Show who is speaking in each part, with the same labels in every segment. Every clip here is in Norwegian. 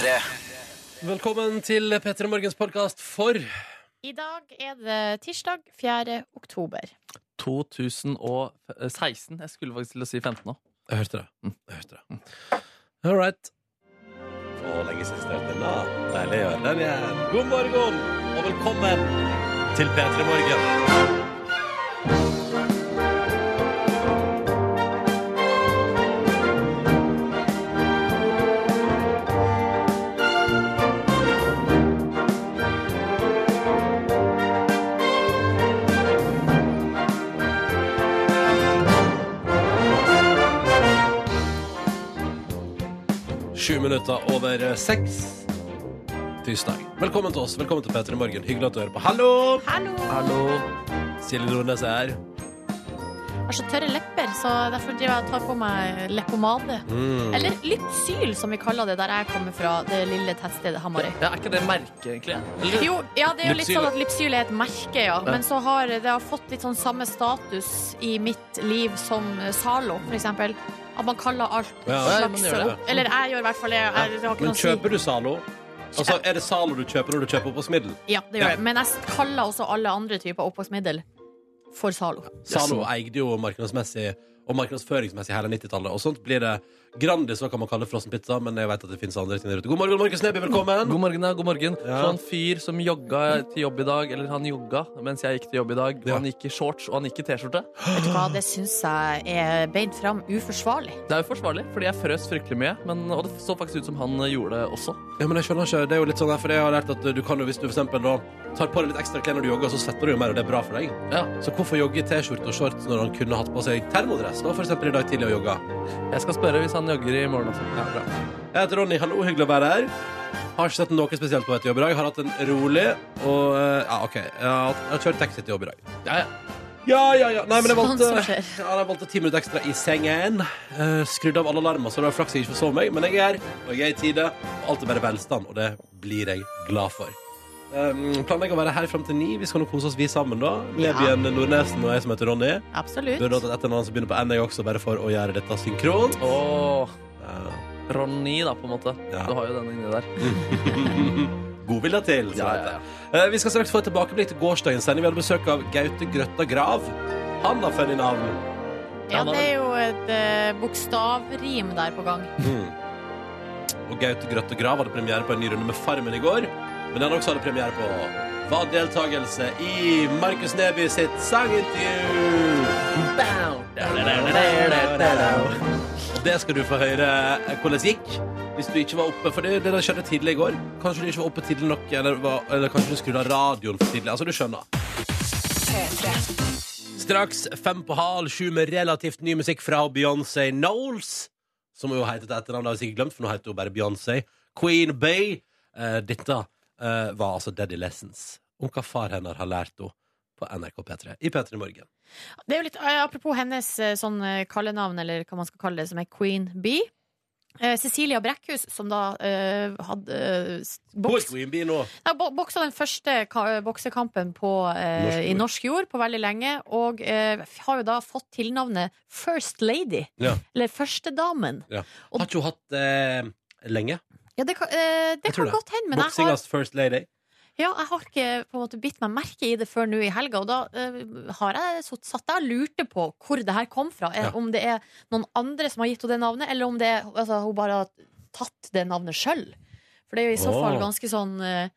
Speaker 1: P3.
Speaker 2: Velkommen til P3 Morgens podkast for
Speaker 3: I dag er det tirsdag 4. oktober.
Speaker 4: 2016. Jeg skulle faktisk til å si 15 nå.
Speaker 2: Jeg hørte det. Jeg hørte det. All right. Å, lenge siden jeg hørte den. da. Deilig å høre den igjen. God morgen og velkommen til P3 Morgen. Minutter over seks. Tirsdag. Velkommen til oss. Velkommen til P3 Morgen. Hyggelig at du hører på. Hallo!
Speaker 3: Hallo!
Speaker 4: Hallo.
Speaker 2: Silje Nordnes er her.
Speaker 3: Jeg har så tørre lepper, så derfor driver jeg og tar på meg leppepomade.
Speaker 2: Mm.
Speaker 3: Eller Lypsyl, som vi kaller det der jeg kommer fra, det lille tettstedet Hamarøy.
Speaker 4: Ja, er ikke det merket, egentlig? Eller?
Speaker 3: Jo, ja, det er jo litt sånn at Lypsyl er et merke, ja. Men så har det har fått litt sånn samme status i mitt liv som Zalo, for eksempel. At man kaller alt
Speaker 2: Ja,
Speaker 4: ja,
Speaker 3: slags
Speaker 4: man.
Speaker 3: Eller jeg gjør i hvert fall det.
Speaker 2: Men
Speaker 3: kjøper si.
Speaker 2: du Zalo? Altså, Er det Zalo du kjøper når du kjøper oppvaskmiddel?
Speaker 3: Ja, det gjør
Speaker 2: Ja.
Speaker 3: jeg. Men jeg kaller også alle andre typer oppvaskmiddel for Zalo.
Speaker 2: Zalo eide jo markedsmessig og markedsføringsmessig hele 90-tallet. Og sånt blir det Grandis, hva kan man kalle frossenpizza, men jeg vet at det finnes andre ting der ute. God morgen, Markus Neby, velkommen!
Speaker 4: God morgen, ja. God morgen.
Speaker 2: Ja.
Speaker 4: Så en fyr som jogga til jobb i dag, eller han jogga mens jeg gikk til jobb i dag, og
Speaker 2: Ja.
Speaker 4: han gikk i shorts, og han gikk i T-skjorte.
Speaker 3: Vet du hva, det syns jeg er beint fram uforsvarlig.
Speaker 4: Det er uforsvarlig, fordi jeg frøs fryktelig mye, men, og det så faktisk ut som han gjorde det også.
Speaker 2: Ja, men jeg skjønner ikke, det er jo litt sånn der, for jeg har lært at du kan jo, hvis du for eksempel da tar på deg litt ekstra klær når du jogger, så svetter du jo mer, og det er bra for deg.
Speaker 4: Ja.
Speaker 2: Så hvorfor jogge i T-skjorte og shorts når han kunne hatt på seg termodress, da, for eksempel i dag tidlig og jogga?
Speaker 4: Jeg skal spørre hvis han jogger i morgen også.
Speaker 2: Ja, bra. Jeg heter Ronny, hallo, hyggelig å være her. Har ikke sett noe spesielt på etter jobb i dag. Har hatt en rolig og eh, Ja, OK. Jeg har, jeg har kjørt taxi til jobb i dag.
Speaker 4: Ja, ja.
Speaker 2: Ja, ja, ja. Nei, men jeg valgte, ja, jeg valgte ti minutter ekstra i sengen. Uh, skrudde av alle alarmer, så det var flaks jeg ikke forsov meg. Men jeg er her, og jeg er i tide. Og alt er bare velstand, og det blir jeg glad for. Um, planlegger å være her fram til ni. Vi skal nå kose oss vi sammen, da.
Speaker 3: Ja.
Speaker 2: Levien Nordnesen og jeg som heter Ronny.
Speaker 3: Absolutt.
Speaker 2: Burde hatt et annet som begynner på N, jeg også, bare for å gjøre dette synkront.
Speaker 4: Oh.
Speaker 2: Ja.
Speaker 4: Ronny, da, på en måte.
Speaker 2: Ja.
Speaker 4: Du har jo den inni der.
Speaker 2: God vilje til, så
Speaker 4: Ja, ja.
Speaker 2: Eh, Vi skal straks få et tilbakeblikk til gårsdagens sending. Vi hadde besøk av Gaute Grøtta Grav. Han har funnet navn.
Speaker 3: Ja, det er jo et uh, bokstavrim der på gang.
Speaker 2: Og Gaute Grøtta Grav hadde premiere på en ny runde med Farmen i går. Men den også hadde premiere på var deltakelse i Markus Neby sitt sangintervju. Det skal du få høre hvordan det gikk. Hvis du ikke var oppe, for det, det skjedde tidlig i går. Kanskje du ikke var oppe tidlig nok, eller, var, eller kanskje du skrudde av radioen for tidlig. Altså, du skjønner. Straks fem på hal sju med relativt ny musikk fra Beyoncé Knowles. Som hun heter til etternavn, har jeg sikkert glemt, for nå heter hun bare Beyoncé. Queen Bay. Eh, dette eh, var altså Daddy Lessons. Om hva far hennes har lært henne på NRK P3 i P3 Morgen.
Speaker 3: Det er jo litt, eh, Apropos hennes eh, sånn kallenavn, eller hva man skal kalle det, som er Queen Bee. Eh, Cecilia Brekkhus, som da eh, hadde eh, boks? Nei, bo- boksa den første boksekampen på,
Speaker 2: Norsk
Speaker 3: i norsk jord på veldig lenge, og har jo da fått tilnavnet First Lady.
Speaker 2: Ja.
Speaker 3: Eller Førstedamen.
Speaker 2: Ja. Har ikke hun hatt lenge?
Speaker 3: Ja, det kan, eh, det kan godt hende, men jeg har,
Speaker 2: Boksingas First Lady.
Speaker 3: ja, jeg har ikke på en måte bitt meg merke i det før nå i helga, og da eh, har jeg så, satt jeg og lurte på hvor det her kom fra. Eh,
Speaker 2: Ja.
Speaker 3: Om det er noen andre som har gitt henne det navnet, eller om det er, altså, hun bare har tatt det navnet sjøl. For det er jo i så fall ganske sånn eh,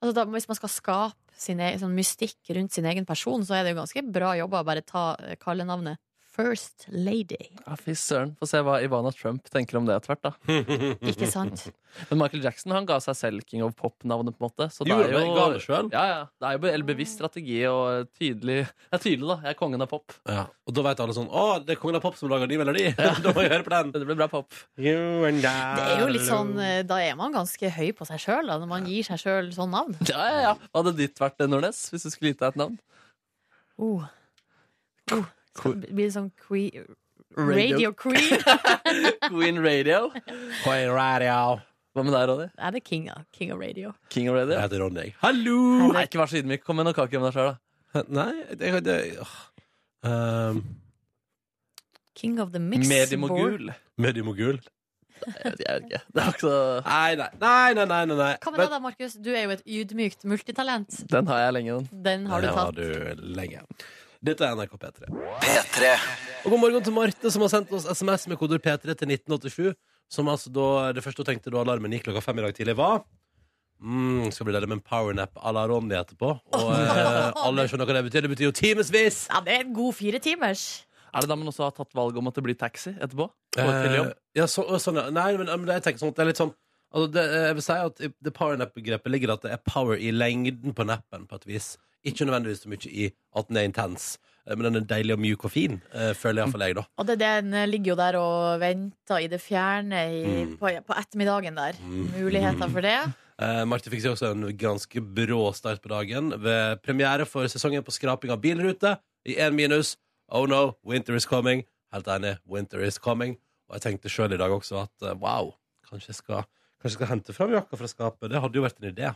Speaker 3: altså da, Hvis man skal skape sin egen, sånn mystikk rundt sin egen person, så er det jo ganske bra jobba å bare ta eh, kallenavnet First Lady.
Speaker 4: Ja, Fy søren. Få se hva Ivana Trump tenker om det etter hvert, da.
Speaker 3: Ikke sant?
Speaker 4: Men Michael Jackson han ga seg selv King of Pop-navnet, på en måte. Så det er jo,
Speaker 2: jo det?
Speaker 4: Ja, ja. Det er jo be- bevisst strategi og tydelig Det er tydelig, da. Jeg er kongen av pop.
Speaker 2: Ja. Og da vet alle sånn Å, det er Kongen av Pop som lager de melodi. da må jeg høre på den.
Speaker 4: Det blir bra pop.
Speaker 3: Det er jo litt sånn eh, Da er man ganske høy på seg sjøl, når man gir seg sjøl sånn navn.
Speaker 4: Ja, ja, ja. Hadde ditt vært, Nordnes, hvis du skulle gitt deg et navn?
Speaker 3: Oh. Oh. Skal det bli sånn queen
Speaker 4: Radio.
Speaker 3: Radio Queen?
Speaker 4: Queen Radio.
Speaker 2: Queen Radio.
Speaker 4: Hva med deg, Ronny?
Speaker 3: Er det King da. King of Radio?
Speaker 4: King of Radio?
Speaker 2: Jeg heter Ronny. Hallo!
Speaker 4: Nei, ikke vær så ydmyk. Kom med noe kake om deg sjøl, da.
Speaker 2: Nei, det, det åh. Um,
Speaker 3: King of the Mix.
Speaker 4: Mediemogul.
Speaker 2: Mediemogul.
Speaker 4: Jeg vet, jeg vet ikke. Det er ikke så
Speaker 2: Nei, nei, nei, nei, nei, nei.
Speaker 3: Hva med deg da, Markus? Du er jo et ydmykt multitalent.
Speaker 4: Den har jeg lenge, den.
Speaker 3: Den har du
Speaker 2: Den
Speaker 3: tatt.
Speaker 2: har du lenge. Dette er NRK P3.
Speaker 1: P3
Speaker 2: Og god morgen til Marte, som har sendt oss SMS med koder P3 til 1987. Som altså da, Det første hun tenkte da alarmen gikk klokka fem i dag tidlig, var mm, Skal bli deilig med en powernap à la Ronny etterpå. Og eh, alle skjønner hva det betyr. Det betyr jo timevis!
Speaker 3: Ja, det er en god fire timers.
Speaker 4: Er det da man også har tatt valget om at det blir taxi etterpå? På jobb?
Speaker 2: Eh, ja, så, sånn, ja. Nei, men, men jeg tenker sånn at det er litt sånn altså det, Jeg vil si at i det powernap-begrepet ligger at det er power i lengden på nappen, på et vis. Ikke nødvendigvis så mye i at den er intens. Eh, Men den er deilig og mjuk og fin, eh, føler iallfall jeg, da.
Speaker 3: Og det, den ligger jo der og venter i det fjerne i,
Speaker 2: Mm.
Speaker 3: på, på ettermiddagen der.
Speaker 2: Mm.
Speaker 3: Muligheter for det.
Speaker 2: Eh, Marte fikk seg også en ganske brå start på dagen ved premiere for sesongen på skraping av bilrute i én minus. Oh no, winter is coming. Helt enig, winter is coming. Og jeg tenkte sjøl i dag også at eh, wow, kanskje jeg skal, kanskje jeg skal hente fram jakka fra skapet. Det hadde jo vært en idé.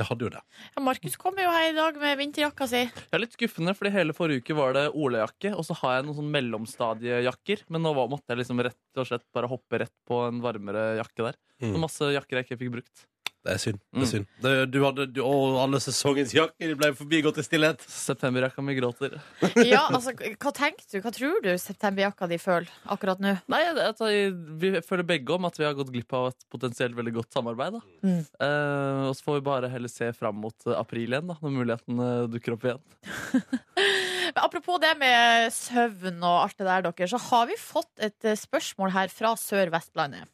Speaker 2: Det hadde jo det.
Speaker 3: Ja, Markus kommer jo her i dag med vinterjakka si.
Speaker 4: Jeg er litt skuffende, fordi hele forrige uke var det olajakke, og så har jeg noen sånn mellomstadiejakker. Men nå måtte jeg liksom rett og slett bare hoppe rett på en varmere jakke der.
Speaker 2: Mm.
Speaker 4: Så masse jakker jeg ikke fikk brukt.
Speaker 2: Det er synd. Det er
Speaker 4: Mm.
Speaker 2: synd. Det, du hadde, du, å, alle sesongens jakker ble forbigått i stillhet.
Speaker 4: Septemberjakka mi gråter.
Speaker 3: Ja, altså, hva tenker du? Hva tror du septemberjakka di føler akkurat nå?
Speaker 4: Nei, jeg, jeg, vi føler begge om at vi har gått glipp av et potensielt veldig godt samarbeid. Da.
Speaker 3: Mm.
Speaker 4: Eh, og så får vi bare heller se fram mot eh, april igjen, da, når muligheten dukker opp igjen.
Speaker 3: Men apropos det med søvn og alt det der, dere, så har vi fått et eh, spørsmål her fra Sør-Vestlandet.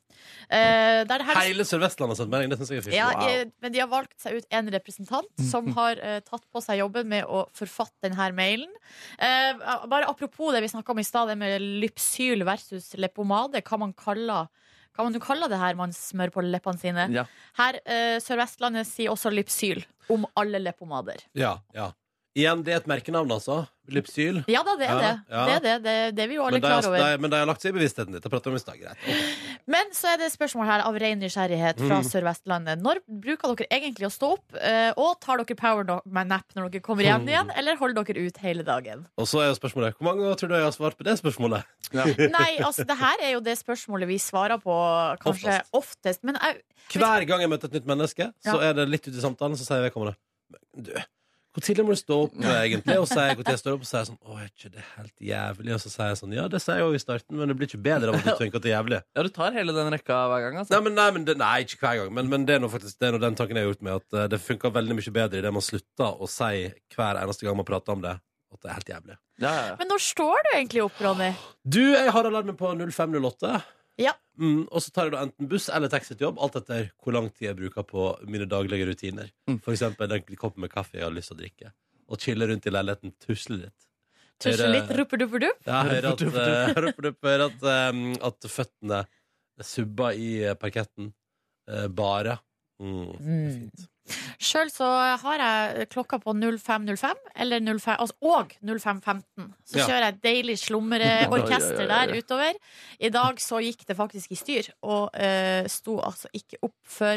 Speaker 3: Eh, der det her
Speaker 2: Hele Sør-Vestlandet har sendt melding. Det syns jeg er fint.
Speaker 3: Ja,
Speaker 2: Wow.
Speaker 3: men de har valgt seg ut en representant som har uh, tatt på seg jobben med å forfatte denne mailen. Uh, bare apropos det vi snakka om i stad, det med lypsyl versus leppepomade. Hva man kaller hva man kaller det her man smører på leppene sine.
Speaker 4: Ja.
Speaker 3: Her, Sør-Vestlandet sier også lypsyl om alle leppepomader.
Speaker 2: Ja, ja. Igjen, det er et merkenavn, altså. Lypsyl.
Speaker 3: Ja da, det er
Speaker 2: Ja,
Speaker 3: det.
Speaker 2: ja.
Speaker 3: Det er det. Det, det er vi jo alle klar over.
Speaker 2: de, men de har lagt seg i bevisstheten ditt. Det prater vi om i stad. Greit. Ok.
Speaker 3: Men så er det et spørsmål her av ren nysgjerrighet fra
Speaker 2: Mm.
Speaker 3: Sør-Vestlandet. Når bruker dere egentlig å stå opp, eh, og tar dere power nap når dere kommer hjem
Speaker 2: Mm.
Speaker 3: igjen, eller holder dere ut hele dagen?
Speaker 2: Og så er jo spørsmålet Hvor mange ganger tror du jeg har svart på det spørsmålet?
Speaker 3: Nei, altså det her er jo det spørsmålet vi svarer på kanskje oftest. Men jeg,
Speaker 2: Hver gang jeg møter et nytt menneske, så er det litt ute i samtalen, så sier vedkommende "Men Du, hvor tidlig må du stå opp egentlig? Og sier tid jeg står opp, og så sier sånn Å, er ikke det helt jævlig? Og så sier jeg sånn Ja, det sier jeg jo i starten, men det blir ikke bedre av at du tenker at det er jævlig.
Speaker 4: Ja, du tar hele den rekka hver gang, altså.
Speaker 2: Nei, men, nei, men det, nei ikke hver gang. Men, men det er nå faktisk det er noe den tanken jeg har gjort med at eh, det funker veldig mye bedre idet man slutter å si hver eneste gang man prater om det, at det er helt jævlig.
Speaker 4: Ja, ja, ja.
Speaker 3: men når står du egentlig opp, Ronny?
Speaker 2: Du, jeg har alarmen på 0508.
Speaker 3: Ja.
Speaker 2: Mm, og så tar jeg da enten buss eller taxi til jobb, alt etter hvor lang tid jeg bruker på mine daglige rutiner.
Speaker 4: Mm.
Speaker 2: For eksempel den koppen med kaffe jeg har lyst til å drikke. Og chille rundt i leiligheten, tusle litt.
Speaker 3: Tusle litt, rupper-dupper-dupp?
Speaker 2: Ja, hører at, eh, hører at, hører at, eh, føttene subber i eh, parketten. Eh, bare. Mm, det er
Speaker 3: Mm.
Speaker 2: fint.
Speaker 3: Sjøl så har jeg klokka på 05.05 eller 05, altså, og 05.15. Så
Speaker 2: Ja.
Speaker 3: kjører jeg deilig slumreorkester der utover. I dag så gikk det faktisk i styr, og uh, sto altså ikke opp før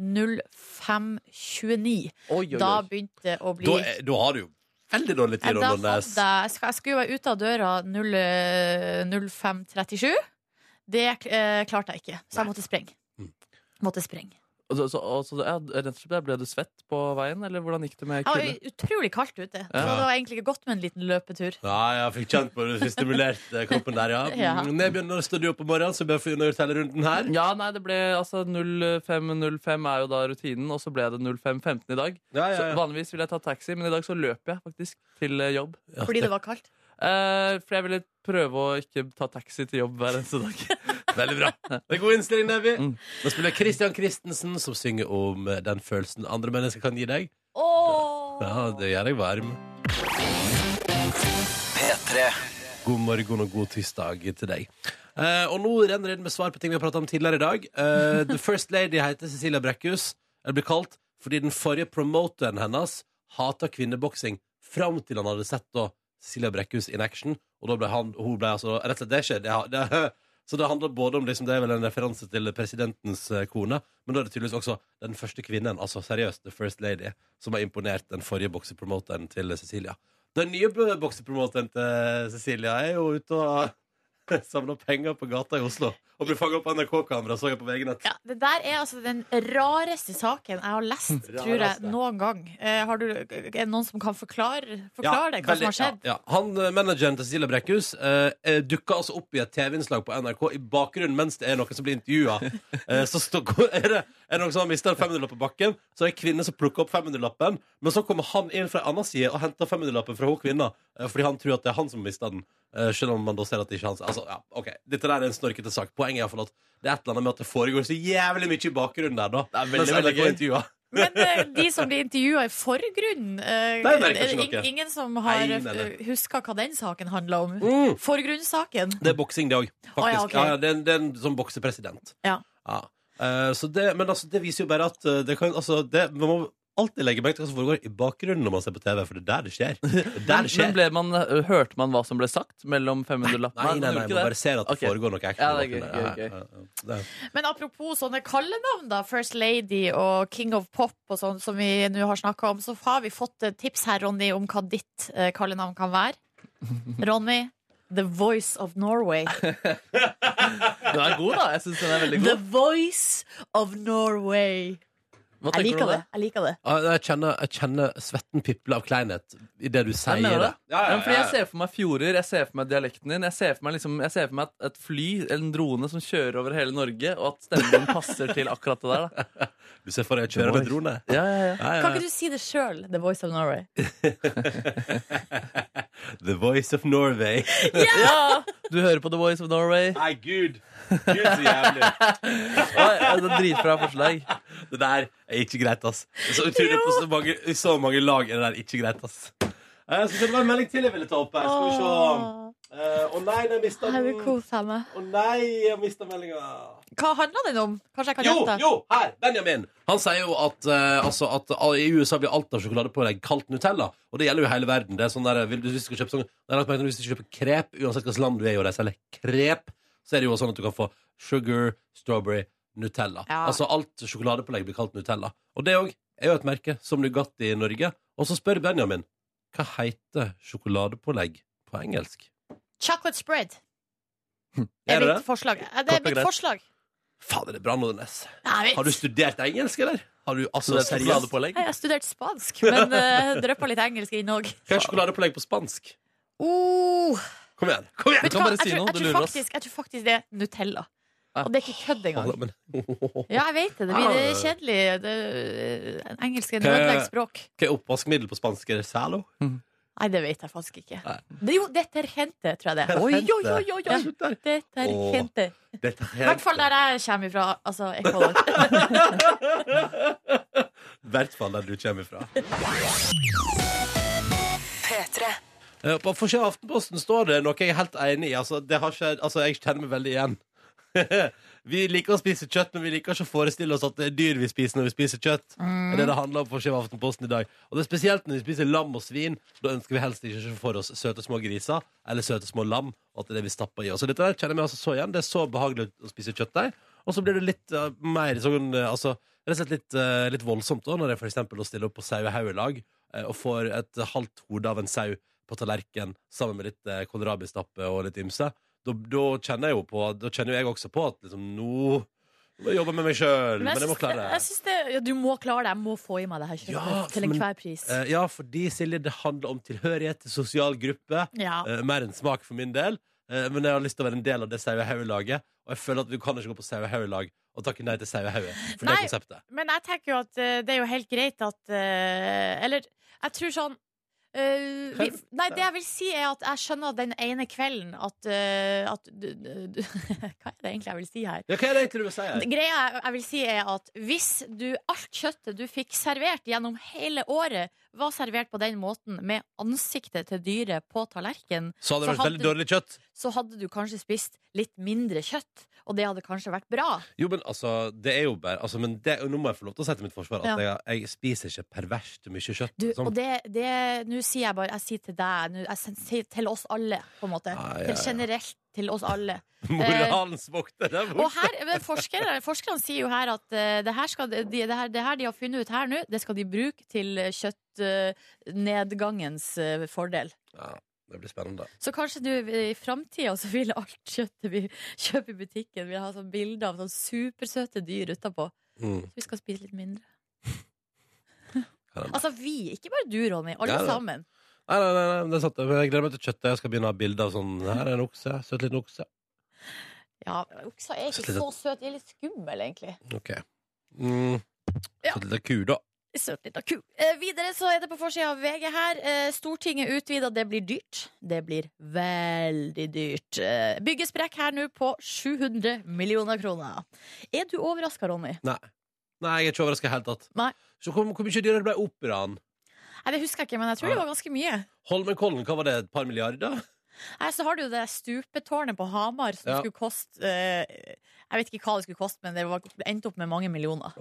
Speaker 3: 05.29.
Speaker 4: Oi, oi,
Speaker 3: Da begynte det å bli
Speaker 2: Da, da har du jo veldig dårlig tid, Ronny
Speaker 3: hadde jeg, jeg, skulle være ute av døra 0, eh, 05.37. Det eh, klarte jeg ikke, så jeg måtte sprenge.
Speaker 2: Mm.
Speaker 3: Måtte sprenge.
Speaker 4: Og så, så, og så, ja, rett og slett, ble du svett på veien, eller hvordan gikk det med
Speaker 3: Det var utrolig kaldt ute, så det var egentlig ikke godt med en liten løpetur.
Speaker 2: Ja, jeg fikk kjent på det, fikk stimulert eh, kroppen der, ja.
Speaker 3: Ja.
Speaker 2: Mm, Nebjørn, når står du opp om morgenen, så bør vi få unnagjort hele runden her.
Speaker 4: Ja, nei, det ble altså 05.05 er jo da rutinen, og så ble det 05.15 i dag.
Speaker 2: Ja,
Speaker 4: Så
Speaker 2: ja, ja.
Speaker 4: vanligvis vil jeg ta taxi, men i dag så løper jeg faktisk til eh, jobb.
Speaker 2: Ja,
Speaker 3: Fordi det var kaldt.
Speaker 4: Eh, for jeg ville prøve å ikke ta taxi til jobb hver eneste dag.
Speaker 2: Veldig bra. Det er god innstilling, Nevi.
Speaker 4: Mm.
Speaker 2: Nå spiller Christian Christensen, som synger om eh, den følelsen andre mennesker kan gi deg.
Speaker 3: Oh.
Speaker 2: Ja, det gjør deg varm.
Speaker 1: P3
Speaker 2: God morgen og god tirsdag til deg. Eh, og nå renner det inn med svar på ting vi har pratet om tidligere i dag. Eh, the First Lady heter Cecilia Brekkhus. Det blir kalt fordi den forrige promoteren hennes hata kvinneboksing fram til han hadde sett da Cecilia Brekkhus in action. Og da ble han, hun ble altså Rett og slett, det skjedde. Det, det, så det handler både om liksom, Det er vel en referanse til presidentens eh, kone, men da er det tydeligvis også den første kvinnen, altså seriøst The First Lady, som har imponert den forrige boksepromoteren til Cecilia. Den nye boksepromoteren til Cecilia er jo ute og samla penger på gata i Oslo og ble fanga opp på NRK-kamera, så jeg på VG-nett.
Speaker 3: Ja, det der er altså den rareste saken jeg har lest, tror jeg, noen gang. Eh, har du, er det noen som kan forklare, forklare det, hva
Speaker 2: veldig-
Speaker 3: som har skjedd?
Speaker 2: Ja, ja. Han, eh, Manageren til Cecilie Brekkhus eh, dukka altså opp i et TV-innslag på NRK i bakgrunnen mens det er noen som blir intervjua. Eh, så stå, er, det, er det noen som har mista en 500-lapp på bakken, så er det en kvinne som plukker opp 500-lappen, men så kommer han inn fra en annen side og henter 500-lappen fra hun kvinna, eh, fordi han tror at det er han som har mista den. Eh, selv om man da ser at det ikke er hans. Altså, ja, ok, Dette der er en snorkete sak. Poenget er i hvert fall at det er et eller annet med at det foregår så jævlig mye i bakgrunnen der, da.
Speaker 4: Det er veldig, veldig gøy.
Speaker 3: Men uh, de som blir intervjua i
Speaker 2: forgrunnen uh,
Speaker 3: er
Speaker 2: kanskje
Speaker 3: ing- Ingen som har huska hva den saken handla om?
Speaker 2: Mm.
Speaker 3: Forgrunnssaken?
Speaker 2: Det er boksing, det òg.
Speaker 3: Å, ja, okay.
Speaker 2: ja, ja, det, er en, det er en sånn boksepresident.
Speaker 3: Ja.
Speaker 2: Eh, så det, men altså, det viser jo bare at eh, det kan, altså, det, man må alltid legge merke til hva som foregår i bakgrunnen når man ser på TV, for det er der det skjer. Det er der det skjer.
Speaker 4: men ble man, hørte man hva som ble sagt mellom 500-lappene?
Speaker 2: Nei, nei, nei, man bare ser at det
Speaker 4: okay.
Speaker 2: foregår noe action.
Speaker 4: Ja, det er gøy, gøy, gøy.
Speaker 2: Ja, ja, ja. Det-
Speaker 3: Men apropos sånne kallenavn, da. First Lady og King of Pop og sånn som vi nå har snakka om, så har vi fått tips her, Ronny, om hva ditt eh, kallenavn kan være. Ronny. The Voice of Norway.
Speaker 4: Den er god, da. Jeg syns den er veldig god. The.
Speaker 3: Voice of Norway.
Speaker 4: Hva
Speaker 3: Jeg liker det.
Speaker 4: det?
Speaker 3: Jeg liker det.
Speaker 2: Ja, Jeg kjenner, jeg kjenner svetten piple av kleinhet i det du sier.
Speaker 4: Jeg det.
Speaker 2: Ja,
Speaker 4: Ja, fordi Jeg ser for meg fjorder, jeg ser for meg dialekten din. Jeg ser for meg, liksom, jeg ser for meg et, et fly, en drone, som kjører over hele Norge, og at stemmen din passer til akkurat det der. Da.
Speaker 2: Du ser for deg å kjøre med drone?
Speaker 4: Ja, ja, ja.
Speaker 2: Ja, ja,
Speaker 3: Kan ikke du si det sjøl, The Voice of Norway?
Speaker 2: The Voice of Norway.
Speaker 4: ja! Du hører på The Voice of Norway.
Speaker 2: Nei, gud! Gud, så jævlig.
Speaker 4: Ja, ja, det er Dritbra forslag.
Speaker 2: Det der er ikke greit, ass. Så utrolig på så mange, I så mange lag er det der ikke greit, ass. Eh, Så det var en melding til jeg ville ta opp her. Skal vi se. Eh, Å nei, jeg mista
Speaker 3: meg.
Speaker 2: Å nei, jeg mista meldinga.
Speaker 3: Hva handler den om? Kanskje jeg kan
Speaker 2: Jo,
Speaker 3: gjette?
Speaker 2: jo, her! Benjamin. Han sier jo at, eh, altså, at all- i USA blir alt av sjokoladepålegg kalt Nutella. Og det gjelder jo hele verden. Det er sånn der, vil du, hvis, du skal kjøpe sånn, det er lagt merke til, hvis du kjøper krep, uansett hvilket land du er i og de selger krep, så er det jo sånn at du kan få sugar, strawberry, Nutella.
Speaker 3: Ja.
Speaker 2: Altså alt sjokoladepålegg blir kalt Nutella. Og det òg er jo et merke som Nugatti i Norge. Og så spør Benjamin hva heter sjokoladepålegg på engelsk?
Speaker 3: Chocolate spread.
Speaker 2: Er
Speaker 3: Er
Speaker 2: det
Speaker 3: mitt
Speaker 2: det?
Speaker 3: forslag. Er Det er mitt forslag.
Speaker 2: Fader, det er bra, Nordnes. Har du studert engelsk, eller? Har du, altså,
Speaker 4: sjokoladepålegg.
Speaker 3: Jeg har studert spansk, men uh, dryppa litt engelsk inn òg.
Speaker 2: Hva er sjokoladepålegg på spansk?
Speaker 3: Oh,
Speaker 2: Kom igjen! kom igjen
Speaker 3: du
Speaker 4: kan bare si noe, du lurer oss.
Speaker 3: faktisk, jeg tror faktisk det er Nutella.
Speaker 4: Ja.
Speaker 3: Og det er ikke kødd engang. Ja, jeg vet det. Det blir det er kjedelig. Det, engelsk er
Speaker 2: et
Speaker 3: nødlegg språk.
Speaker 2: Hva er oppvaskmiddel på spansk? Er det Zalo?
Speaker 3: Nei, det vet jeg faktisk ikke.
Speaker 2: Nei.
Speaker 3: Det er jo detergente, tror jeg det er.
Speaker 2: Oi, oi, oi, oi,
Speaker 3: Ja.
Speaker 2: slutt.
Speaker 3: Detergente. I hvert fall der jeg kommer ifra. Altså Ecuador.
Speaker 2: I hvert fall der du kommer fra. Eh, På forsida av Aftenposten står det noe jeg er helt enig i. Altså, det har skjedd, altså, jeg kjenner meg veldig igjen. vi liker å spise kjøtt, men vi liker ikke å forestille oss at det er dyr vi spiser når vi spiser kjøtt. Det er det det handler om for av Aftenposten i dag. Og det er spesielt når vi spiser lam og svin. Da ønsker vi helst ikke for oss søte små griser eller søte små lam. Og at det er det vi stapper i oss. Og dette der kjenner vi altså så igjen. Det er så behagelig å spise kjøttdeig. Og så blir det litt uh, mer sånn eh, altså, rett og slett litt, uh, litt voldsomt da, når jeg for eksempel stiller opp på sauehaugelag og får et halvt hode av en sau på tallerken sammen med litt kålrabistappe og litt ymse. Da, da kjenner jeg jo på Da kjenner jeg også på at liksom, nå må jeg jobbe med meg sjøl. Men, jeg må klare
Speaker 3: jeg
Speaker 2: det.
Speaker 3: syns det ja, Du må klare det. Jeg må få i meg det her kjøttet
Speaker 2: Ja,
Speaker 3: til enhver pris.
Speaker 2: Uh, ja, fordi Silje, det handler om tilhørighet til sosial gruppe.
Speaker 3: Ja.
Speaker 2: Uh, mer enn smak for min del. Uh, men jeg har lyst til å være en del av det sauehaugelaget. Og jeg føler at du kan ikke gå på sauehaugelag og takke nei til sauehauget. For det
Speaker 3: Nei.
Speaker 2: er konseptet.
Speaker 3: Men jeg tenker jo at det er jo helt greit at Eller jeg tror sånn eh, vi, nei, det jeg vil si er at jeg skjønner den ene kvelden at, uh, at du, du, Hva er det egentlig jeg vil si her?
Speaker 2: Ja, hva er det egentlig du vil si her?
Speaker 3: Greia jeg- jeg vil si er at hvis du, alt kjøttet du fikk servert gjennom hele året, var servert på den måten med ansiktet til dyret på tallerkenen,
Speaker 2: Så hadde det vært veldig dårlig kjøtt.
Speaker 3: så hadde du kanskje spist litt mindre kjøtt. Og det hadde kanskje vært bra.
Speaker 2: Jo, men altså, det er jo bare altså, Men det, nå må jeg få lov til å si til mitt forsvar at jeg, jeg spiser ikke perverst mye kjøtt.
Speaker 3: Du,
Speaker 2: Sånn.
Speaker 3: og det, det Nå sier jeg bare Jeg sier til deg, nå- jeg sier til oss alle, på en måte.
Speaker 2: Ja, ja,
Speaker 3: Til generelt til oss alle.
Speaker 2: Moralens vokter der
Speaker 3: Og
Speaker 2: borte.
Speaker 3: her, men forskere, forskerne sier jo her at uh, det, her skal, de, det, her, det her de har funnet ut her nå, det skal de bruke til kjøttnedgangens fordel.
Speaker 2: Ja. Det blir spennende.
Speaker 3: Så kanskje du i framtida så vil alt kjøttet vi kjøper i butikken Vil ha sånn bilde av sånn supersøte dyr utapå.
Speaker 2: Mm.
Speaker 3: Så vi skal spise litt mindre. Altså vi, ikke bare du, Ronny. Alle
Speaker 2: Ja,
Speaker 3: sammen.
Speaker 2: Nei, nei, nei, nei, det er sant. Jeg gleder meg til kjøttet. Jeg skal begynne å ha bilde av sånn Her er en okse. Søt liten okse.
Speaker 3: Ja, Okser er ikke så søte. De er litt skumle, egentlig.
Speaker 2: Ok. Mm.
Speaker 3: Ja.
Speaker 2: Søt ku, da.
Speaker 3: Søt lita ku. Eh, videre så er det på forsida av VG her. Eh, Stortinget utvida. Det blir dyrt. Det blir veldig dyrt. Eh, byggesprekk her nå på 700 millioner kroner. Er du overraska, Ronny?
Speaker 2: Nei. Nei, jeg er ikke overraska i det hele tatt.
Speaker 3: Nei.
Speaker 2: Så hvor, hvor mye dyrere ble operaen?
Speaker 3: Nei, Det husker jeg ikke, men jeg tror det var ganske mye.
Speaker 2: Holmenkollen, hva var det? Et par milliarder?
Speaker 3: Nei, Så har du jo det stupetårnet på Hamar som
Speaker 2: Ja.
Speaker 3: skulle koste eh, Jeg vet ikke hva det skulle koste, men det var, endte opp med mange millioner.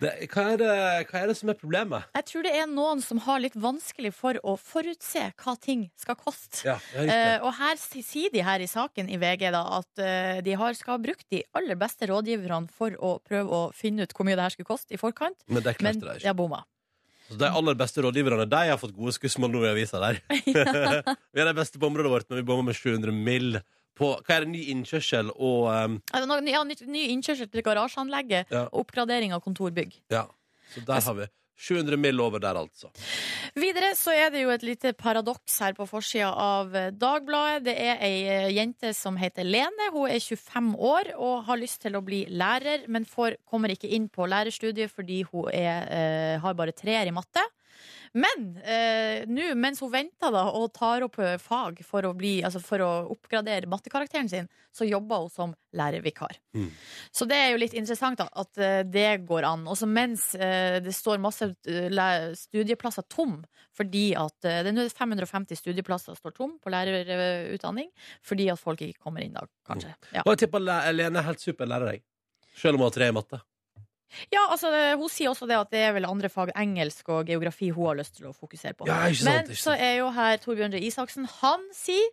Speaker 2: Det, hva, er det, hva er det som er problemet?
Speaker 3: Jeg tror det er noen som har litt vanskelig for å forutse hva ting skal koste.
Speaker 2: Ja.
Speaker 3: Eh, og her sier de her i saken i VG da, at uh, de har, skal ha brukt de aller beste rådgiverne for å prøve å finne ut hvor mye det her skulle koste i forkant,
Speaker 2: men det
Speaker 3: men
Speaker 2: de
Speaker 3: har bomma.
Speaker 2: Så de aller beste rådgiverne de har fått gode skussmål nå i avisa der. vi er de beste på området vårt, men vi bommer med 700 mill. På Hva er det, ny innkjørsel og um,
Speaker 3: Altså, Ja, ny, ny innkjørsel til garasjeanlegget
Speaker 2: Ja.
Speaker 3: og oppgradering av kontorbygg.
Speaker 2: Ja. Så der har vi 700 mill. over der, altså.
Speaker 3: Videre så er det jo et lite paradoks her på forsida av eh, Dagbladet. Det er ei eh, jente som heter Lene. Hun er 25 år og har lyst til å bli lærer, men får, kommer ikke inn på lærerstudiet fordi hun er, eh, har bare treer i matte. Men eh, nå, mens hun venter da og tar opp eh, fag for å, bli, altså for å oppgradere mattekarakteren sin, så jobber hun som lærervikar.
Speaker 2: Mm.
Speaker 3: Så det er jo litt interessant da, at eh, det går an. Også mens eh, det står masse eh, studieplasser tom, fordi at eh, det er nå 550 studieplasser står tom på lærerutdanning, fordi at folk ikke kommer inn da, kanskje. Ja.
Speaker 2: Og jeg tipper Le- Lene er helt super lærer, jeg. Selv om hun har tre i matte.
Speaker 3: Ja, altså Hun sier også det at det er vel andre fag, engelsk og geografi, hun har lyst til å fokusere på.
Speaker 2: Ja, sant,
Speaker 3: Men så er jo her Torbjørn Røe Isaksen. Han sier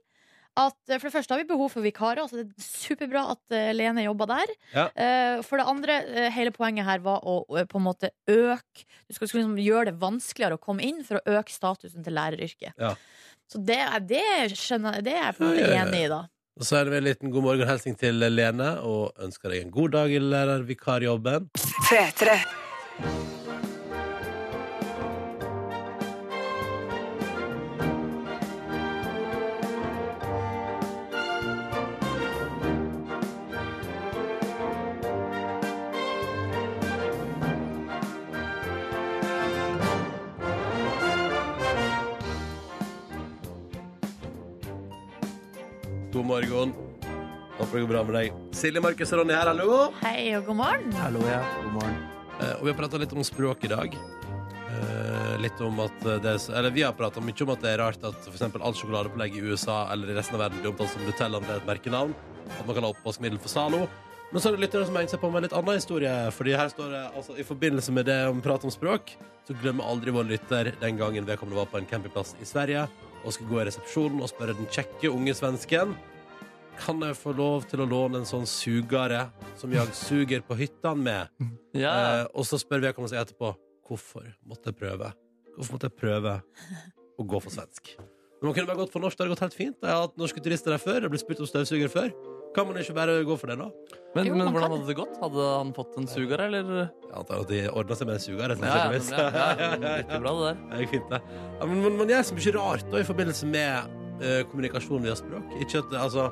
Speaker 3: at eh, for det første har vi behov for vikarer. Altså det er superbra at eh, Lene jobber der.
Speaker 2: Ja.
Speaker 3: Eh, For det andre, hele poenget her var å på en måte øke Du skal liksom gjøre det vanskeligere å komme inn for å øke statusen til læreryrket.
Speaker 2: Ja.
Speaker 3: Så det, det skjønner det er jeg på en måte enig i, da.
Speaker 2: Og så er det en liten god morgen-hilsing til Lene, og ønsker deg en god dag i lærervikarjobben. 3, 3. går bra med deg. Silje Markus og Ronny her, hallo.
Speaker 3: Hei og god morgen.
Speaker 4: Hallo, ja. God morgen.
Speaker 2: Eh, og vi har prata litt om språk i dag. Eh, litt om at det er, Eller vi har prata mye om at det er rart at for alt sjokoladepålegg i USA eller i resten av verden blir omtalt som Nutella med et merkenavn. At man kan ha oppvaskmiddel for Zalo. Men så er det lyttere som henger seg på med en litt annen historie. Fordi her står det, altså I forbindelse med det om prat om språk, så glemmer aldri vår lytter den gangen vedkommende var på en campingplass i Sverige og skulle gå i resepsjonen og spørre den kjekke unge svensken Kan jeg få lov til å låne en sånn sugare som jeg suger på hyttene med?
Speaker 4: Ja.
Speaker 2: Eh, og så spør vedkommende seg etterpå hvorfor måtte jeg prøve Hvorfor måtte jeg prøve å gå for svensk. Men man kunne bare gått for norsk. Det hadde gått helt fint. Jeg har hatt norske turister der før. Jeg ble spurt om støvsuger før. Kan man ikke bare gå for det, da?
Speaker 4: Men,
Speaker 3: Jo,
Speaker 4: men hvordan
Speaker 3: kan.
Speaker 4: hadde det gått? Hadde han fått en suger, eller?
Speaker 2: At de ordna seg med en suger.
Speaker 4: Ja, ja, ja, ja,
Speaker 2: ja, ja, fint, det. Ja, men man, man gjør så mye rart da, i forbindelse med eh, kommunikasjon via språk. Ikke at altså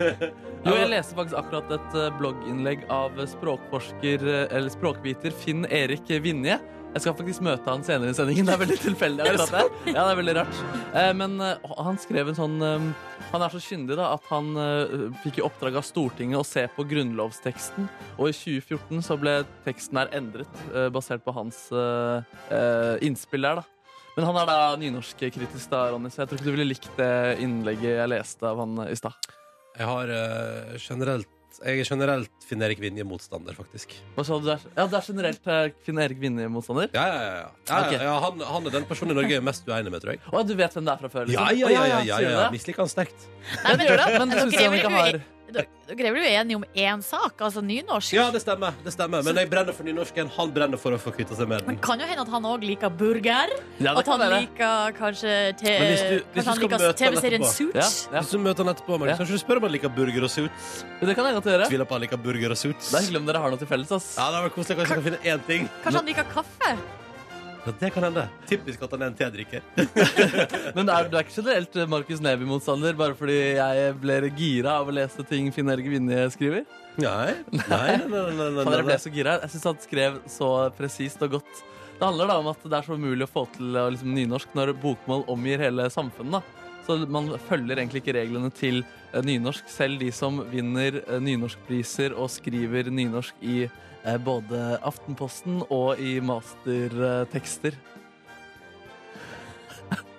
Speaker 4: Jo, jeg leste faktisk akkurat et eh, blogginnlegg av språkforsker, eh, eller språkviter, Finn Erik Vinje. Jeg skal faktisk møte han senere i sendingen. Det er veldig tilfeldig. akkurat det. Ja, det er veldig rart. Men han skrev en sånn Han er så kyndig da, at han fikk i oppdrag av Stortinget å se på grunnlovsteksten. Og i 2014 så ble teksten her endret, basert på hans innspill der. da. Men han er da nynorskkritisk, da, Ronny, så jeg tror ikke du ville likt det innlegget jeg leste av han i stad.
Speaker 2: Jeg har eh, generelt Jeg er generelt Finn Erik Vinje-motstander, faktisk.
Speaker 4: Hva sa du der? Ja, det er generelt eh, Finn Erik Vinje-motstander?
Speaker 2: Ja, ja, ja. ja. ja,
Speaker 4: Ok.
Speaker 2: ja, ja han, han er den personen i Norge jeg er mest uenig med, tror jeg.
Speaker 4: Å, du vet hvem det er fra før?
Speaker 2: Ja,
Speaker 4: liksom?
Speaker 2: ja,
Speaker 4: Å,
Speaker 2: ja, ja, ja,
Speaker 4: sier du
Speaker 2: ja.
Speaker 4: det?
Speaker 2: Misliker han sterkt.
Speaker 3: Nei, men,
Speaker 4: men
Speaker 3: dere
Speaker 4: synes
Speaker 3: er
Speaker 4: han ikke har-
Speaker 3: da greier du jo enig om én sak, altså nynorsk.
Speaker 2: Ja, det stemmer. det stemmer Men jeg brenner for nynorsken. Han brenner for å få kvitta seg med den.
Speaker 3: Men kan jo hende at han òg liker burger.
Speaker 4: Ja,
Speaker 3: at han
Speaker 4: kan
Speaker 3: liker kanskje, han TV-serien. Suits.
Speaker 4: Ja, ja.
Speaker 2: Hvis du møter han etterpå, Magnus,
Speaker 4: Ja.
Speaker 2: kanskje du spør om han liker burger og suits?
Speaker 4: Det kan jeg godt gjøre.
Speaker 2: Tviler på han liker burger og suits.
Speaker 4: Det er hyggelig om dere har noe til felles. ass.
Speaker 2: Ja, det vært koselig. Kanskje jeg kan finne én ting.
Speaker 3: Kanskje han liker kaffe?
Speaker 2: Ja, det kan hende. Typisk at han er en tedrikker.
Speaker 4: Men er, du er ikke generelt Markus Neby-motstander bare fordi jeg ble gira av å lese ting Finn Erik Vinje skriver?
Speaker 2: Nei. Nei, nei, nei, nei, nei,
Speaker 4: nei. jeg ble så gira. Jeg syns han skrev så presist og godt. Det handler da om at det er så umulig å få til eh, liksom, nynorsk når bokmål omgir hele samfunnet. da. Så man følger egentlig ikke reglene til eh, nynorsk. Selv de som vinner eh, nynorskpriser og skriver nynorsk i eh, både Aftenposten og i mastertekster.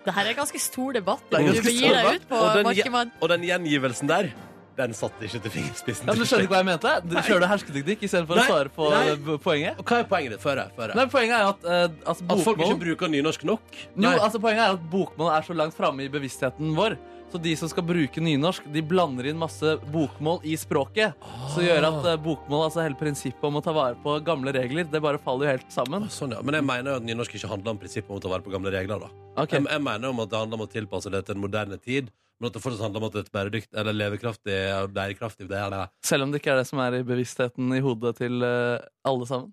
Speaker 3: Det her er en ganske stor debatt.
Speaker 4: Er
Speaker 3: Du
Speaker 4: ganske
Speaker 3: begir deg ut på
Speaker 2: Og den, og den gjengivelsen der, den satt ikke til fingerspissen.
Speaker 4: Ja, men du skjønner ikke hva jeg mente? Du kjører hersketeknikk istedenfor å
Speaker 2: Nei,
Speaker 4: svare på
Speaker 2: nei.
Speaker 4: eh, poenget.
Speaker 2: Og hva er poenget ditt? Føre. Føre.
Speaker 4: Nei, Poenget er at uh, altså,
Speaker 2: At folk ikke bruker nynorsk nok?
Speaker 4: Jo, altså Poenget er at bokmål er så langt framme i bevisstheten vår. Så de som skal bruke nynorsk, de blander inn masse bokmål i språket. Så gjør at eh, bokmål, altså hele prinsippet om å ta vare på gamle regler, det bare faller jo helt sammen.
Speaker 2: Å, Sånn, ja. Men jeg mener jo at nynorsk ikke handler om prinsippet om å ta vare på gamle regler. da
Speaker 4: Okay.
Speaker 2: jeg, jeg mener om at det handler om å tilpasse det til en moderne tid, men at det fortsatt handler om at det et bæredykt, eller levekraftig og bærekraftig det er det.
Speaker 4: Selv om det ikke er det som er i bevisstheten i hodet til eh, alle sammen.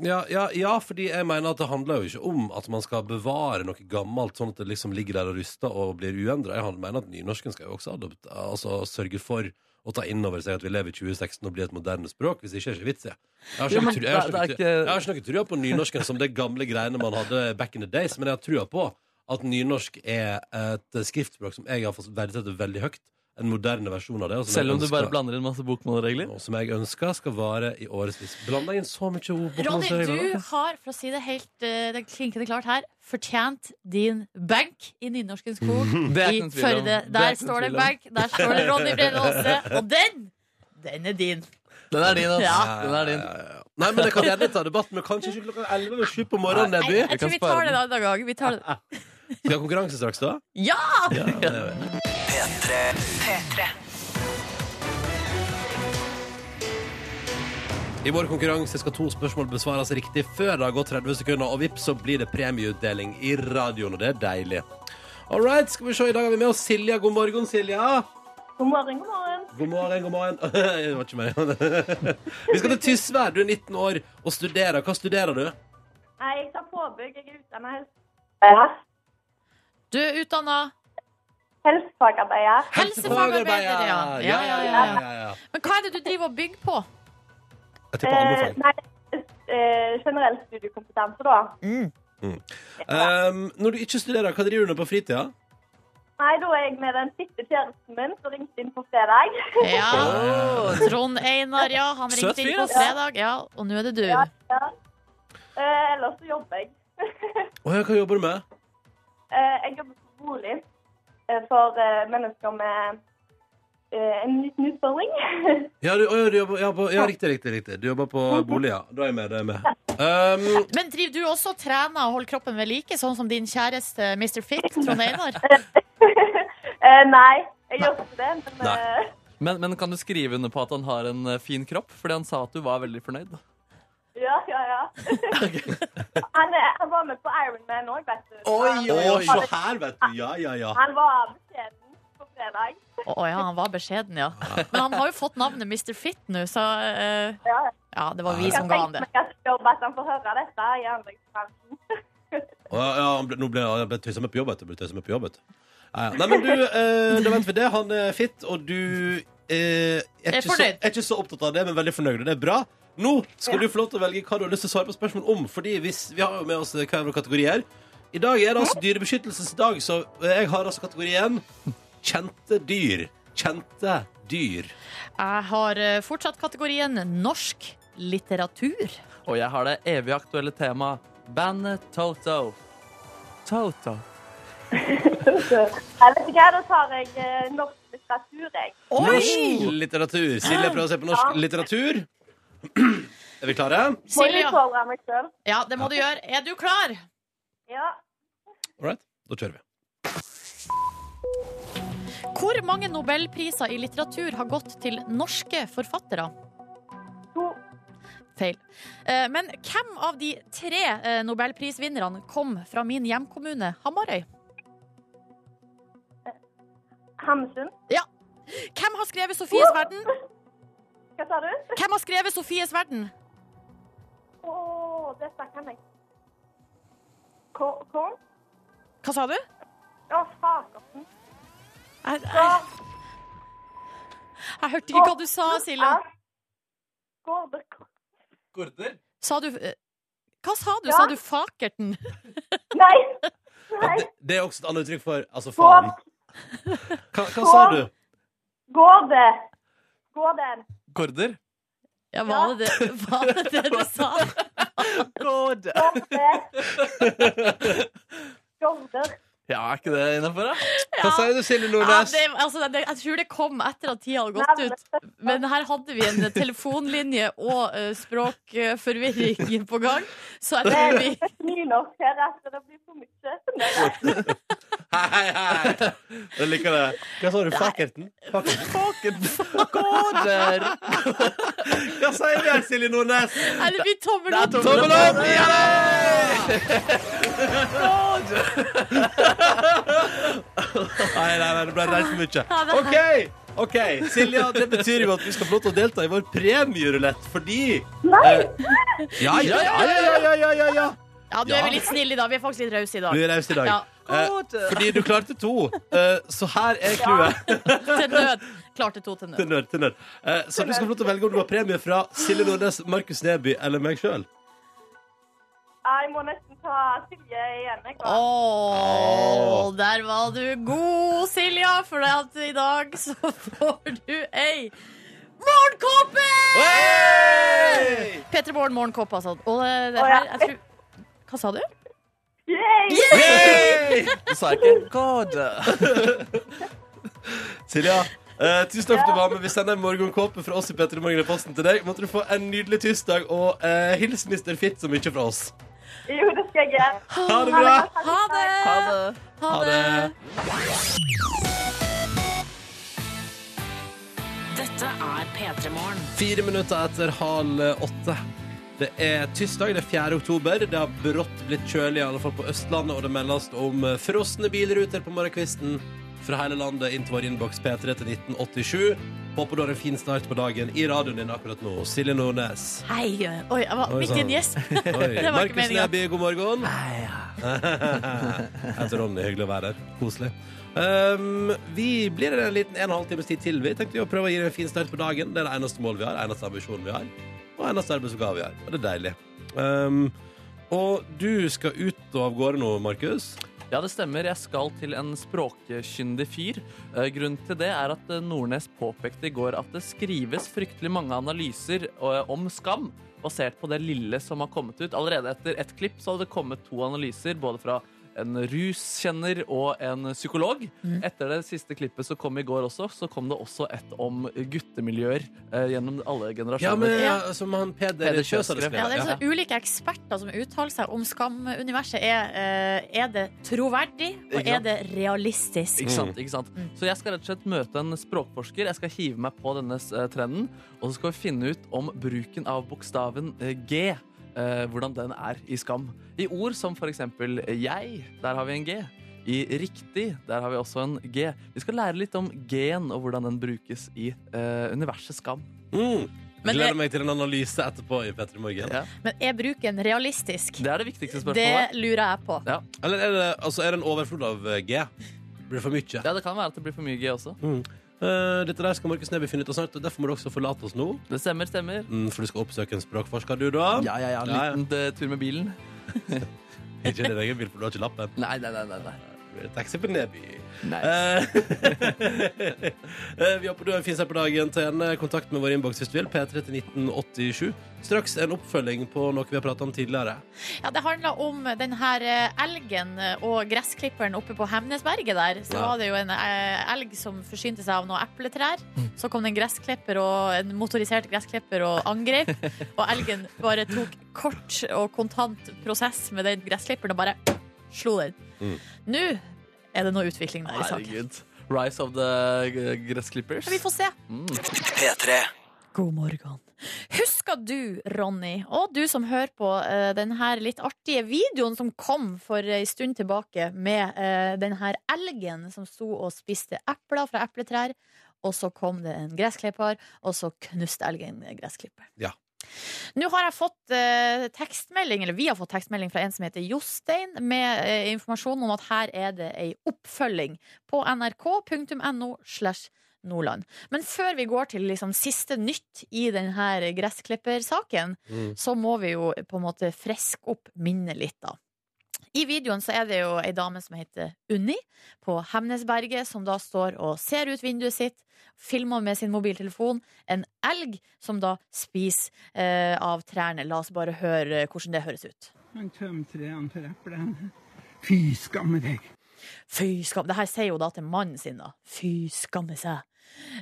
Speaker 2: Ja, ja, ja, fordi jeg mener at det handler jo ikke om at man skal bevare noe gammelt sånn at det liksom ligger der og ruster og blir uendra. Jeg mener at nynorsken skal jo også adopt, altså, sørge for å ta inn over seg at vi lever i 2016 og blir et moderne språk. Hvis ikke er det ikke vits i. Jeg har ikke noe jeg har ikke noe trua på nynorsken som det gamle greiene man hadde back in the days, men jeg har trua på at nynorsk er et skriftspråk som jeg har fått verdsetter veldig høyt. En moderne versjon av det. jeg
Speaker 4: Selv om du bare blander inn masse bokmålregler.
Speaker 2: og som jeg ønsker skal vare i årevis. Blanda inn så mye bokmålregler.
Speaker 3: Ronny, du har, for å si det helt eh, det klinkende klart her, fortjent din bank i Nynorskens
Speaker 4: Det er
Speaker 3: i. Førde.
Speaker 4: Er
Speaker 3: Der står det benk, der står det Ronny Brede Aase, og den, den er din.
Speaker 4: Den er din, altså.
Speaker 3: Ja.
Speaker 4: Den er din.
Speaker 2: Ja, ja, ja. Nei, men jeg kan gjerne ta debatt, men kanskje ikke klokka 11 eller 7 på morgenen,
Speaker 3: Nei,
Speaker 2: Neby.
Speaker 3: jeg tror vi tar det en annen gang. Vi tar det.
Speaker 2: Skal vi ha konkurranse straks, da?
Speaker 3: Ja!
Speaker 2: Ja, det gjør vi. I vår konkurranse skal to spørsmål besvares riktig før det har gått 30 sekunder, og vips, så blir det premieutdeling i radioen, og det er deilig. All right, skal vi se. I dag har vi med oss Silja. God morgen, Silja.
Speaker 1: God morgen, god morgen.
Speaker 2: God morgen, god morgen. Det var ikke meg. Vi skal til Tysvær. Du er 19 år og studerer. Hva studerer du?
Speaker 1: Jeg tar påbygg. Jeg er utdannet helse-
Speaker 3: Du er utdanna
Speaker 1: helsefagarbeider.
Speaker 3: helsefagarbeider, ja. Ja, ja, ja, ja.
Speaker 2: ja.
Speaker 3: Men hva er det du driver og bygger på?
Speaker 2: Jeg tipper andre
Speaker 1: feil.
Speaker 2: fag.
Speaker 1: nei, eh, generell studiekompetanse, da.
Speaker 2: Um, når du ikke studerer, hva driver du med på fritida?
Speaker 1: Nei, da er jeg med den siste kjæresten min som ringte inn på fredag.
Speaker 3: Ja, Trond Einar, ja. Han
Speaker 4: Søt
Speaker 3: ringte inn på fredag, ja. Og nå er det du.
Speaker 1: Ja, ja. Eh, ellers så jobber jeg.
Speaker 2: Å ja, hva jobber du med?
Speaker 1: Eh, jeg jobber på bolig eh, for eh, mennesker med eh, en liten utfordring.
Speaker 2: Ja, du, å, du jobber, ja, på, ja, riktig, riktig, riktig. Du jobber på bolig, ja. Da er jeg med. Da er jeg med. Um,
Speaker 3: Men driver du også og trener og holder kroppen ved like, sånn som din kjæreste Mr. Fit, Trond Einar?
Speaker 1: eh, nei, jeg gjør ikke det. Men
Speaker 4: Men, men kan du skrive under på at han har en fin kropp? Fordi han sa at du var veldig fornøyd.
Speaker 1: Ja, ja, ja. han, er, han var med på Ironman òg, vet du.
Speaker 2: oi, oi, oi,
Speaker 1: Han-
Speaker 2: se her, vet du. Ja, ja, ja.
Speaker 1: Han var beskjeden på fredag.
Speaker 3: Å ja, han var beskjeden, ja. Men han har jo fått navnet Mr. Fit nå, så eh,
Speaker 1: Ja.
Speaker 3: ja, det var vi
Speaker 1: Jeg
Speaker 3: som ga han
Speaker 1: tenkte
Speaker 3: det.
Speaker 1: meg at håper at han får høre dette i anleggsbransjen.
Speaker 2: Å, ja han ble, nå ble han ble tøysa med på jobb, vet du. Ble tøysa med på jobb, vet du. Ja, ja. Nei, men du, eh, da venter vi det. Han er fit, og du eh, er,
Speaker 3: Er
Speaker 2: ikke så,
Speaker 3: fornøyd.
Speaker 2: er ikke så opptatt av det, men veldig fornøyd. og Det er bra. Nå skal du få lov til å velge hva du har lyst til å svare på spørsmål om. Fordi hvis, Vi har jo med oss hver vår kategori her. I dag er det altså dyrebeskyttelsesdag, så jeg har altså kategorien kjente dyr. Kjente dyr.
Speaker 3: Jeg har eh, fortsatt kategorien norsk litteratur.
Speaker 4: Og jeg har det evig aktuelle temaet bandet Toto. Toto.
Speaker 1: Jeg vet ikke hva, da tar jeg eh, norsk litteratur, jeg.
Speaker 2: Norsk litteratur. Silje prøver å se på norsk litteratur. Er vi klare?
Speaker 3: Silja. Ja, det må du gjøre. Er du klar?
Speaker 1: Ja.
Speaker 2: All right, da kjører vi.
Speaker 3: Hvor mange nobelpriser i litteratur har gått til norske forfattere?
Speaker 1: To.
Speaker 3: Feil. Eh, Men hvem av de tre eh, nobelprisvinnerne kom fra min hjemkommune Hamarøy?
Speaker 1: Hamsun.
Speaker 3: Hvem har skrevet Sofies verden?
Speaker 1: Hva sa du?
Speaker 3: Hvem har skrevet Sofies verden?
Speaker 1: Å, dette kan jeg. Korn?
Speaker 3: Hva sa du?
Speaker 1: Å, fakersen.
Speaker 3: Jeg,
Speaker 1: Så,
Speaker 3: jeg, jeg hørte ikke hva du sa, Silja.
Speaker 1: Gårder.
Speaker 4: Korter.
Speaker 3: Sa du eh, Hva sa du?
Speaker 1: Ja.
Speaker 3: Sa du Fakerten?
Speaker 1: Nei!
Speaker 2: Ja,
Speaker 1: Nei.
Speaker 2: det, det er også et annet uttrykk for altså faen. Hva, hva sa du?
Speaker 1: Gårde. Gården.
Speaker 4: Korder.
Speaker 3: Ja, var det det, var det, det du sa?
Speaker 4: Korder.
Speaker 1: Korder! Gårder.
Speaker 4: Ja, er ikke det innafor, da?
Speaker 2: Hva sier du, Silje Nordnes?
Speaker 3: Ja, altså, jeg tror det kom etter at tida hadde gått ut. Men her hadde vi en telefonlinje og uh, språkforvirring på gang. Så jeg
Speaker 1: Det
Speaker 3: tror vi
Speaker 1: nynorsk her etter det blir for mye.
Speaker 2: Hei, hei! Jeg liker det. Hva sa du? Fakerten? Fakerten?
Speaker 4: Korder.
Speaker 2: Hva sier du, Silje Nordnes?
Speaker 3: Nei, det blir tommel
Speaker 4: Det er
Speaker 3: opp.
Speaker 2: Tommel opp! Ja! Nei, nei, nei, det ble reist for mye.
Speaker 3: Er-
Speaker 2: OK! ok, Silja, det betyr jo at vi skal få lov til å delta i vår premierulett, fordi
Speaker 1: Nei!
Speaker 2: eh, Ja, ja, ja, ja, ja, ja, ja, ja.
Speaker 3: Ja, nå er vi litt snille i dag. Vi er faktisk litt rause i
Speaker 2: Du
Speaker 3: dag.
Speaker 2: er raus i dag.
Speaker 3: Ja.
Speaker 2: Eh, fordi du klarte to, eh, så her er clouet.
Speaker 3: Til nød. Klarte to til
Speaker 2: Til
Speaker 3: nød.
Speaker 2: til nød. Eh, så du skal få lov til å velge om du har premie fra Silje Nordnes, Markus Neby eller meg sjøl.
Speaker 1: Jeg må nesten ta Silje igjen. Jeg?
Speaker 3: Der var du god, Silja, for at i dag så får du ei morgenkåpe!
Speaker 2: Hey!
Speaker 3: P3 Morgen morgenkåpe, altså. Og det, det
Speaker 1: Å,
Speaker 3: her,
Speaker 1: ja.
Speaker 3: jeg tror Hva sa du?
Speaker 1: Yay!
Speaker 4: Du sa ikke God.
Speaker 2: Silja, eh, tusen takk for at du var med. Vi sender en morgenkåpe fra oss i Petter i Morgen i posten til deg. Måtte du få en nydelig tirsdag, og eh, hils Mr. Fitt så mye fra oss.
Speaker 1: Jo, det skal jeg gjøre.
Speaker 2: Ha det bra!
Speaker 3: Ha det!
Speaker 4: Ha det.
Speaker 3: Ha
Speaker 2: Ha
Speaker 3: det.
Speaker 2: det.
Speaker 5: Dette er P3 Morgen.
Speaker 2: Fire minutter etter halv åtte. Det er tirsdag, det er 4. oktober. Det har brått blitt kjølig, i alle fall på Østlandet, og det meldes om eh, frosne bilruter på morgenkvisten fra hele landet inn til vår innboks P3 til 1987. Håper du har en fin start på dagen i radioen din akkurat nå. Silje Nordnes.
Speaker 3: Hei. Oi, jeg var midt i en
Speaker 2: sann.
Speaker 3: gjesp.
Speaker 2: Markus. Neby, god morgen. Jeg heter Ronny. Hyggelig å være her. Koselig. Um, vi blir en liten en og en halv times tid til. Vi tenkte vi å prøve å gi deg en fin start på dagen. Det er det eneste målet vi har, eneste ambisjonen vi har, og eneste arbeidsoppgave vi har. Og det er deilig. Um, og du skal ut og av gårde nå, Markus.
Speaker 4: Ja, det stemmer. Jeg skal til en språkkyndig fyr. Eh, Grunnen til det er at eh, Nordnes påpekte i går at det skrives fryktelig mange analyser eh, om skam, basert på det lille som har kommet ut. Allerede etter ett klipp så hadde det kommet to analyser, både fra en ruskjenner og en psykolog. Etter det siste klippet som kom i går også, så kom det også et om guttemiljøer eh, gjennom alle
Speaker 2: Ja,
Speaker 4: generasjoner.
Speaker 2: men
Speaker 3: Ja.
Speaker 2: men, som han Peder,
Speaker 4: Peder
Speaker 2: Kjøs hadde
Speaker 4: skrevet.
Speaker 3: Ja, det er sånn ulike eksperter som uttaler seg om skamuniverset. Er, eh, er det troverdig, og er det realistisk?
Speaker 4: Ikke sant, ikke sant? Så jeg skal rett og slett møte en språkforsker. Jeg skal hive meg på denne eh, trenden. Og så skal vi finne ut om bruken av bokstaven eh, G. eh, hvordan den er i skam. I ord som for eksempel jeg, der har vi en G. I riktig, der har vi også en G. Vi skal lære litt om G-en og hvordan den brukes i eh, universet skam.
Speaker 2: Mm.
Speaker 3: Men
Speaker 2: Gleder
Speaker 3: jeg,
Speaker 2: meg til en analyse etterpå i Petter Morgen.
Speaker 4: Ja.
Speaker 3: Men er bruken realistisk?
Speaker 4: Det er det viktigste
Speaker 3: Det
Speaker 4: spørsmålet.
Speaker 3: lurer jeg på.
Speaker 4: Ja.
Speaker 2: Eller er det, altså, er det en overflod av eh, G? Blir det for mye?
Speaker 4: ja, det kan være at det blir for mye G også.
Speaker 2: Eh, dette der skal Markus Neby finne ut av snart, og derfor må du også forlate oss nå.
Speaker 4: Det stemmer, stemmer.
Speaker 2: Mm, for du skal oppsøke en språkforsker, du, da.
Speaker 4: Ja, ja, ja. En
Speaker 2: Ja, ja.
Speaker 4: liten eh, tur med bilen.
Speaker 2: Ikke din egen bil, for du har ikke lappen.
Speaker 4: Nei, nei, nei. nei, nei.
Speaker 2: Det blir Taxi på Neby.
Speaker 4: Nice.
Speaker 2: Eh, eh, vi håper du har en fin på dagen. Ta en kontakt med vår innboks hvis du vil. P3 til 1987. Straks en oppfølging på noe vi har pratet om tidligere.
Speaker 3: Ja, Det handla om den her eh, elgen og gressklipperen oppe på Hemnesberget der. Så
Speaker 2: Ja.
Speaker 3: var det jo en eh, elg som forsynte seg av noen epletrær. Så kom det en gressklipper og en motorisert gressklipper og angrep. Og elgen bare tok kort og kontant prosess med den gressklipperen og bare slo den.
Speaker 2: Mm.
Speaker 3: Nå er det noe utvikling der i saken.
Speaker 4: Herregud. Rise of the Gressklippers. Gressclippers.
Speaker 3: Vi får se.
Speaker 4: Mm.
Speaker 3: God morgen. Husker du, Ronny, og du som hører på uh, denne litt artige videoen som kom for ei stund tilbake, med uh, denne elgen som sto og spiste epler fra epletrær, og så kom det en gressklipper, og så knuste elgen gressklipperen.
Speaker 2: Ja.
Speaker 3: Nå har jeg fått eh, tekstmelding, eller vi har fått tekstmelding fra en som heter Jostein, med eh, informasjon om at her er det ei oppfølging på nrk.no slash Nordland. Men før vi går til liksom siste nytt i denne gressklippersaken,
Speaker 2: Mm.
Speaker 3: så må vi jo på en måte friske opp minnet litt, da. I videoen så er det jo ei dame som heter Unni på Hemnesberget, som da står og ser ut vinduet sitt, filmer med sin mobiltelefon en elg som da spiser eh, av trærne. La oss bare høre hvordan det høres ut.
Speaker 6: Han tømmer trærne for eplene. Fy skamme deg.
Speaker 3: Fy skamme Det her sier jo da til mannen sin, da. Fy skamme seg.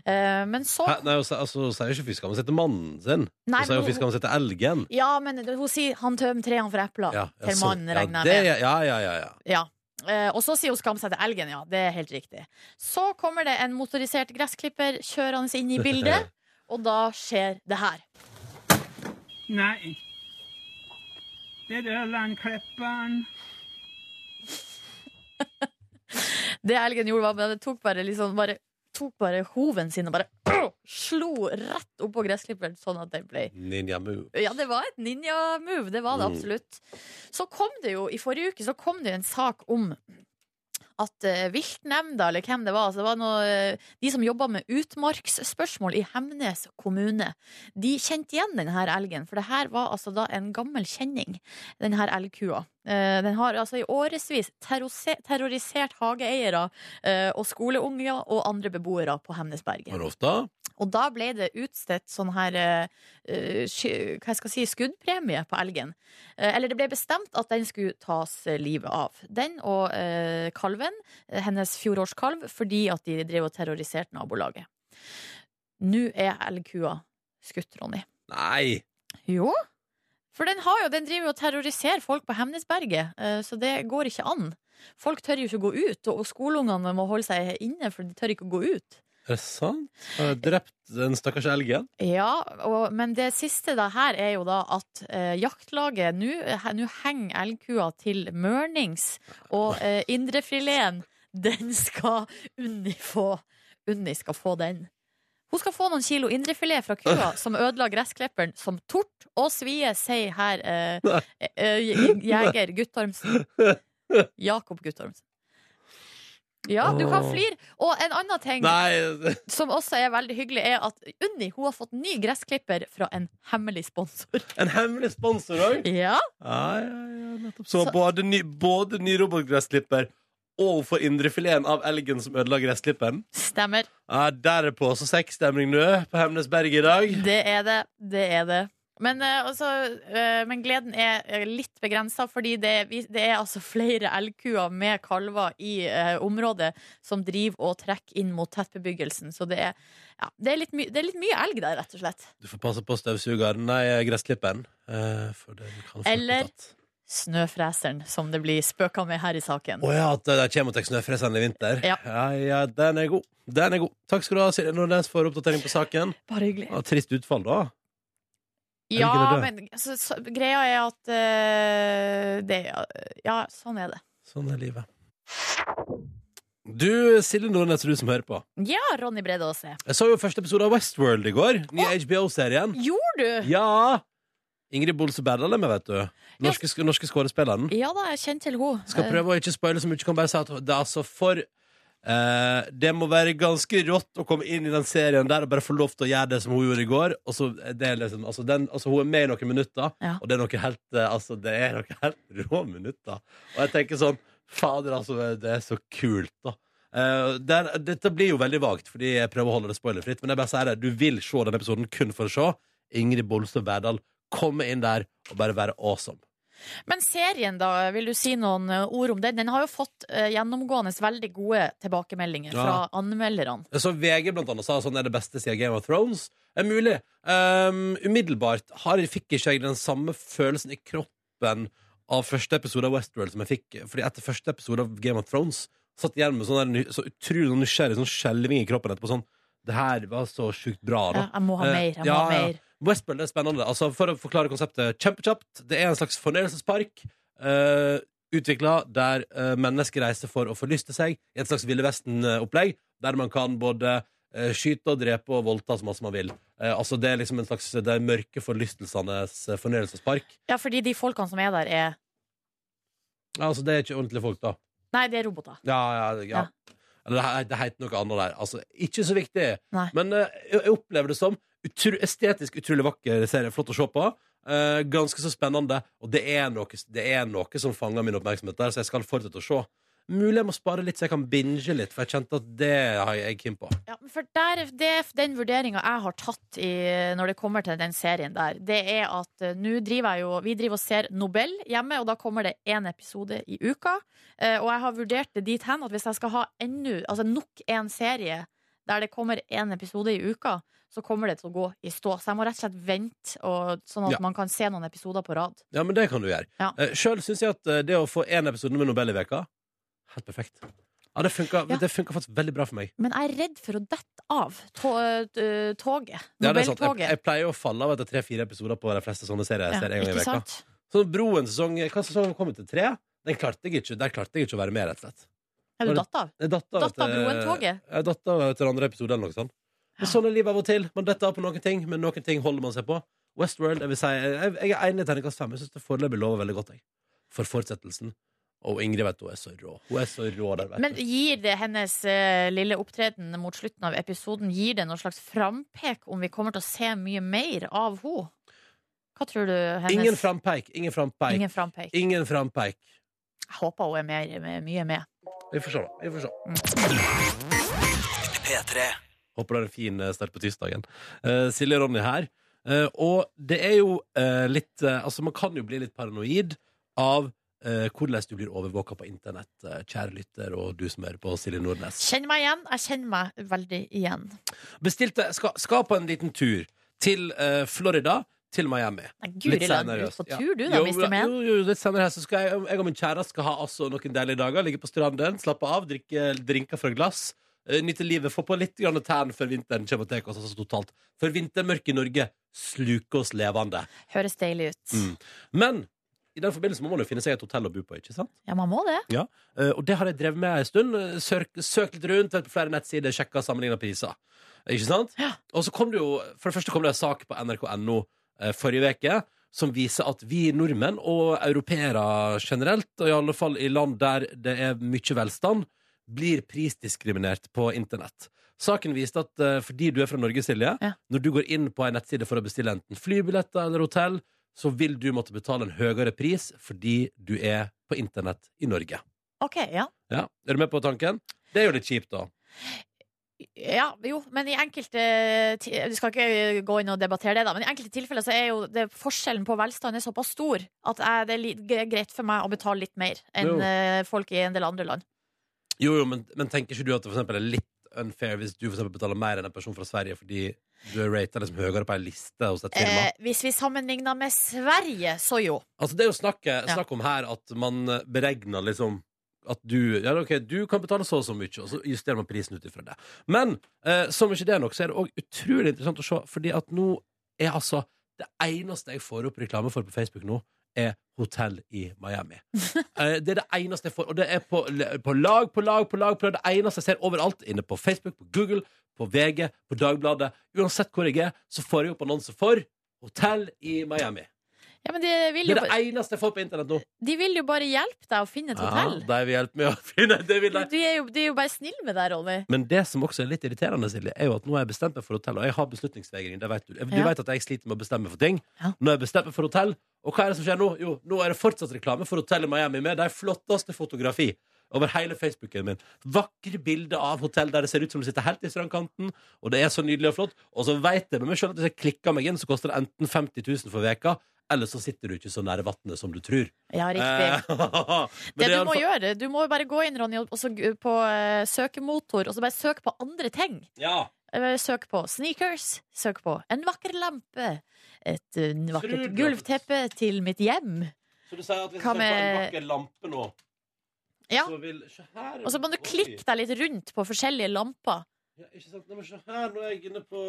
Speaker 3: Eh, men så
Speaker 2: Hæ? Nei, hun altså, hun sier jo ikke fiskene, hun sier sette mannen sin.
Speaker 3: Nei,
Speaker 2: Hun sier jo
Speaker 3: men
Speaker 2: fiskene, hun sette elgen.
Speaker 3: Ja, men hun sier han tømmer trærne for epler.
Speaker 2: Ja, ja,
Speaker 3: til
Speaker 2: så-
Speaker 3: mannen,
Speaker 2: ja,
Speaker 3: regner jeg med.
Speaker 2: Ja, ja, ja, ja.
Speaker 3: Ja. Eh, og så sier hun skam seg til elgen, ja. Det er helt riktig. Så kommer det en motorisert gressklipper kjørende inn i bildet, og da skjer det her.
Speaker 6: Nei. Det er landklipperen.
Speaker 3: Det elgen gjorde, var bare, det tok bare liksom bare, tok bare hoven sin og bare øh, slo rett oppå gressklipperen, sånn at den ble
Speaker 2: Ninja move.
Speaker 3: Ja, det var et ninja-move. Det var det
Speaker 2: Mm.
Speaker 3: absolutt. Så kom det jo, i forrige uke så kom det jo en sak om at uh, viltnemnda, eller hvem det var, altså det var noe, eh, de som jobba med utmarksspørsmål i Hemnes kommune, de kjente igjen denne elgen. For det her var altså da en gammel kjenning, denne elgkua. Eh, den har altså i årevis terrorisert hageeiere eh, og skoleunger og andre beboere på Hemnesberget.
Speaker 2: Hvor ofte?
Speaker 3: Og da ble det utstedt sånn her uh, sky- Hva skal jeg si skuddpremie på elgen. Uh, eller det ble bestemt at den skulle tas livet av. Den og uh, kalven, hennes fjorårskalv, fordi at de drev og terroriserte nabolaget. Nå er elgkua skutt, Ronny.
Speaker 2: Nei!
Speaker 3: Jo. For den, har jo, den driver jo og terroriserer folk på Hemnesberget, eh, så det går ikke an. Folk tør jo ikke å gå ut, og skoleungene må holde seg inne, for de tør ikke å gå ut.
Speaker 2: Er det sant? Har drept den stakkars elgen?
Speaker 3: Ja, og, men det siste da her er jo da at eh, jaktlaget Nå nå henger elgkua til mørnings, og eh, indrefileten, den skal Unni få. Unni skal få den. Hun skal få noen kilo indrefilet fra kua som ødela gressklipperen som tort og svie, sier her eh, eh, jeger Guttormsen. Jakob Guttormsen. Ja, du kan flire. Og en annen ting
Speaker 2: Nei!
Speaker 3: som også er veldig hyggelig, er at Unni hun har fått ny gressklipper fra en hemmelig sponsor.
Speaker 2: En hemmelig sponsor òg?
Speaker 3: Ja,
Speaker 2: Ja, ja, ja, nettopp. Så,
Speaker 3: Så-
Speaker 2: både ny, både ny robotgressklipper og for indrefileten av elgen som ødela gresslippen.
Speaker 3: stemmer.
Speaker 2: Ja, der er på så sexstemning nå på Hemnesberg i dag.
Speaker 3: Det er det. Det er det. Men, eh, altså, eh, men gleden er eh, litt begrensa, fordi det, det er altså flere elgkuer med kalver i eh, området som driver og trekker inn mot tettbebyggelsen. Så det er, ja, det, er det er litt mye elg der, rett og slett.
Speaker 2: Du får passe på støvsugeren, nei, gressklipperen.
Speaker 3: Eller-. Snøfreseren, som det blir spøka med her i saken.
Speaker 2: Å ja, at de kommer til snøfreseren i vinter.
Speaker 3: Ja.
Speaker 2: ja, ja, den er god. Den er god. Takk skal du ha, Silje Nordnes, for oppdatering på saken.
Speaker 3: Bare hyggelig.
Speaker 2: Ja, trist utfall, da.
Speaker 3: Ja, men altså, så, greia er at uh, det Ja, sånn er det.
Speaker 2: Sånn er livet. Du, Silje Nordnes, du som hører på.
Speaker 3: Ja, Ronny Brede Aase.
Speaker 2: Jeg så jo første episode av Westworld i går. Nye HBO-serien.
Speaker 3: Gjorde du?
Speaker 2: Ja! Ingrid Bolse Berdal er med, vet du. Norske, sk- norske skuespilleren.
Speaker 3: Ja da, jeg kjenner til henne.
Speaker 2: Skal prøve å ikke spoile så mye. Kan bare si at det er altså for eh, Det må være ganske rått å komme inn i den serien der og bare få lov til å gjøre det som hun gjorde i går. Og så er det liksom, altså den, altså hun er med i noen minutter,
Speaker 3: Ja.
Speaker 2: og det er noe helt eh, Altså det er noe helt rå minutter. Og jeg tenker sånn Fader, altså, det er så kult, da. Eh, der, dette blir jo veldig vagt, fordi jeg prøver å holde det spoilerfritt. Men jeg bare sier det, du vil se denne episoden kun for å se Ingrid Bolstad Berdal komme inn der og bare være awesome.
Speaker 3: Men serien, da, vil du si noen eh, ord om den? Den har jo fått uh, gjennomgående veldig gode tilbakemeldinger
Speaker 2: Ja.
Speaker 3: fra anmelderne.
Speaker 2: Så VG blant annet sa sånn er det beste siden Game of Thrones. Er mulig. Um, umiddelbart har, fikk ikke jeg den samme følelsen i kroppen av første episode av Westworld som jeg fikk. Fordi etter første episode av Game of Thrones satt jeg igjen med sånn der, så utrolig nysgjerrig sånn skjelving i kroppen etterpå. Sånn, det her var så sjukt bra, da.
Speaker 3: Ja, jeg må ha
Speaker 2: Eh,
Speaker 3: mer. Jeg må
Speaker 2: ja,
Speaker 3: ha mer.
Speaker 2: Westworld er spennende. Altså, for å forklare konseptet kjempekjapt. Det er en slags fornøyelsespark uh, utvikla der uh, mennesker reiser for å forlyste seg i et slags Ville Vesten-opplegg, der man kan både uh, skyte og drepe og voldta så masse man vil. Uh, altså Det er liksom en slags er mørke forlystelsenes eh, fornøyelsespark.
Speaker 3: Ja, fordi de folkene som er der, er
Speaker 2: altså Det er ikke ordentlige folk, da.
Speaker 3: Nei, det er roboter.
Speaker 2: Ja, ja, ja.
Speaker 3: Ja.
Speaker 2: Eller det, det heter noe annet der. Altså, ikke så viktig.
Speaker 3: Nei.
Speaker 2: Men eh, jeg, jeg opplever det som utru, estetisk utrolig vakker serie. Flott å se på. Eh, ganske så spennende. Og det er, noe, det er noe som fanger min oppmerksomhet der, så jeg skal fortsette å se. Mulig jeg må spare litt, så jeg kan binge litt, for jeg kjente at det har jeg keen på.
Speaker 3: Ja, for der, det, Den vurderinga jeg har tatt i, når det kommer til den serien der, det er at eh, nå driver jeg jo Vi driver og ser Nobel hjemme, og da kommer det én episode i uka. Eh, og jeg har vurdert det dit hen at hvis jeg skal ha enda, altså nok en serie der det kommer én episode i uka, så kommer det til å gå i stå. Så jeg må rett og slett vente, og, sånn at
Speaker 2: Ja.
Speaker 3: man kan se noen episoder på rad.
Speaker 2: Ja, men det kan du gjøre.
Speaker 3: Ja.
Speaker 2: Uh, Sjøl syns jeg at eh, det å få én episode med Nobel i veka Helt perfekt. Ja, det funka
Speaker 3: Ja.
Speaker 2: det funka faktisk veldig bra for meg.
Speaker 3: Men jeg er redd for å dette av to, eh, toget.
Speaker 2: Ja, det er sant. Jeg,
Speaker 3: Nobeltoget.
Speaker 2: jeg pleier å falle av etter tre-fire episoder på de fleste sånne serier jeg ser en gang i
Speaker 3: ikke
Speaker 2: veka.
Speaker 3: sant?
Speaker 2: Så Broen sesong Hva sesong kom til? Tre? Den klarte jeg ikke Der klarte jeg ikke å være med, rett og slett.
Speaker 3: Er du
Speaker 2: Var det-
Speaker 3: datt av?
Speaker 2: Jeg datt av
Speaker 3: Datt av
Speaker 2: etter-
Speaker 3: Broen-toget?
Speaker 2: Jeg datt av etter andre episode eller noe sånt. Men sånn er livet av og til. Man detter av på noen ting, men noen ting holder man seg på. Westworld, jeg vil si Jeg, jeg er enig i terningkast fem. Jeg syns det foreløpig lover veldig godt, jeg. For fortsettelsen. Og Ingrid, vet du, hun er så rå. Hun er så rå der, vet
Speaker 3: Men
Speaker 2: du.
Speaker 3: gir det hennes uh, lille opptreden mot slutten av episoden Gir det noe slags frampek om vi kommer til å se mye mer av henne? Hva tror du hennes
Speaker 2: Ingen frampeik. Ingen frampeik.
Speaker 3: Ingen frampek.
Speaker 2: Ingen frampeik.
Speaker 3: Jeg håper hun er mer, mer, mye med.
Speaker 2: Vi får se, da. Vi får se. Håper du har en fin eh, start på tirsdagen. Uh, Silje og Ronny her. Uh, og det er jo litt Altså, man kan jo bli litt paranoid av eh, hvordan du blir overvåka på internett, eh, kjære lytter og du som hører på Silje Nordnes.
Speaker 3: Kjenner meg igjen. Jeg kjenner meg veldig igjen.
Speaker 2: Bestilte skal, skal på en liten tur til eh, Florida, til Miami.
Speaker 3: Nei, Guri land, på tur du da, Mr. Man.
Speaker 2: Jo, jo, litt senere her så skal jeg, jeg og min kjæreste skal ha altså noen deilige dager. Ligge på stranden, slappe av, drikke drinker fra glass. eh, Nyte livet, få på litt grann tan før vinteren kommer til oss altså, totalt. For vintermørket i Norge sluker oss levende.
Speaker 3: Høres deilig ut.
Speaker 2: Mm. Men i den forbindelse må man jo finne seg et hotell å bo på, ikke sant?
Speaker 3: Ja, man må det.
Speaker 2: Eh, og det har jeg drevet med en stund. Søkt Søk, litt rundt, vært på flere nettsider, sjekka sammenligna priser. Ikke sant?
Speaker 3: Ja.
Speaker 2: Og så kom det jo For det første kom det en sak på nrk.no eh, forrige uke som viser at vi nordmenn og europeere generelt, og i alle fall i land der det er mye velstand, blir prisdiskriminert på internett. Saken viste at eh, fordi du er fra Norge, Silje,
Speaker 3: Ja.
Speaker 2: når du går inn på en nettside for å bestille enten flybilletter eller hotell, så vil du måtte betale en høyere pris fordi du er på internett i Norge.
Speaker 3: OK, ja.
Speaker 2: Ja, Er du med på tanken? Det er jo litt kjipt, da.
Speaker 3: Ja, jo, men i enkelte Du skal ikke gå inn og debattere det, da, men i enkelte tilfeller så er jo det, forskjellen på velstand er såpass stor at jeg, det er greit for meg å betale litt mer enn
Speaker 2: Jo.
Speaker 3: eh, folk i en del andre land.
Speaker 2: Jo, jo, men, men tenker ikke du at det for eksempel er litt unfair hvis du for eksempel betaler mer enn en person fra Sverige fordi du er ratet liksom høyere på ei liste hos et firma?
Speaker 3: Eh, hvis vi sammenligner med Sverige, så jo.
Speaker 2: Altså, det er jo snakk, snakk om her at man eh, beregner liksom at du Ja, okay, du kan betale så og så mye, og så justerer man prisen ut ifra det. Men eh, som ikke det er nok, så er det òg utrolig interessant å se, fordi at nå er altså Det eneste jeg får opp reklame for på Facebook nå, er hotell i Miami. Eh, det er det eneste jeg får, og det er på, på lag på lag på lag. på lag. Det eneste jeg ser overalt, inne på Facebook, på Google, på VG, på Dagbladet. Uansett hvor jeg er, så får jeg opp annonser for hotell i Miami.
Speaker 3: Ja, men de vil,
Speaker 2: Det
Speaker 3: jo,
Speaker 2: er det eneste jeg får på internett nå.
Speaker 3: de vil jo bare hjelpe deg å finne et hotell.
Speaker 2: Ja, de vil hjelpe meg å finne det vil de.
Speaker 3: De er, jo, de er jo bare snill med deg, Ronny.
Speaker 2: Men det som også er litt irriterende, Silje, er jo at nå har jeg bestemt meg for hotell, og jeg har beslutningsvegring. Det vet du. Du vet at jeg sliter med å bestemme for ting.
Speaker 3: Ja.
Speaker 2: Har jeg bestemt meg for hotell, og hva er det som skjer nå? Jo, nå er det fortsatt reklame for hotell i Miami med de flotteste fotografi over hele Facebooken min. Vakre bilder av hotell der det ser ut som det sitter helt i strandkanten, og det er så nydelig og flott. Og så vet jeg med meg sjøl at hvis jeg klikker meg inn, så koster det enten 50 000 for veka, eller så sitter du ikke så nære vannet som du tror.
Speaker 3: Ja, riktig.
Speaker 2: det,
Speaker 3: Det
Speaker 2: er
Speaker 3: du må
Speaker 2: fall-
Speaker 3: gjøre, du må jo bare gå inn, Ronny, og så g- på uh, søkemotor, og så bare søke på andre ting.
Speaker 2: Ja.
Speaker 3: Eh, Søk på sneakers, søk på en vakker lampe, et uh, vakkert gulvteppe til mitt hjem.
Speaker 2: Så du sier at hvis jeg ser på en vakker lampe nå
Speaker 3: Ja.
Speaker 2: så vil her.
Speaker 3: Og så må du klikke deg litt rundt på forskjellige lamper.
Speaker 2: Ja, ikke sant? Nei, men se her, nå er jeg inne på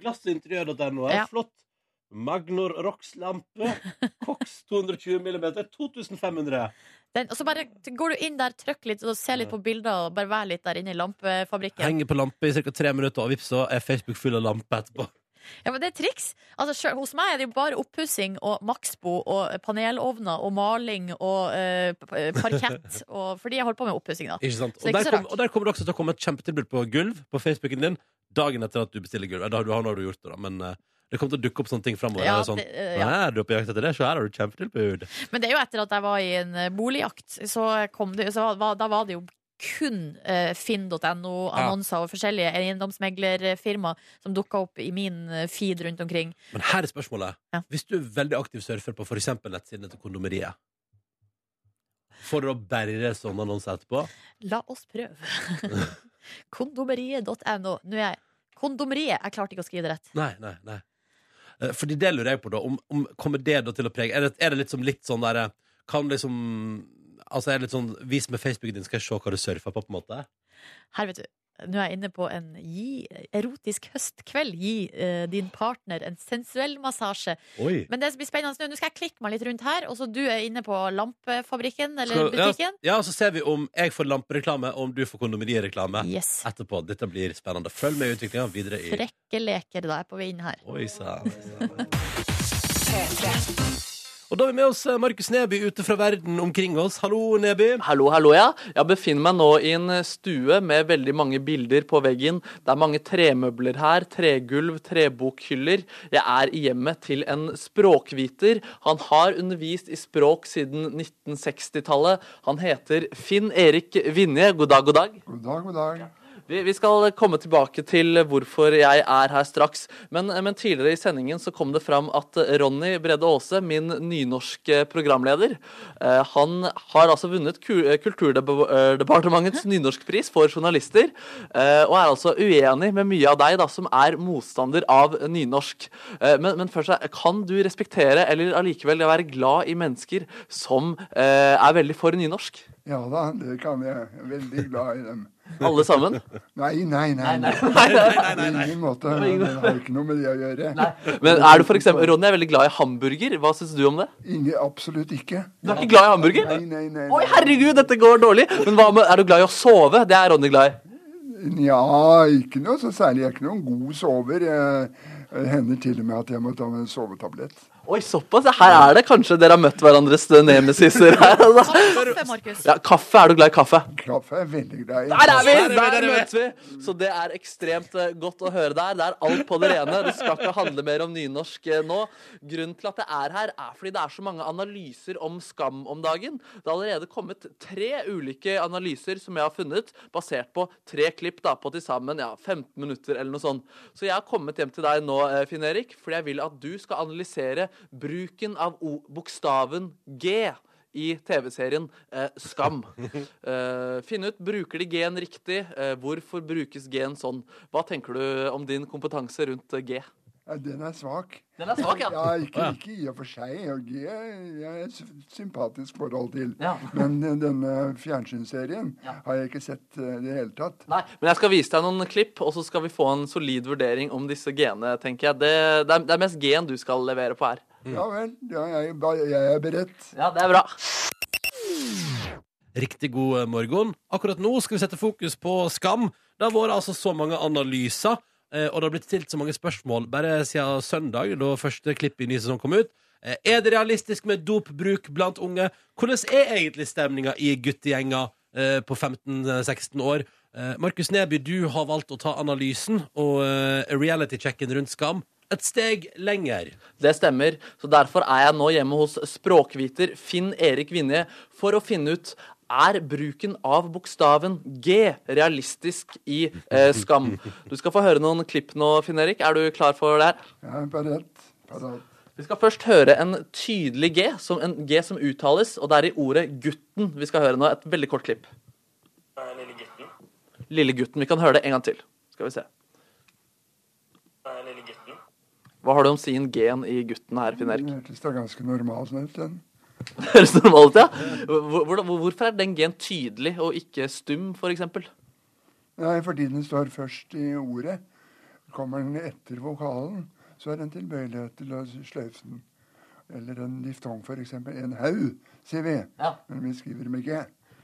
Speaker 2: glassinteriør.no.
Speaker 3: Ja.
Speaker 2: Flott. Magnor Rox-lampe. Cox 220 mm. 2500.
Speaker 3: Den, og så bare går du inn der, trykk litt og ser litt på bilder og bare vær litt der inne i lampefabrikken.
Speaker 2: Henger på lampe i ca. tre minutter, og vips, så er Facebook full av lamper etterpå.
Speaker 3: Ja, men det er triks. Altså, selv, hos meg er det jo bare oppussing og Maxbo og panelovner og maling og eh, parkett. Og, fordi jeg holder på med oppussing, da.
Speaker 2: Ikke sant?
Speaker 3: Så
Speaker 2: Og
Speaker 3: ikke
Speaker 2: der,
Speaker 3: så
Speaker 2: kom, og der kommer det også til å komme et kjempetilbud på gulv på Facebooken din dagen etter at du bestiller gulv. Da har du, har du gjort det, da, men eh, det kommer til å dukke opp sånne ting framover.
Speaker 3: Ja,
Speaker 2: sånn,
Speaker 3: eh, ja.
Speaker 2: Nei, du er på jakt etter det, så her har du kjempetilbud.
Speaker 3: Men det er jo etter at jeg var i en eh, boligjakt, så, kom det, så var, da var det jo kun eh, finn.no-annonser og forskjellige eiendomsmeglerfirma som dukka opp i min eh, feed rundt omkring.
Speaker 2: Men her er spørsmålet.
Speaker 3: Ja.
Speaker 2: Hvis du er veldig aktiv surfer på f.eks. nettsidene til kondomeriet, får du da bare sånne annonser etterpå?
Speaker 3: La oss prøve. Kondomeriet.no. Nå er jeg Kondomeriet. Jeg klarte ikke å skrive det rett.
Speaker 2: Nei, nei, nei. Eh, Fordi det lurer jeg på, da. Om, om kommer det da til å prege Er det, er det liksom litt sånn derre Kan liksom Altså er det litt sånn Vis meg Facebooken din, skal jeg se hva du surfer på, på en måte?
Speaker 3: Her, vet du. Nå er jeg inne på en gi, erotisk høstkveld. Gi eh, din partner en sensuell massasje.
Speaker 2: Oi.
Speaker 3: Men det blir spennende nå, nå skal jeg klikke meg litt rundt her. Og så du er inne på lampefabrikken eller
Speaker 2: Skal-
Speaker 3: butikken.
Speaker 2: Ja, ja, så ser vi om jeg får lampereklame, og om du får kondomerireklame
Speaker 3: Yes.
Speaker 2: etterpå. Dette blir spennende. Følg med i utviklinga videre i
Speaker 3: Frekke leker da er på vei inn her.
Speaker 2: Oi sann. Og da har vi med oss eh, Markus Neby ute fra verden omkring oss. Hallo, Neby.
Speaker 4: Hallo, hallo, ja. Jeg befinner meg nå i en stue med veldig mange bilder på veggen. Det er mange tremøbler her, tregulv, trebokhyller. Jeg er i hjemmet til en språkviter. Han har undervist i språk siden 1960-tallet. Han heter Finn Erik Vinje. God dag, god dag.
Speaker 7: God dag, god dag.
Speaker 4: Vi, vi skal komme tilbake til hvorfor jeg er her straks. Men, men tidligere i sendingen så kom det fram at Ronny Brede Aase, min nynorske programleder, eh, han har altså vunnet eh, Kulturdepartementets nynorskpris for journalister, eh, og er altså uenig med mye av deg da, som er motstander av nynorsk. Men, men først, kan du respektere eller allikevel være glad i mennesker som er veldig for nynorsk?
Speaker 7: Ja da, det kan jeg. Jeg er veldig glad i dem.
Speaker 4: Alle sammen?
Speaker 7: Nei, nei, nei.
Speaker 4: Nei, nei, nei, nei, nei.
Speaker 7: ingen måte. Det har ikke noe med det å gjøre.
Speaker 4: Men er du for eksempel, Ronny er veldig glad i hamburger. Hva syns du om det?
Speaker 7: Ingen, absolutt ikke.
Speaker 4: Du er ikke glad i hamburger?
Speaker 7: Nei, nei, nei.
Speaker 4: Oi, herregud, dette går dårlig. Men hva med, er du glad i å sove? Det er Ronny glad i.
Speaker 7: Ja, ikke noe så særlig. Jeg er ikke noen god sover. Det hender til og med at jeg må ta med en sovetablett.
Speaker 4: Oi, såpass. Her er det kanskje dere har møtt hverandres nemesiser her. Altså.
Speaker 3: Kaffe, Markus.
Speaker 4: Ja, kaffe. Er du glad i kaffe?
Speaker 7: Kaffe er veldig glad i.
Speaker 4: Der er vi!
Speaker 2: Der er vi, der
Speaker 4: Der
Speaker 2: er
Speaker 4: møtes vi! Så det er ekstremt eh, godt å høre der. Det er alt på det rene. Det skal ikke handle mer om nynorsk eh, nå. Grunnen til at det er her, er fordi det er så mange analyser om skam om dagen. Det har allerede kommet tre ulike analyser som jeg har funnet, basert på tre klipp da, på til sammen ja, 15 minutter eller noe sånt. Så jeg har kommet hjem til deg nå, eh, Finn Erik, fordi jeg vil at du skal analysere bruken av o bokstaven G i TV-serien eh, Skam. Eh, finne ut bruker de G-en riktig. Eh, hvorfor brukes G-en sånn? Hva tenker du om din kompetanse rundt eh, G?
Speaker 7: Den er svak.
Speaker 4: Den er svak, ja.
Speaker 7: Ja, ikke, ikke i og for seg. G jeg er et sympatisk forhold til.
Speaker 4: Ja.
Speaker 7: Men eh, denne fjernsynsserien har jeg ikke sett eh, i det hele tatt.
Speaker 4: Nei, men jeg skal vise deg noen klipp, og så skal vi få en solid vurdering om disse G-ene, tenker jeg. Det, det, er, det er mest G-en du skal levere på her.
Speaker 7: Ja vel, ja, jeg, jeg er beredt.
Speaker 4: Ja, det er bra.
Speaker 2: Riktig god eh, morgen. Akkurat nå skal vi sette fokus på skam. Det har vært altså så mange analyser, eh, og det har blitt stilt så mange spørsmål bare siden søndag, da første klipp i ny sesong kom ut. Eh, Er det realistisk med dopbruk blant unge? Hvordan er egentlig stemninga i guttegjenger eh, på 15-16 år? Markus Neby, du har valgt å ta analysen og reality-checken rundt skam et steg lenger.
Speaker 4: Det stemmer. Så derfor er jeg nå hjemme hos språkviter Finn Erik Vinje for å finne ut er bruken av bokstaven G realistisk i eh, Skam. Du skal få høre noen klipp nå, Finn Erik. Er du klar for det her?
Speaker 7: Er beredt. beredt.
Speaker 4: Vi skal først høre en tydelig G, som en G som uttales, og det er i ordet 'gutten' vi skal høre nå. Et veldig kort klipp.
Speaker 8: Lille gutten.
Speaker 4: Lille gutten. Vi kan høre det en gang til. Skal vi se.
Speaker 8: Lille gutten.
Speaker 4: Hva har du om sin G-en i gutten her, Finn Erik?
Speaker 7: Den hørtes da ganske normal ut, den.
Speaker 4: Høres normalt ut, ja. Hvor, hvor, hvorfor er den G-en tydelig og ikke stum, for eksempel?
Speaker 7: Nei, fordi den står først i ordet. Kommer den etter vokalen, så er den tilbøyelighet til å sløyfe den. Eller en diftong, f.eks. En haug, sier vi.
Speaker 4: Ja.
Speaker 7: Men vi skriver med G.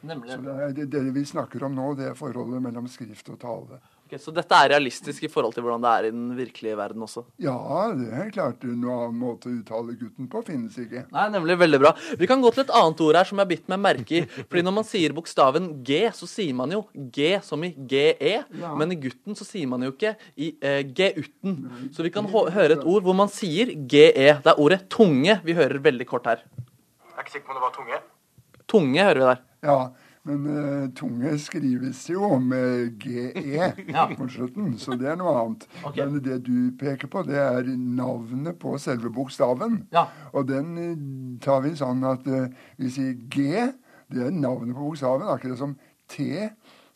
Speaker 4: Nemlig.
Speaker 7: Så det, er, det, det vi snakker om nå, det er forholdet mellom skrift og tale.
Speaker 4: Ok, så dette er realistisk i forhold til hvordan det er i den virkelige verden også?
Speaker 7: Ja, det er klart. Noen annen måte å uttale gutten på finnes ikke.
Speaker 4: Nei, nemlig veldig bra. Vi kan gå til et annet ord her som jeg har bitt meg merke i. Fordi når man sier bokstaven G, så sier man jo G som i GE. Men i gutten så sier man jo ikke i eh, G-utten. Så vi kan høre et ord hvor man sier GE. Det er ordet tunge vi hører veldig kort her.
Speaker 8: Jeg er ikke sikker på om det var tunge.
Speaker 4: Tunge hører vi der.
Speaker 7: Ja, men uh, tunge skrives jo med GE på slutten, så det er noe annet.
Speaker 4: Okay.
Speaker 7: Men det du peker på, det er navnet på selve bokstaven.
Speaker 4: Ja.
Speaker 7: Og den eh, tar vi sånn at uh, vi sier G, det er navnet på bokstaven, akkurat som T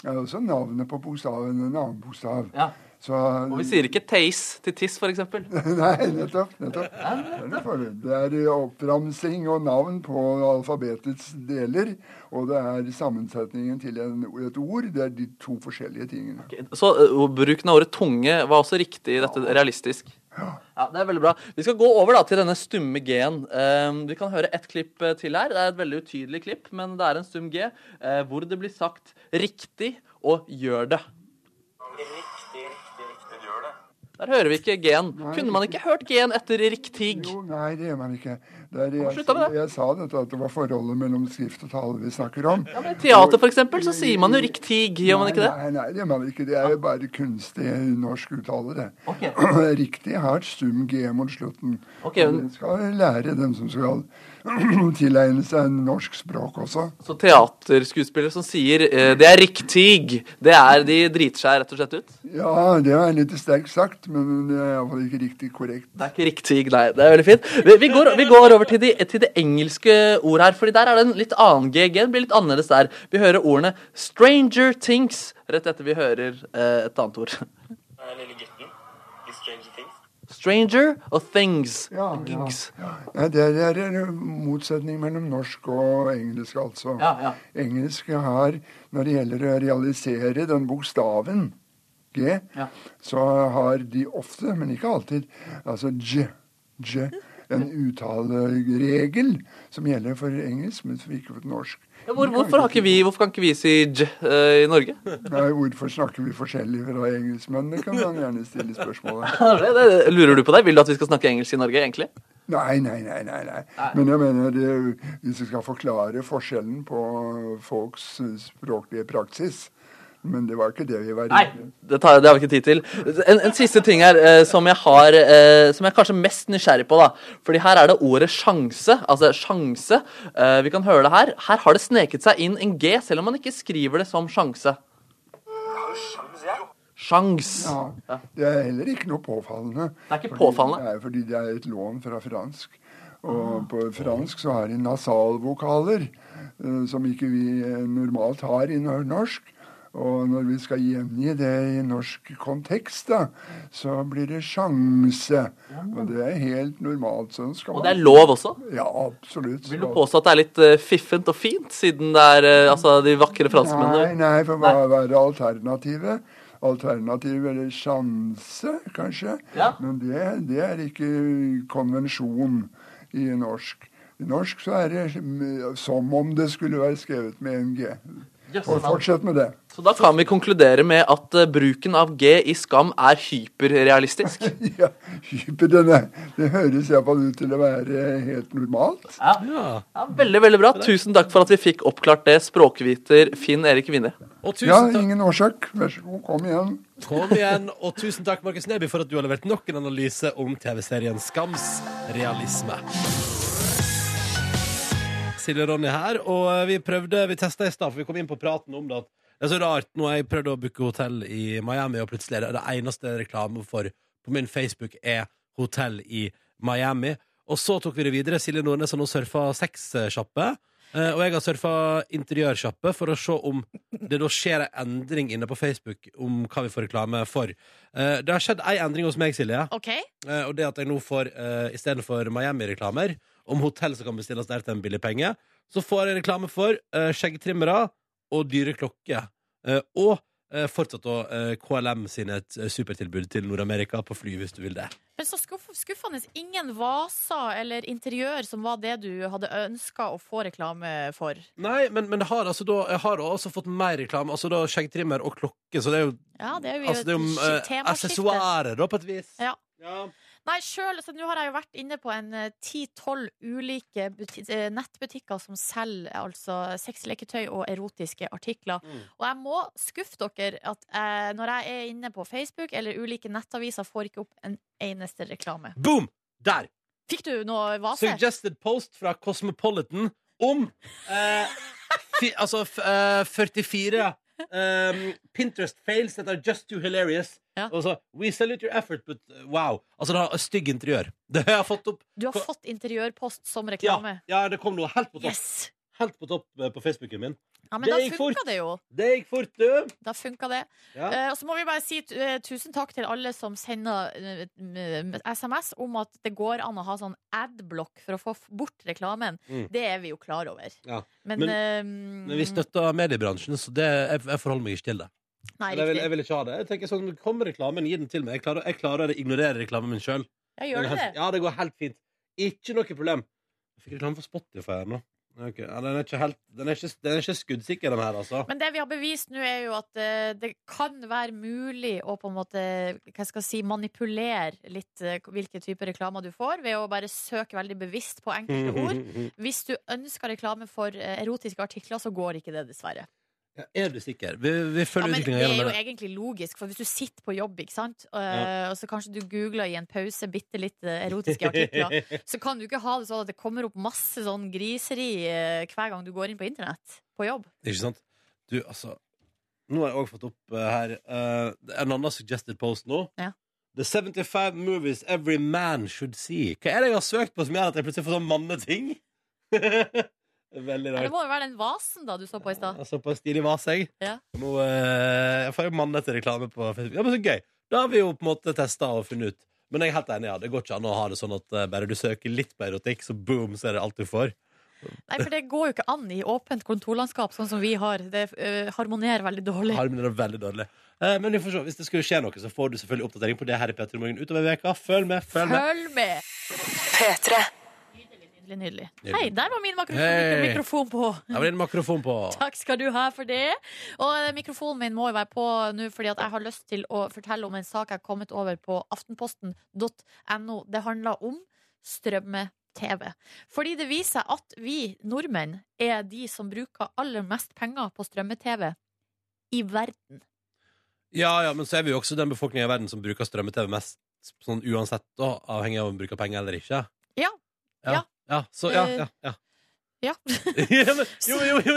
Speaker 7: er også navnet på bokstaven, en annen bokstav.
Speaker 4: Ja.
Speaker 7: Så
Speaker 4: Og vi sier ikke teis til tiss, eksempel.
Speaker 7: Nei, nettopp. nettopp. Det er er oppramsing og navn på alfabetets deler, og det er sammensetningen til en, et ord. Det er de to forskjellige tingene.
Speaker 4: Så uh, bruken av ordet tunge var også riktig i dette realistisk. Ja, ja. det er veldig bra. Vi skal gå over da til denne stumme G-en. Uh, vi kan høre ett klipp eh, til her. Det er et veldig utydelig klipp, men det er en stum G Uh, hvor det blir sagt riktig og gjør det.
Speaker 8: Riktig, riktig. Gjør det.
Speaker 4: Der hører vi ikke G-en. Kunne man ikke hørt G-en etter riktig?
Speaker 7: Jo, nei, det gjør man ikke. Det er, jeg,
Speaker 4: med det.
Speaker 7: jeg sa dette at det var forholdet mellom skrift og tale vi snakker om.
Speaker 4: Ja, men I teater, eksempel, så sier man jo riktig, gjør man ikke det?
Speaker 7: Nei, nei, det gjør man ikke. Det er jo bare kunstig norsk uttale, det.
Speaker 4: Okay.
Speaker 7: Riktig har stum G mot slutten. Okay,
Speaker 4: men-
Speaker 7: Det skal lære dem som skal tilegne seg norsk språk også.
Speaker 4: Så teaterskuespillere som sier eh, 'det er riktig', det er de driter seg rett og slett ut?
Speaker 7: Ja, det var litt sterkt sagt, men det er iallfall ikke riktig korrekt.
Speaker 4: Det er ikke riktig, nei. Det er veldig fint. Vi, vi, går, vi går over til, de, til det engelske ordet her, fordi der er det en litt annen GG. Det blir litt annerledes der. Vi hører ordene 'stranger things' rett etter vi hører eh, et annet ord.
Speaker 8: Lille gutten Stranger Things.
Speaker 4: Stranger og things.
Speaker 7: Ja, ja.
Speaker 4: Gigs.
Speaker 7: Ja, det er en motsetning mellom norsk og engelsk, altså.
Speaker 4: Ja, ja.
Speaker 7: Engelsk har, når det gjelder å realisere den bokstaven G,
Speaker 4: Ja.
Speaker 7: så har de ofte, men ikke alltid, altså j, j, en uttaleregel som gjelder for engelsk, men som ikke for norsk.
Speaker 4: Ja, hvor, hvorfor, har ikke vi, hvorfor kan ikke vi si j eh, i Norge?
Speaker 7: Nei, hvorfor snakker vi forskjellig fra engelskmennene, kan man gjerne stille spørsmål om.
Speaker 4: Det, det, lurer du på det? Vil du at vi skal snakke engelsk i Norge, egentlig?
Speaker 7: Nei, nei, nei. nei, nei. Men jeg mener, det, hvis vi skal forklare forskjellen på folks språklige praksis Men det var ikke det vi var
Speaker 4: Nei, det, tar, det har vi ikke tid til. En, en siste ting her eh, som jeg har eh, Som jeg er kanskje mest nysgjerrig på. da Fordi her er det ordet sjanse. Altså sjanse. Eh, vi kan høre det her. Her har det sneket seg inn en G, selv om man ikke skriver det som sjanse.
Speaker 8: Sjans.
Speaker 7: Ja, Det er heller ikke noe påfallende.
Speaker 4: Det er ikke
Speaker 7: Fordi-
Speaker 4: påfallende?
Speaker 7: er, fordi det er et lån fra fransk. Og på fransk så har de nasalvokaler, eh, som ikke vi eh, normalt har i norsk. Og når vi skal gjengi det i norsk kontekst, da, så blir det sjanse. Og det er helt normalt. Sånn skal
Speaker 4: Og det er lov også.
Speaker 7: Ja, absolutt.
Speaker 4: Vil du påstå at det er litt eh, fiffent og fint, siden det er eh, altså, de vakre franskmennene?
Speaker 7: nei, nei, for hva er alternativet? Alternativet er sjanse, kanskje.
Speaker 4: Ja.
Speaker 7: Men det, det er ikke konvensjon i norsk. I norsk så er det mm, som om det skulle være skrevet med en G. Og fortsett med det.
Speaker 4: Så da kan vi konkludere med at uh, bruken av G i Skam er hyperrealistisk.
Speaker 7: Ja, hyper denne. Det høres iallfall ut til å være helt normalt.
Speaker 4: Ja. ja, Veldig, veldig bra. Tusen takk for at vi fikk oppklart det, språkviter Finn Erik
Speaker 2: Winne.
Speaker 7: Ja, ingen årsak. Vær så god, kom igjen.
Speaker 2: Kom igjen, og tusen takk, Markus Neby, for at du har levert nok en analyse om TV-serien Skams realisme. Silje og Ronny her, og vi prøvde, vi testa i stad, for vi kom inn på praten om det at det er så rart. Nå har jeg prøvd å booke hotell i Miami, og plutselig er det det eneste reklame for på min Facebook er hotell i Miami. Og så tok vi det videre. Silje Nordnes har nå surfa sexsjappe. Eh, og jeg har surfa interiørsjappe for å se om det da skjer en endring inne på Facebook om hva vi får reklame for. Eh, det har skjedd ei endring hos meg, Silje.
Speaker 3: OK?
Speaker 2: Eh, og det at jeg nå får istedenfor Miami-reklamer, om hotell som kan bestilles der til en billig penge. Så får jeg reklame for uh, skjeggtrimmere og dyre klokker. Uh, og uh, fortsatt da uh, KLM sine eh, supertilbud til Nord-Amerika på fly, hvis du vil det.
Speaker 3: Men så skuff, skuffende ingen vaser eller interiør som var det du hadde ønska å få reklame for.
Speaker 2: Nei, men, men har, altså, da, jeg har også fått mer reklame. Altså da Skjeggtrimmer og klokke. Så det er jo,
Speaker 3: Ja, det er jo
Speaker 2: altså, det jo eh,
Speaker 3: temaskifte.
Speaker 2: da, på et vis.
Speaker 3: Ja.
Speaker 2: Ja.
Speaker 3: Nei, selv, så Nå har jeg jo vært inne på en eh, 10-12 ulike eh, nettbutikker som selger altså sexleketøy og erotiske artikler.
Speaker 2: Mm.
Speaker 3: Og jeg må skuffe dere at eh, når jeg er inne på Facebook eller ulike nettaviser, får ikke opp en eneste reklame.
Speaker 2: Boom! Der!
Speaker 3: Fikk du noe vase?
Speaker 2: Suggested post fra Cosmopolitan om eh, fi, Altså f, eh, 44 um, Pinterest fails that are just too hilarious.
Speaker 3: Ja.
Speaker 2: Og så We salute your effort, but uh, wow. Altså, det har stygg interiør. Det har jeg fått opp.
Speaker 3: Du har fått interiørpost som reklame?
Speaker 2: ja, det kom noe helt på topp.
Speaker 3: Yes!
Speaker 2: Helt på topp eh, på Facebooken min.
Speaker 3: Ja, men
Speaker 2: Det
Speaker 3: da funka det jo.
Speaker 2: Det gikk fort, du.
Speaker 3: Da funka det.
Speaker 2: Ja.
Speaker 3: Uh, og så må vi bare si uh, tusen takk til alle som sender uh, m- SMS om at det går an å ha sånn adblock for å få bort reklamen.
Speaker 2: Mm.
Speaker 3: Det er vi jo klar over.
Speaker 2: Ja.
Speaker 3: Men,
Speaker 2: Men-
Speaker 3: eh,
Speaker 2: Men vi støtter mediebransjen, så det, jeg, jeg forholder meg ikke til det.
Speaker 3: Nei,
Speaker 2: jeg, vil, jeg vil ikke ha det. Jeg tenker sånn, Kom reklamen, gi den til meg. Jeg klarer, jeg klarer å ignorere reklamen min sjøl.
Speaker 3: Ja, det
Speaker 2: går helt fint. Ikke noe problem. Jeg fikk reklame for Spotify her nå. Ok, ja, den, er ikke helt, den, er ikke, den er ikke skuddsikker, den her, altså.
Speaker 3: Men det vi har bevist nå, er jo at eh, det kan være mulig å på en måte hva skal jeg si, manipulere litt eh, hvilke typer reklamer du får, ved å bare søke veldig bevisst på enkelte ord. Hvis du ønsker reklame for eh, erotiske artikler, så går ikke det, dessverre.
Speaker 2: Er du sikker? Vi, vi
Speaker 3: Ja,
Speaker 2: utviklinga
Speaker 3: gjennom det
Speaker 2: Det
Speaker 3: er jo egentlig logisk, for hvis du sitter på jobb, ikke sant, og,
Speaker 2: Ja.
Speaker 3: og så kanskje du googler i en pause bitte litt eh, erotiske artikler, så kan du ikke ha det sånn at det kommer opp masse sånn griseri uh, hver gang du går inn på internett på jobb.
Speaker 2: Ikke sant? Du, altså Nå har jeg òg fått opp uh, her en annen suggested post nå.
Speaker 3: Ja.
Speaker 2: The 75 movies every man should see. Hva er det jeg har søkt på som gjør at jeg plutselig får sånn manneting? Veldig
Speaker 3: rart. det må jo være den vasen da du så på i stad.
Speaker 2: Jeg så på en stilig vase, jeg.
Speaker 3: Ja.
Speaker 2: Nå eh, jeg får jo til reklame på Facebook. Ja, men så gøy. Da har vi jo på en måte testa og funnet ut. Men jeg er helt enig, ja. Det går ikke an å ha det sånn at eh, bare du søker litt på erotikk, så boom, så er det alt du får.
Speaker 3: Nei, for det går jo ikke an i åpent kontorlandskap, sånn som vi har. Det eh, harmonerer veldig dårlig.
Speaker 2: Harmonerer er veldig dårlig. Eh, men vi får se. hvis det skulle skje noe, så får du selvfølgelig oppdatering på det her i Petter i Morgen utover veka. Følg med, følg med.
Speaker 3: Følg med!
Speaker 9: P3.
Speaker 3: Nydelig, nydelig.
Speaker 2: Nydelig.
Speaker 3: Hei, der var min mikrofon,
Speaker 2: hey.
Speaker 3: mikrofon på.
Speaker 2: Der var din mikrofon på.
Speaker 3: Takk skal du ha for det. Og eh, mikrofonen min må jo være på nå, fordi at jeg har lyst til å fortelle om en sak jeg har kommet over på aftenposten.no. Det handler om strømme-TV. Fordi det viser seg at vi nordmenn er de som bruker aller mest penger på strømme-TV i verden.
Speaker 2: Ja, ja, men så er vi jo også den befolkninga i verden som bruker strømme-TV mest, sånn uansett, da, avhengig av om vi bruker penger eller ikke.
Speaker 3: Ja.
Speaker 2: Ja.
Speaker 3: Ja.
Speaker 2: Ja så, ja, ja, ja.
Speaker 3: Ja.
Speaker 2: ja men, jo, jo, jo,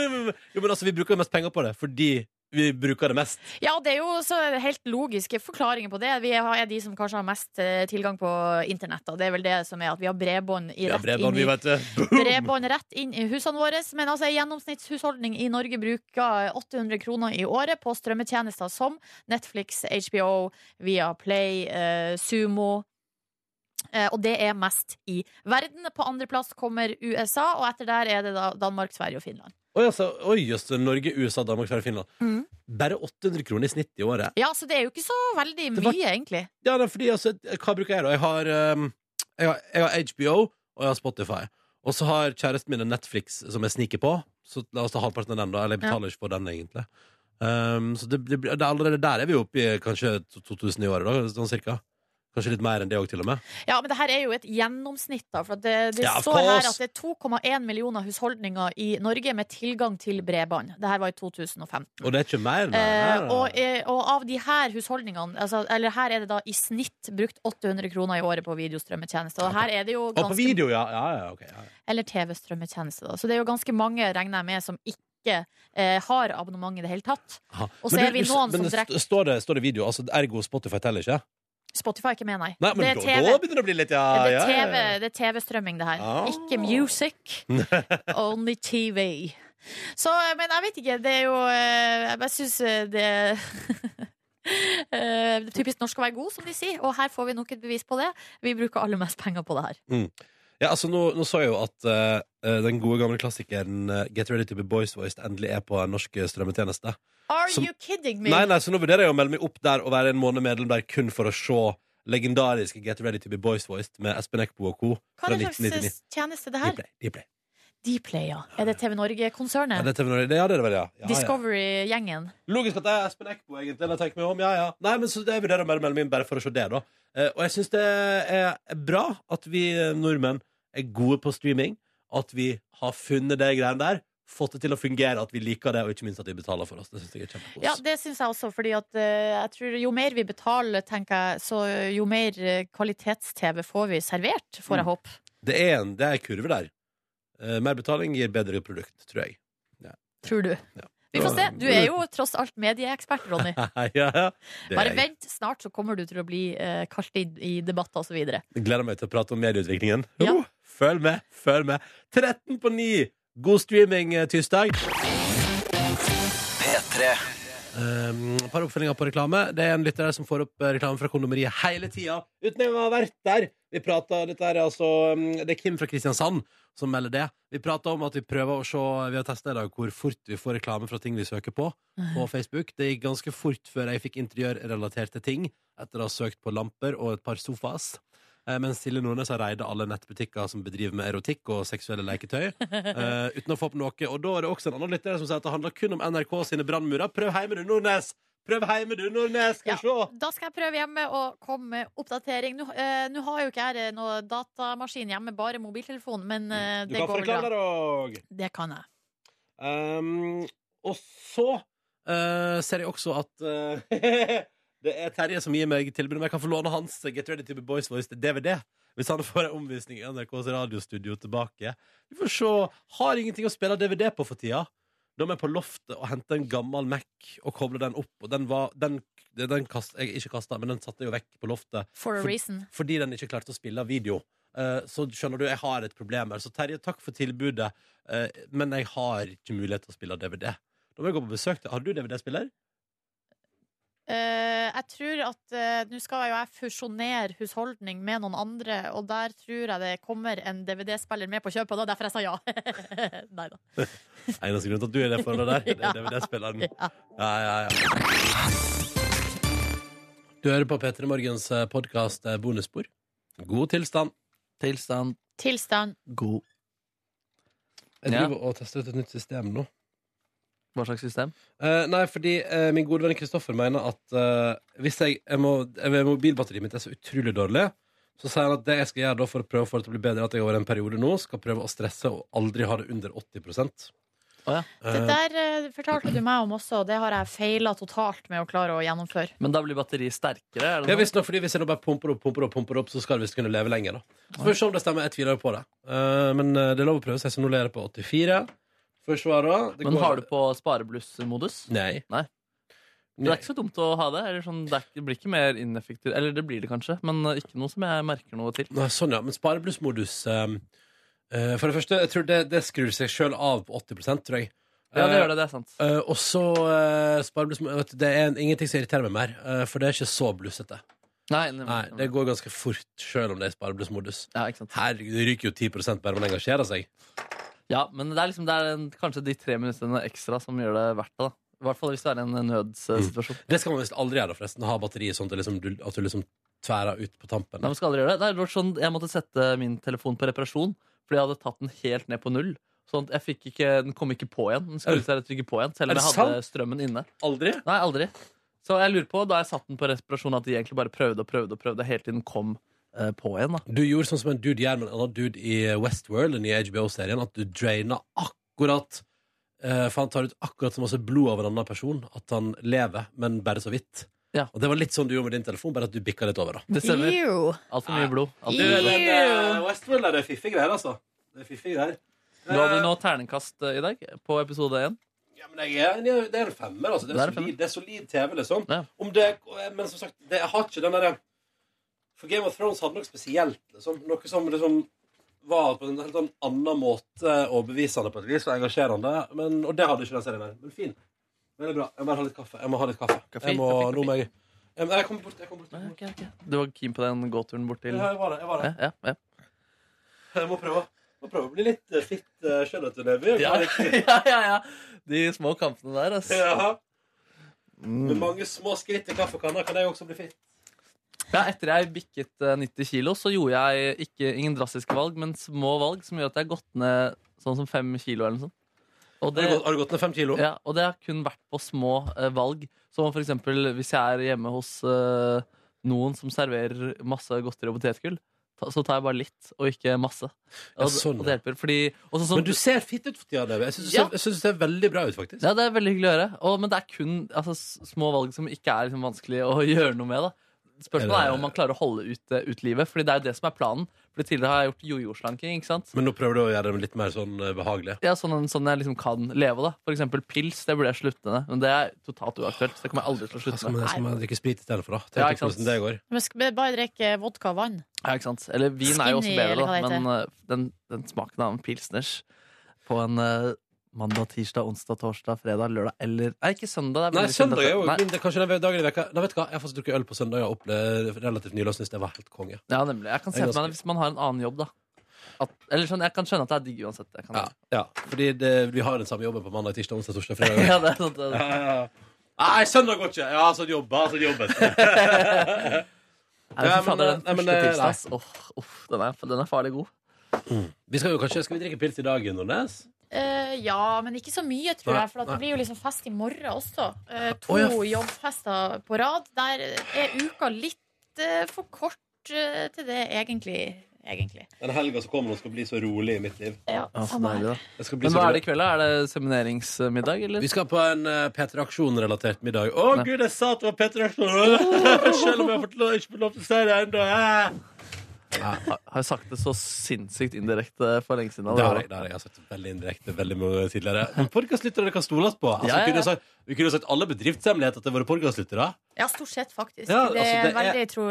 Speaker 2: jo, men altså, vi bruker jo mest penger på det fordi vi bruker det mest.
Speaker 3: Ja, det er jo så helt logiske forklaringer på det. Vi er de som kanskje har mest eh, tilgang på internett. Og det er vel det som er at vi har bredbånd i
Speaker 2: Ja,
Speaker 3: rett
Speaker 2: bredbånd,
Speaker 3: inn i
Speaker 2: vet det. Boom!
Speaker 3: Bredbånd rett inn i husene våre. Men altså, en gjennomsnittshusholdning i Norge bruker 800 kroner i året på strømmetjenester som Netflix, HBO, Viaplay, eh, Sumo. Eh, og det er mest i verden. På andreplass kommer USA, og etter der er det da Danmark, Sverige og Finland.
Speaker 2: Oi, altså, oi, just, Norge, USA, Danmark, Sverige, Finland.
Speaker 3: Mm.
Speaker 2: Bare 800 kroner i snitt i året.
Speaker 3: Ja, så det er jo ikke så veldig
Speaker 2: var-
Speaker 3: mye, egentlig.
Speaker 2: Ja, er fordi, altså, hva bruker jeg da? Jeg har, um, jeg har, jeg har HBO, og jeg har Spotify. Og så har kjæresten min en Netflix som jeg sniker på. Så la oss ta halvparten av den, da. Eller jeg betaler ikke for den, egentlig. Um, så det, det, det er allerede der er vi oppe i kanskje 2000 i året, da, sånn cirka. Kanskje litt mer enn det òg, til og med.
Speaker 3: Ja, men det her er jo et gjennomsnitt, da. For det, det
Speaker 2: Ja,
Speaker 3: står her at det er 2,1 millioner husholdninger i Norge med tilgang til bredbånd. Det her var i 2015.
Speaker 2: Og det er ikke mer? Nei,
Speaker 3: Eh, og, eh, og av de her husholdningene altså, Eller her er det da i snitt brukt 800 kroner i året på videostrømmetjeneste. Og her er det jo
Speaker 2: Og på
Speaker 3: ganske
Speaker 2: video, ja. ja, ja, okay.
Speaker 3: Eller TV-strømmetjeneste, da. Så det er jo ganske mange, regner jeg med, som ikke eh, har abonnement i det hele tatt.
Speaker 2: Aha.
Speaker 3: Og så er
Speaker 2: du-
Speaker 3: vi
Speaker 2: du-
Speaker 3: noen
Speaker 2: men
Speaker 3: som drikker-
Speaker 2: Står det, står det video? Altså, ergo Spotify teller ikke?
Speaker 3: Spotify er ikke med, nei.
Speaker 2: Nei, men
Speaker 3: det er TV.
Speaker 2: da begynner det å bli litt ja,
Speaker 3: det
Speaker 2: ja,
Speaker 3: det er TV-strømming, det her.
Speaker 2: Ah.
Speaker 3: Ikke music. Only TV. Så, men jeg vet ikke. Det er jo eh, Jeg bare syns det Eh, er typisk norsk å være god, som de sier. Og her får vi nok et bevis på det. Vi bruker aller mest penger på det her.
Speaker 2: Ja, altså Nå, nå så jeg jo at eh, eh, den gode gamle klassikeren eh, Get Ready to be Boys Voiced endelig er på en norsk strømmetjeneste.
Speaker 3: Are
Speaker 2: Som-
Speaker 3: you kidding me?
Speaker 2: Nei, nei, Så nå vurderer jeg å melde meg opp der og være en måned medlem der kun for å se legendariske Get Ready to be Boys Voiced med Espen Eckbo og co.
Speaker 3: Hva er det slags
Speaker 2: 1999.
Speaker 3: eh, tjeneste det her?
Speaker 2: Dplay, Dplay.
Speaker 3: Ja. Er det TV Norge-konsernet?
Speaker 2: det er TV Norge. Ja, det er det vel, ja. ja, ja.
Speaker 3: Discovery-gjengen?
Speaker 2: Logisk at det er Espen Eckbo, egentlig. Jeg tenker meg om, ja, ja. Nei, men så det vurderer jeg å melde meg inn bare for å se det, da. Eh, og jeg syns det er bra at vi eh, nordmenn er gode på streaming. At vi har funnet det greiene der. Fått det til å fungere, at vi liker det, og ikke minst at vi betaler for oss. Det syns jeg er kjempekos.
Speaker 3: Ja, det syns jeg også, fordi at uh, jeg tror jo mer vi betaler, tenker jeg, så jo mer eh, kvalitets-TV får vi servert, får jeg
Speaker 2: Mm.
Speaker 3: håpe.
Speaker 2: Det er en, det er kurve der. Uh, mer betaling gir bedre produkt, tror jeg.
Speaker 3: Tror du.
Speaker 2: Ja.
Speaker 3: Vi får se. Du er jo tross alt medieekspert, Ronny.
Speaker 2: ja, ja.
Speaker 3: Bare vent, snart så kommer du til å bli uh, kalt inn i debatter videre.
Speaker 2: Gleder meg til å prate om medieutviklingen.
Speaker 3: Ja.
Speaker 2: Oh, følg med, følg med. 13 på 9! God streaming tirsdag. P3. Um, et par oppfølginger på reklame. Det er en lytter her som får opp eh, reklame fra kondomeriet hele tida. Uten engang å ha vært der. Vi prater, dette er altså um, Det er Kim fra Kristiansand som melder det. Vi prater om at vi prøver å se Vi har testa i dag hvor fort vi får reklame fra ting vi søker på på Facebook. Det gikk ganske fort før jeg fikk interiørrelaterte ting etter å ha søkt på lamper og et par sofas. Eh, Mens Silje Nordnes har reida alle nettbutikker som bedriver med erotikk og seksuelle leketøy. Uh, uten å få opp noe. Og da er det også en annen lytter som sier at det handler kun om NRK sine brannmurer. Prøv hjemme, du, Nordnes! Prøv hjemme, du, Nordnes! Skal
Speaker 3: Ja.
Speaker 2: se!
Speaker 3: Da skal jeg prøve hjemme og komme med oppdatering. Nå, eh, nå har jo ikke jeg noe datamaskin hjemme, bare mobiltelefon, men eh,
Speaker 2: Du
Speaker 3: det
Speaker 2: kan
Speaker 3: går vel
Speaker 2: reklame
Speaker 3: bra.
Speaker 2: der òg.
Speaker 3: Det kan jeg.
Speaker 2: Um, og så uh, ser jeg også at eh, det er Terje som gir meg tilbud om jeg kan få låne hans Get Ready to be Boys Voice til DVD. Hvis han får en omvisning i NRKs radiostudio tilbake. Vi får se. Har ingenting å spille DVD på for tida. Da må jeg på loftet og hente en gammel Mac og koble den opp. Og den var Den, den kast, jeg ikke kasta, men den satte jeg jo vekk på loftet
Speaker 3: For a
Speaker 2: For-
Speaker 3: reason.
Speaker 2: fordi den ikke klarte å spille video. Eh, så skjønner du, jeg har et problem her. Så Terje, takk for tilbudet, eh, men jeg har ikke mulighet til å spille DVD. Da må jeg gå på besøk til Har du DVD-spiller?
Speaker 3: Eh, jeg tror at uh, Nå skal jo jeg fusjonere husholdning med noen andre, og der tror jeg det kommer en DVD-spiller med på kjøpet. Og det er derfor jeg sa ja. Nei da.
Speaker 2: Eneste grunn til at du er i det forholdet der, det er DVD-spilleren.
Speaker 3: Ja.
Speaker 2: Ja, ja, ja. Du hører på P3 Morgens podkast Bonusspor. God tilstand.
Speaker 4: Tilstand
Speaker 3: Tilstand.
Speaker 4: god.
Speaker 2: Jeg
Speaker 4: Ja.
Speaker 2: driver og tester ut et nytt system nå.
Speaker 4: Hva slags system?
Speaker 2: Eh, nei, fordi eh, min gode venn Kristoffer mener at eh, hvis jeg, jeg må, jeg, mobilbatteriet mitt er så utrolig dårlig, så sier han at det jeg skal gjøre da for å prøve å få det til å bli bedre, at jeg over en periode nå skal prøve å stresse og aldri ha det under 80
Speaker 4: Oh, ja.
Speaker 3: Det
Speaker 2: Eh,
Speaker 3: der eh, fortalte du meg om også, og det har jeg feila totalt med å klare å gjennomføre.
Speaker 4: Men da blir batteriet sterkere? Er
Speaker 2: Ja,
Speaker 4: det
Speaker 2: visst nok, fordi Hvis jeg nå bare pumper opp, pumper opp, pumper opp, så skal det visst kunne leve lenger. da Så får vi se om det stemmer. Jeg tviler på det. Eh, men det er lov å prøve seg, så nå ler jeg på 84. Forsvarer. Det
Speaker 4: Men
Speaker 2: går-
Speaker 4: har du på sparebluss-modus?
Speaker 2: Nei.
Speaker 4: Nei. Det er ikke så dumt å ha det. Eller sånn, det, er, ikke- det blir ikke mer ineffektivt. Eller det blir det kanskje, men eh, ikke noe som jeg merker noe til.
Speaker 2: Nei, sånn, ja. Men spareblussmodus um, eh, For det første, jeg tror det, det skrur seg sjøl av på 80% tror jeg.
Speaker 4: Ja, det
Speaker 2: Eh,
Speaker 4: gjør det. Det er sant.
Speaker 2: eh, og så uh, sparebluss vet du, Det er en, ingenting som irriterer meg mer, eh, for det er ikke så blussete.
Speaker 4: Nei, nemlig.
Speaker 2: Nei, Det går ganske fort sjøl om det er spareblussmodus.
Speaker 4: ja, ikke sant.
Speaker 2: Herregud, det ryker jo 10 bare man engasjerer seg.
Speaker 4: Ja, men det er, liksom, det er en, kanskje de tre minuttene ekstra som gjør det verdt det. da. I hvert fall hvis det er en nødssituasjon.
Speaker 2: Det skal man visst aldri gjøre, forresten. Ha batteriet sånn at, liksom, du, at du liksom tværer ut på tampen.
Speaker 4: Nei, man skal aldri gjøre det. det er sånn, jeg måtte sette min telefon på reparasjon fordi jeg hadde tatt den helt ned på null. Sånn at jeg fikk ikke, Den kom ikke på igjen. Den skulle seg rett ikke på igjen Selv om jeg hadde strømmen inne.
Speaker 2: Aldri?
Speaker 4: Nei, aldri. Så jeg lurer på, da jeg satt den på reparasjon, at de egentlig bare prøvde og prøvde og prøvde helt til den kom på en. da
Speaker 2: Du gjorde sånn som en dude gjør med en annen dude i Westworld, den nye HBO-serien, at du draina akkurat eh, For han tar ut akkurat så masse blod av en annen person at han lever, men bare så vidt.
Speaker 4: Ja.
Speaker 2: Og det var litt sånn du gjorde med din telefon, bare at du bikka litt over. da
Speaker 4: Det stemmer. Altfor mye blod. Alt for mye blod.
Speaker 3: eh,
Speaker 2: Westworld er det fiffige greier, altså. Det er fiffige greier.
Speaker 4: Du noe terningkast eh, i dag på episode én?
Speaker 2: Ja, men jeg er, det er en femmer, altså. Det
Speaker 4: Det
Speaker 2: er,
Speaker 4: er en
Speaker 2: solid, det er solid TV, liksom.
Speaker 4: Ja.
Speaker 2: Om det, men som sagt, det, jeg har ikke den derre For Game of Thrones hadde noe spesielt. Liksom. Noe som liksom var på en helt sånn annen måte overbevisende på et vis, og engasjerende. Men, og det hadde ikke den serien her. Men fin. Veldig bra. Jeg må bare ha litt kaffe. Jeg må ha litt kaffe.
Speaker 4: Kaffe,
Speaker 2: jeg må,
Speaker 4: kaffe,
Speaker 2: nå må
Speaker 4: kaffe.
Speaker 2: jeg jeg, jeg kommer bort. Jeg kommer bort. Jeg kommer bort.
Speaker 4: Du var keen på den gåturen bort til
Speaker 2: Ja, jeg var det. Jeg var det.
Speaker 4: ja, ja, ja.
Speaker 2: Jeg må prøve, må prøve å bli litt fitt fit sjøl, vet du. Neby.
Speaker 4: Ja, ja, ja. De små kampene der, altså.
Speaker 2: Ja. Med
Speaker 4: Mm.
Speaker 2: mange små skritt i kaffekanna kan jeg også bli fit.
Speaker 4: Ja, etter jeg bikket eh, 90 kilo, så gjorde jeg ikke, ingen drastiske valg, men små valg som gjør at jeg har gått ned sånn som fem kilo eller noe sånt. Og
Speaker 2: Har du gått- har du gått ned fem kilo?
Speaker 4: Ja, og det har kun vært på små eh, valg. Som for eksempel hvis jeg er hjemme hos eh, noen som serverer masse godteri og potetgull, ta, så tar jeg bare litt, og ikke masse. Og,
Speaker 2: Ja, sånn,
Speaker 4: og det hjelper, fordi også sånn,
Speaker 2: Men du ser fit ut for tida, Neby. Jeg syns
Speaker 4: Ja.
Speaker 2: du ser veldig bra ut, faktisk.
Speaker 4: Ja, det er veldig hyggelig å gjøre. Og, men det er kun altså, små valg som ikke er liksom, vanskelig å gjøre noe med. da Spørsmålet er jo om man klarer å holde ut, eh, ut livet, Fordi det er jo det som er planen. Fordi tidligere har jeg gjort jojo-slanking. ikke sant?
Speaker 2: Men nå prøver du å gjøre det litt mer sånn eh, behagelig.
Speaker 4: Ja, sånn, sånn jeg liksom kan leve. da For eksempel pils. Det burde jeg slutte med. Men det er totalt uaktuelt. Så det kommer jeg aldri til å slutte
Speaker 2: med. man, skal man drikke sprit istedenfor, da.
Speaker 4: Ja,
Speaker 2: Tenk
Speaker 4: ikke sant.
Speaker 2: hvordan det går.
Speaker 3: Men bare drikke vodka og vann.
Speaker 4: Ja, ikke sant? Eller vin er jo også bedre, da. Men den, den smaken av en pilsners på en uh, mandag, tirsdag, onsdag, torsdag, fredag, lørdag eller Nei, ikke søndag. Det er
Speaker 2: Nei, søndag er jo
Speaker 4: Nei.
Speaker 2: det er kanskje den dagen i veka. Nei, vet du hva? Jeg har faktisk drukket øl på søndag og opplevd relativt nylig og syns det var helt konge.
Speaker 4: Ja, nemlig. Jeg kan se
Speaker 2: er
Speaker 4: for meg hvis man har en annen jobb, da. At, eller sånn, Jeg kan skjønne at det er digg uansett.
Speaker 2: Ja, ja. Fordi det, vi har den samme jobben på mandag, tirsdag, onsdag, torsdag, fredag.
Speaker 4: ja, det er sånn, det,
Speaker 2: ja, ja. Nei, søndag går ikke! Ja, sånn jobba, sånn jobb.
Speaker 4: Nei,
Speaker 2: Ja,
Speaker 4: fy fader,
Speaker 2: men,
Speaker 4: den
Speaker 2: nei, men,
Speaker 4: første
Speaker 2: eh,
Speaker 4: pilsen, ass. Uff, den, er, er farlig god.
Speaker 2: Vi skal jo kanskje Skal vi drikke pils i dag, Nordnes?
Speaker 3: Eh, ja, men ikke så mye, tror
Speaker 2: Nei,
Speaker 3: jeg. For at det blir jo liksom fest i morgen også. Eh, to
Speaker 2: Å, ja.
Speaker 3: jobbfester på rad. Der er uka litt eh, for kort eh, til det, egentlig. egentlig.
Speaker 2: Den helga som kommer nå, skal bli så rolig i mitt liv.
Speaker 3: Ja,
Speaker 4: Ja, så
Speaker 3: samme
Speaker 4: deilig,
Speaker 3: her.
Speaker 4: da.
Speaker 2: Det skal bli
Speaker 4: Men
Speaker 2: så
Speaker 4: hva er
Speaker 2: rolig.
Speaker 4: det i kveld? da? Er det semineringsmiddag, eller?
Speaker 2: Vi skal på en uh, P3 Aksjon-relatert middag. Å gud, jeg sa at det var P3 Aksjon! Selv om jeg har fått lov, ikke fått lov til å si det ennå.
Speaker 4: Har har jeg sagt det så sinnssykt indirekte for lenge siden?
Speaker 2: Det har jeg, det har jeg sagt veldig indirekte veldig mange ganger tidligere. Men podkastlyttere kan stoles på. Altså,
Speaker 4: Ja, ja,
Speaker 2: vi kunne
Speaker 4: ja.
Speaker 2: sagt, vi kunne sagt alle bedriftshemmeligheter til våre podkastlyttere.
Speaker 3: Ja, stort sett, faktisk.
Speaker 2: Ja,
Speaker 3: det
Speaker 2: altså,
Speaker 3: er
Speaker 2: det
Speaker 3: en veldig tro,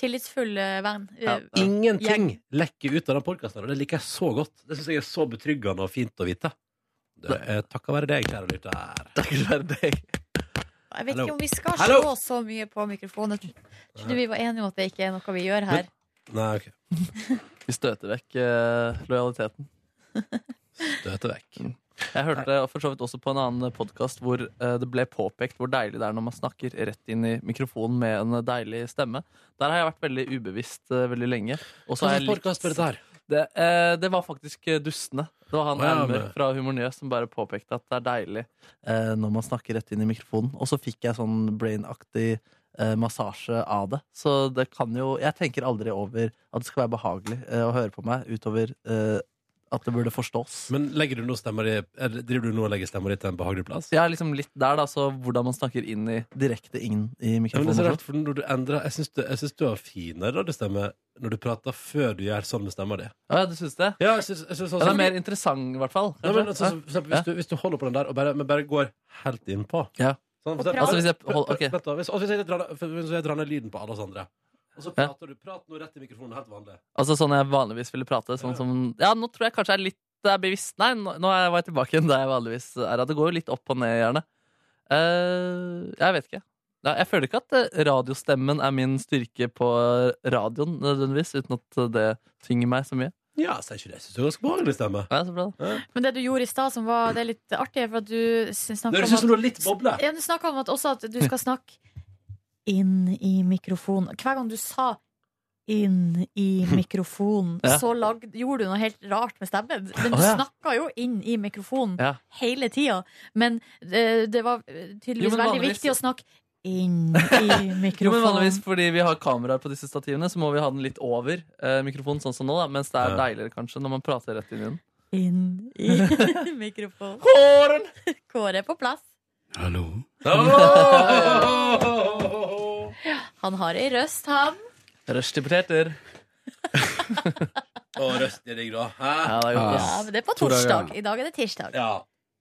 Speaker 3: tillitsfull eh, venn.
Speaker 4: Ja.
Speaker 3: Eh,
Speaker 2: Ingenting lekker ut av den podkasten, og det liker jeg så godt. Det syns jeg er så betryggende og fint å vite. Det er takket være deg, kjære lytter.
Speaker 4: Det være deg.
Speaker 3: Jeg vet
Speaker 2: Hello.
Speaker 3: ikke om vi skal
Speaker 2: Hallo.
Speaker 3: slå så mye på mikrofonen. Jeg trodde vi var enige om at det ikke er noe vi gjør her.
Speaker 2: Nei, OK.
Speaker 4: Vi støter vekk eh, lojaliteten.
Speaker 2: Støter vekk.
Speaker 4: Jeg hørte for så vidt også på en annen podkast hvor eh, det ble påpekt hvor deilig det er når man snakker rett inn i mikrofonen med en deilig stemme. Der har jeg vært veldig ubevisst eh, veldig lenge. Og så har jeg likt det, eh, det var faktisk eh, Dustene. Det var han
Speaker 2: Å, ja, men-
Speaker 4: fra Humor Njø som bare påpekte at det er deilig eh, når man snakker rett inn i mikrofonen. Og så fikk jeg sånn brain-aktig massasje av det. Så det kan jo Jeg tenker aldri over at det skal være behagelig eh, å høre på meg utover eh, at det burde forstås.
Speaker 2: Men legger du noe stemmer i, eller driver du nå og legger stemmer di til en behagelig plass?
Speaker 4: Ja, liksom litt der, da. Så hvordan man snakker inn i, direkte inn i
Speaker 2: Ja, men det er
Speaker 4: mikrofonen.
Speaker 2: rart, for når du endrer Jeg syns du, jeg synes du har finere radiostemme når du prater før du gjør sånn med stemma di.
Speaker 4: Ja, du syns det?
Speaker 2: Ja, jeg synes, jeg synes
Speaker 4: Ja, det er mer interessant, i hvert fall.
Speaker 2: Nei, men, altså, hvis, du, hvis du holder på den der og bare, men bare går helt innpå
Speaker 4: Ja.
Speaker 2: Sånn, for.
Speaker 4: Altså, hvis jeg hold- okay.
Speaker 2: Vent da, hvis, altså, hvis jeg drar, hvis jeg drar ned lyden på alle oss andre, og så
Speaker 4: Ja.
Speaker 2: prater du Prat nå rett i mikrofonen, helt vanlig.
Speaker 4: Altså sånn jeg vanligvis ville prate. Sånn
Speaker 2: Ja.
Speaker 4: som Ja, nå tror jeg kanskje jeg er litt jeg er bevisst Nei, nå, nå er jeg var jeg tilbake igjen der jeg vanligvis er. Det går jo litt opp og ned, gjerne. Uh, jeg vet ikke. Ja, jeg føler ikke at eh, radiostemmen er min styrke på radioen, nødvendigvis, uten at det tynger meg så mye.
Speaker 2: Ja, sier ikke det. Jeg syns det er ganske behagelig stemme.
Speaker 4: Ja, så bra. Ja.
Speaker 3: Men det du gjorde i stad, som var det er litt artig, for at du snakka om at,
Speaker 2: litt boble.
Speaker 3: ja, du snakket om at også at du skal snakke inn i mikrofonen. Hver gang du sa inn i mikrofonen,
Speaker 4: Ja.
Speaker 3: så lag, gjorde du noe helt rart med stemmen. Men du
Speaker 4: oh, ja.
Speaker 3: snakka jo inn i mikrofonen
Speaker 4: Ja.
Speaker 3: hele tida. Men det, det var tydeligvis
Speaker 4: Jo,
Speaker 3: veldig viktig å snakke inn i mikrofonen.
Speaker 4: Jo, men vanligvis fordi vi har kameraer på disse stativene, så må vi ha den litt over eh, mikrofonen, sånn som nå, da, mens det er
Speaker 2: Ja.
Speaker 4: deiligere kanskje når man prater rett inn i den.
Speaker 3: inn i mikrofonen.
Speaker 4: Kåren!
Speaker 3: Kåre er på plass.
Speaker 6: Hallo?
Speaker 3: Han har ei røst, han.
Speaker 4: Røst i poteter.
Speaker 2: Å, røst er digg, da. Hæ?
Speaker 4: Ja, det er godt,
Speaker 3: Ja, men det er på torsdag. I dag er det tirsdag.
Speaker 2: Ja.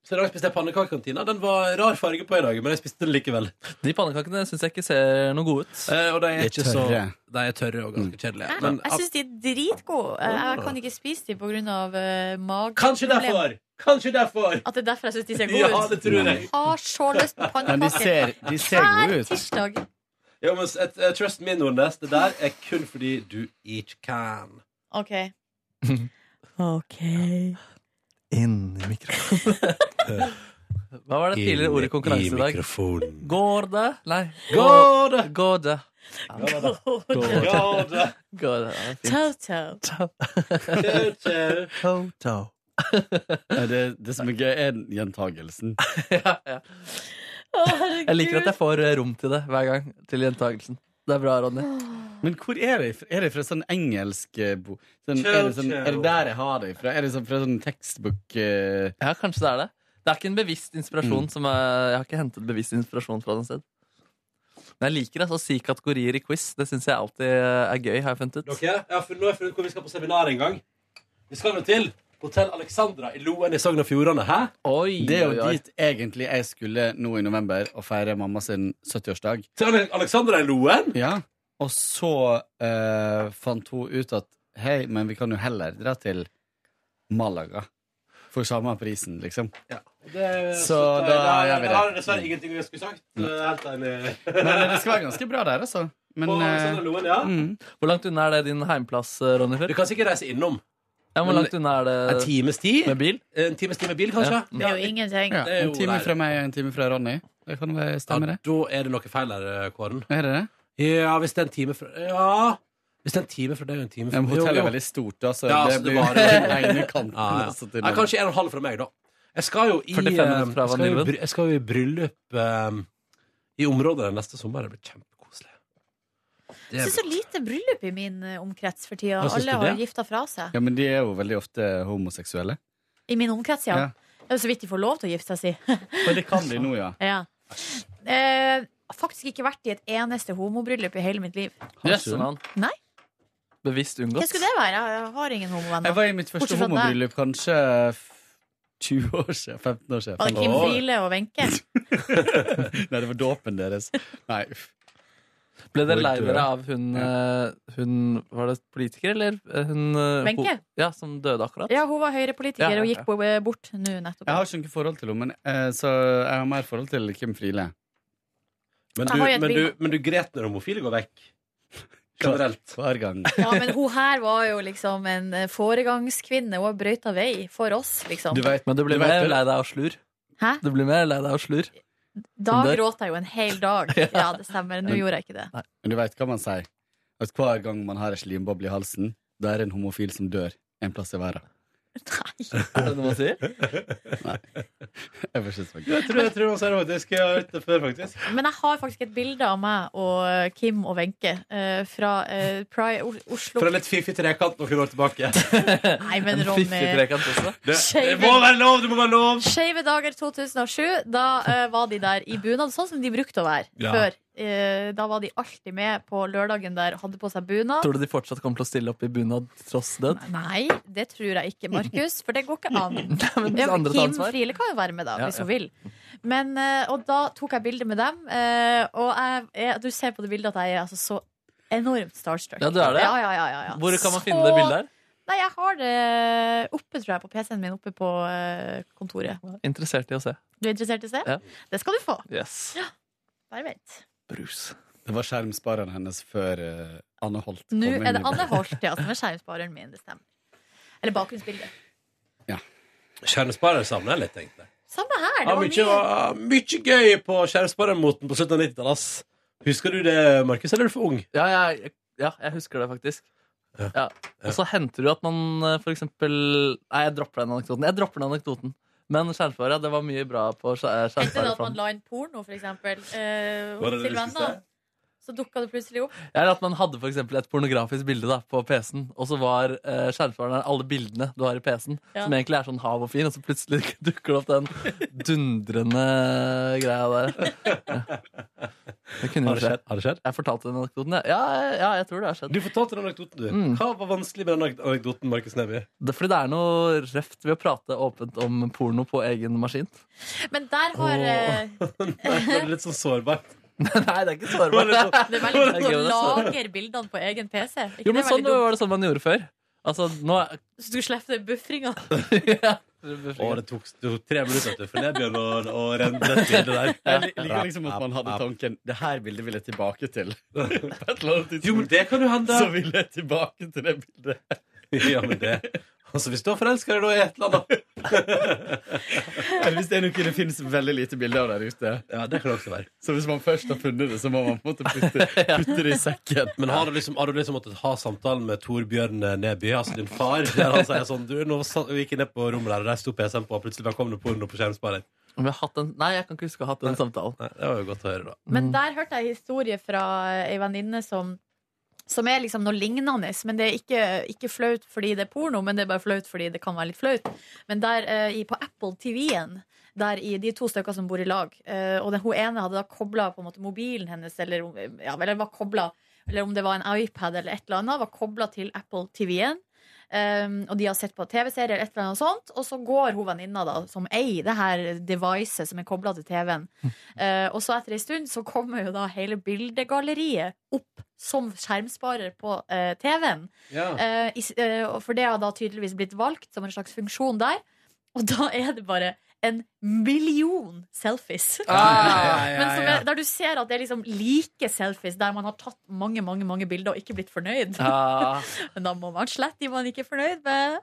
Speaker 2: Så i dag spiste jeg pannekakekantina. Den var rar farge på i dag, men jeg spiste den likevel.
Speaker 4: De pannekakene syns jeg ikke ser noe gode ut.
Speaker 2: Eh, og de er
Speaker 6: er
Speaker 2: ikke så. De er tørre og ganske kjedelige.
Speaker 3: Jeg,
Speaker 2: Men
Speaker 3: jeg syns de er dritgode. Jeg jeg kan ikke spise de pga. Uh, mageproblemer.
Speaker 2: kanskje derfor! Kanskje derfor!
Speaker 3: At det er derfor jeg syns de ser gode ut?
Speaker 2: Ja, det tror jeg.
Speaker 3: Har så lyst på
Speaker 6: Men de
Speaker 3: pannekaker.
Speaker 6: ser, de ser gode ut.
Speaker 3: tirsdag.
Speaker 2: Ja, men et, trust me, Nordnes. Det der er kun fordi du ikke kan.
Speaker 3: OK. OK.
Speaker 4: Inn i mikrofonen. Hva var det tidligere ordet i konkurranse i dag?
Speaker 2: mikrofonen.
Speaker 4: Går det? Nei.
Speaker 2: Går det?
Speaker 4: Går det?
Speaker 2: Går det?
Speaker 4: Går det? Går det fint.
Speaker 3: Toto.
Speaker 4: Toto.
Speaker 9: Det, det som er gøy, er gjentagelsen.
Speaker 4: Ja, ja.
Speaker 3: Å, herregud.
Speaker 4: Jeg liker at jeg får rom til det hver gang. Til gjentagelsen. Det er bra, Ronny.
Speaker 9: Men hvor er det fra? Er det fra sånn engelsk bok? bo... Sånn, er, det sånn, er det der jeg har det fra? Er det sånn fra sånn tekstbok uh...
Speaker 4: Ja, kanskje det er det. Det er ikke en bevisst inspirasjon. Som er, jeg har ikke hentet bevisst inspirasjon fra noe sted. Men jeg liker altså, å si kategorier i quiz. Det syns jeg alltid er gøy. har jeg funnet ut.
Speaker 2: Okay. jeg har funnet, nå har jeg funnet ut hvor vi skal på seminar en gang. Vi skal nå til Hotell Alexandra i Loen i Sogn og Fjordane. Hæ?
Speaker 4: Oi,
Speaker 9: Det er jo
Speaker 4: oi.
Speaker 9: dit egentlig jeg skulle nå i november og feire mamma sin 70-årsdag.
Speaker 2: Til Alexandra i Loen?
Speaker 9: Ja. Og så eh, fant hun ut at hei, men vi kan jo heller dra til Malaga. For samme prisen, liksom.
Speaker 2: Det,
Speaker 9: Så
Speaker 2: det-
Speaker 9: da gjør vi
Speaker 2: det har dessverre ingenting jeg skulle sagt. Er Helt.
Speaker 9: Men eh, det skal være ganske bra der, altså. Men
Speaker 2: På
Speaker 9: eh,
Speaker 2: Loen, ja.
Speaker 9: mm.
Speaker 4: Hvor langt unna er det din heimplass, Ronny? Ronny?
Speaker 2: Du kan sikkert reise innom.
Speaker 4: Ja, hvor langt unna er
Speaker 2: En times tid?
Speaker 4: med bil?
Speaker 2: En times tid med bil, kanskje?
Speaker 4: Ja.
Speaker 3: Det er jo ingenting.
Speaker 9: ja, En time fra meg og en time fra Ronny. Det kan vel stemme,
Speaker 2: Ja,
Speaker 9: det?
Speaker 2: da er det noe feil der, eh, Kåren.
Speaker 9: Er det det?
Speaker 2: Ja, hvis det er en time fra Ja, hvis det er en time fra deg og en time fra
Speaker 9: meg men hotellet er veldig stort, da, så
Speaker 2: Ja,
Speaker 9: det
Speaker 2: altså, det
Speaker 9: blir kanten.
Speaker 2: Ja, ja.
Speaker 9: altså, til
Speaker 2: Nei, kanskje en og en halv fra meg, da. Jeg skal jo i,
Speaker 4: 45
Speaker 2: eh,
Speaker 4: minutter fra
Speaker 2: jeg skal jo, i
Speaker 4: Vanylven.
Speaker 2: bry- jeg skal jo i bryllup eh, i området neste sommer. Det blir kjempekoselig. Det
Speaker 3: Jeg
Speaker 2: er
Speaker 3: syns så lite bryllup i min eh, omkrets for tida.
Speaker 2: Syns
Speaker 3: Alle har
Speaker 2: det?
Speaker 3: gifta fra seg.
Speaker 9: Ja, men de er jo veldig ofte homoseksuelle.
Speaker 3: I min omkrets, ja.
Speaker 9: Ja.
Speaker 3: Det er jo så vidt de får lov til å gifte seg, si.
Speaker 9: Men det kan de nå, ja.
Speaker 3: Ja. Eh, faktisk ikke vært i et eneste homobryllup i hele mitt liv.
Speaker 4: Jøsse navn.
Speaker 3: Nei.
Speaker 4: Bevisst
Speaker 3: Hva skulle det være? Jeg har ingen homovenner.
Speaker 9: Jeg var i mitt første
Speaker 3: Bortsett fra deg.
Speaker 9: homobryllup kanskje 20 år siden. 15 år siden.
Speaker 3: Var det Kim
Speaker 2: Åh.
Speaker 3: Friele og Wenche?
Speaker 9: Nei, det var dåpen deres. Nei, uff.
Speaker 4: Ble dere lei dere av hun, eh, hun Var det politiker, eller? Eh, Hun eh,
Speaker 3: Wenche?
Speaker 4: ho- Ja, som døde akkurat?
Speaker 3: Ja, hun var høyrepolitiker
Speaker 4: Ja, ja,
Speaker 3: og gikk bo- bort nå nettopp.
Speaker 9: Jeg har ikke noe forhold til henne, men, eh, så jeg har mer forhold til Kim Friele.
Speaker 2: Men du, men, du, men du gret når homofile går vekk? Generelt.
Speaker 9: Hver gang.
Speaker 3: Ja, men hun her var jo liksom en eh, foregangskvinne. Hun har brøyta vei for oss, liksom.
Speaker 9: Du vet,
Speaker 4: Men du blir
Speaker 9: Du
Speaker 4: mer lei deg av slur?
Speaker 3: Hæ?
Speaker 4: Du blir mer lei deg av slur?
Speaker 3: Da gråt jeg jo en hel dag. Ja, det stemmer. Nå gjorde jeg ikke det.
Speaker 9: men du vet hva man sier? At hver gang man har en slimboble i halsen, da er det en homofil som dør en plass i verden.
Speaker 3: Nei.
Speaker 4: Er det noe man sier?
Speaker 9: Jeg ikke svare.
Speaker 2: Jeg tror, jeg tror man sier det faktisk. Jeg har hørt det før, faktisk.
Speaker 3: Men jeg har faktisk et bilde av meg og eh, Kim og Wenche eh, fra eh, Pri Oslo
Speaker 2: Fra litt fiffig trekant noen år tilbake.
Speaker 3: Nei, men Ronny
Speaker 4: trekant også?
Speaker 2: Det, det må være lov! Det må være lov!
Speaker 3: Skeive dager 2007. Da eh, var de der i bunad, sånn som de brukte å være
Speaker 2: Ja.
Speaker 3: før. Eh, da var de alltid med på lørdagen der, hadde på seg bunad.
Speaker 4: Tror du de fortsatt kommer til å stille opp i bunad tross død?
Speaker 3: Nei, det tror jeg ikke, Markus, for det går ikke an.
Speaker 4: Men hvis andre tar
Speaker 3: Kim
Speaker 4: ansvar?
Speaker 3: Friele kan jo være med, da,
Speaker 4: Ja,
Speaker 3: hvis
Speaker 4: ja.
Speaker 3: hun vil. Men, eh, og da tok jeg bilde med dem, eh, og jeg, jeg, du ser på det bildet at jeg er altså så enormt starstruck.
Speaker 4: Ja, du er det?
Speaker 3: Ja, ja, ja, ja, ja.
Speaker 4: Hvor kan man finne det bildet her?
Speaker 3: Nei, jeg har det oppe, tror jeg, på PC-en min oppe på eh, kontoret.
Speaker 4: Interessert i å se.
Speaker 3: Du er interessert i å se?
Speaker 4: Ja.
Speaker 3: Det skal du få.
Speaker 4: Yes.
Speaker 3: Bare vent.
Speaker 4: Brus.
Speaker 9: Det var skjermspareren hennes før uh, Anne Holt kom
Speaker 3: Nå
Speaker 9: inn
Speaker 3: er det Anne Holt, ja, som er skjermspareren min. Det stemmer. Eller bakgrunnsbildet. Ja.
Speaker 2: Skjermsparer savner jeg litt, egentlig.
Speaker 3: Samme her. Det
Speaker 2: Ja,
Speaker 3: var
Speaker 2: mye,
Speaker 3: mye.
Speaker 2: var mye gøy på skjermsparermoten på slutten av 90-tallet. Husker du det, Markus, eller er du for ung?
Speaker 4: Ja, jeg, ja, jeg husker det faktisk.
Speaker 2: Ja.
Speaker 4: Ja. Og så henter du at man eh, for eksempel Nei, jeg dropper den anekdoten. Jeg dropper den anekdoten. Men skjærfare, det var mye bra på skjærfare.
Speaker 3: Hendte det at man la inn porno, for eksempel, eh, til venner? Så dukka det plutselig opp.
Speaker 4: Eller at man hadde for eksempel et pornografisk bilde da, på PC-en, og så var uh, skjermspareren alle bildene du har i PC-en,
Speaker 3: Ja.
Speaker 4: som egentlig er sånn hav og fin, og så plutselig dukker det opp den dundrende greia der. Ja. Det kunne
Speaker 2: Har det
Speaker 4: skje.
Speaker 2: skjedd? Har det skjedd?
Speaker 4: Jeg fortalte den anekdoten, ja. Ja, ja, jeg tror det har skjedd.
Speaker 2: Du fortalte den anekdoten, du.
Speaker 4: Mm.
Speaker 2: Hva var vanskelig med den anekdoten, Markus Neby?
Speaker 4: Det er fordi det er noe røft ved å prate åpent om porno på egen maskin.
Speaker 3: Men der har oh.
Speaker 2: Nei, det er litt sånn sårbart.
Speaker 4: Nei, det er ikke sårbart.
Speaker 3: Det er veldig
Speaker 4: Det
Speaker 3: godt å lagre bildene på egen PC. Ikke
Speaker 4: Jo, men
Speaker 3: det
Speaker 4: sånn
Speaker 3: dumt?
Speaker 4: var det sånn man gjorde før. Altså, nå er
Speaker 3: Så du slipper buffringa.
Speaker 4: ja.
Speaker 2: Å, det tok, det tok tre minutter for Nebjørn å, å renne det bildet der.
Speaker 9: Jeg li- liker liksom at man hadde tanken Det her bildet vil jeg tilbake til. På et eller annet
Speaker 2: Jo, men det kan jo hende.
Speaker 9: så vil jeg tilbake til det bildet.
Speaker 2: Ja, men det Altså, hvis du har forelska deg da i et eller annet
Speaker 9: Eller hvis det er noe det finnes veldig lite bilder av der ute.
Speaker 2: Ja, det kan det også være.
Speaker 9: Så hvis man først har funnet det, så må man på en måte putte, putte det i sekken.
Speaker 2: Men har du liksom, har du liksom måttet ha samtalen med Torbjørn Neby, altså din far, der han sier sånn Du, nå gikk jeg ned på rommet der, og der sto PC-en på, og plutselig bare kom det porno på skjermsparer.
Speaker 4: Om jeg har hatt en, nei, jeg kan ikke huske å ha hatt den samtalen.
Speaker 2: Nei, det var jo godt å høre, da.
Speaker 3: Men der hørte jeg historie fra ei venninne som som er liksom noe lignende, men det er ikke, ikke flaut fordi det er porno, men det er bare flaut fordi det kan være litt flaut. Men der eh, på Apple TV-en, der i de to stykker som bor i lag, eh, og den, hun ene hadde da kobla mobilen hennes, eller, ja, eller var koblet, eller om det var en iPad eller et eller annet, var kobla til Apple TV-en. Um, og de har sett på TV-serier, et eller annet sånt og så går hun venninna da, som eier det her devicet som er kobla til TV-en. Uh, og så etter en stund så kommer jo da hele bildegalleriet opp som skjermsparer på uh, TV-en.
Speaker 2: Ja.
Speaker 3: Uh, for det har da tydeligvis blitt valgt som en slags funksjon der. Og da er det bare en million selfies.
Speaker 2: Ah, ja, ja.
Speaker 3: er, der du ser at det er liksom like selfies der man har tatt mange mange, mange bilder og ikke blitt fornøyd.
Speaker 4: Ah.
Speaker 3: Men da må man slette de man ikke er fornøyd med,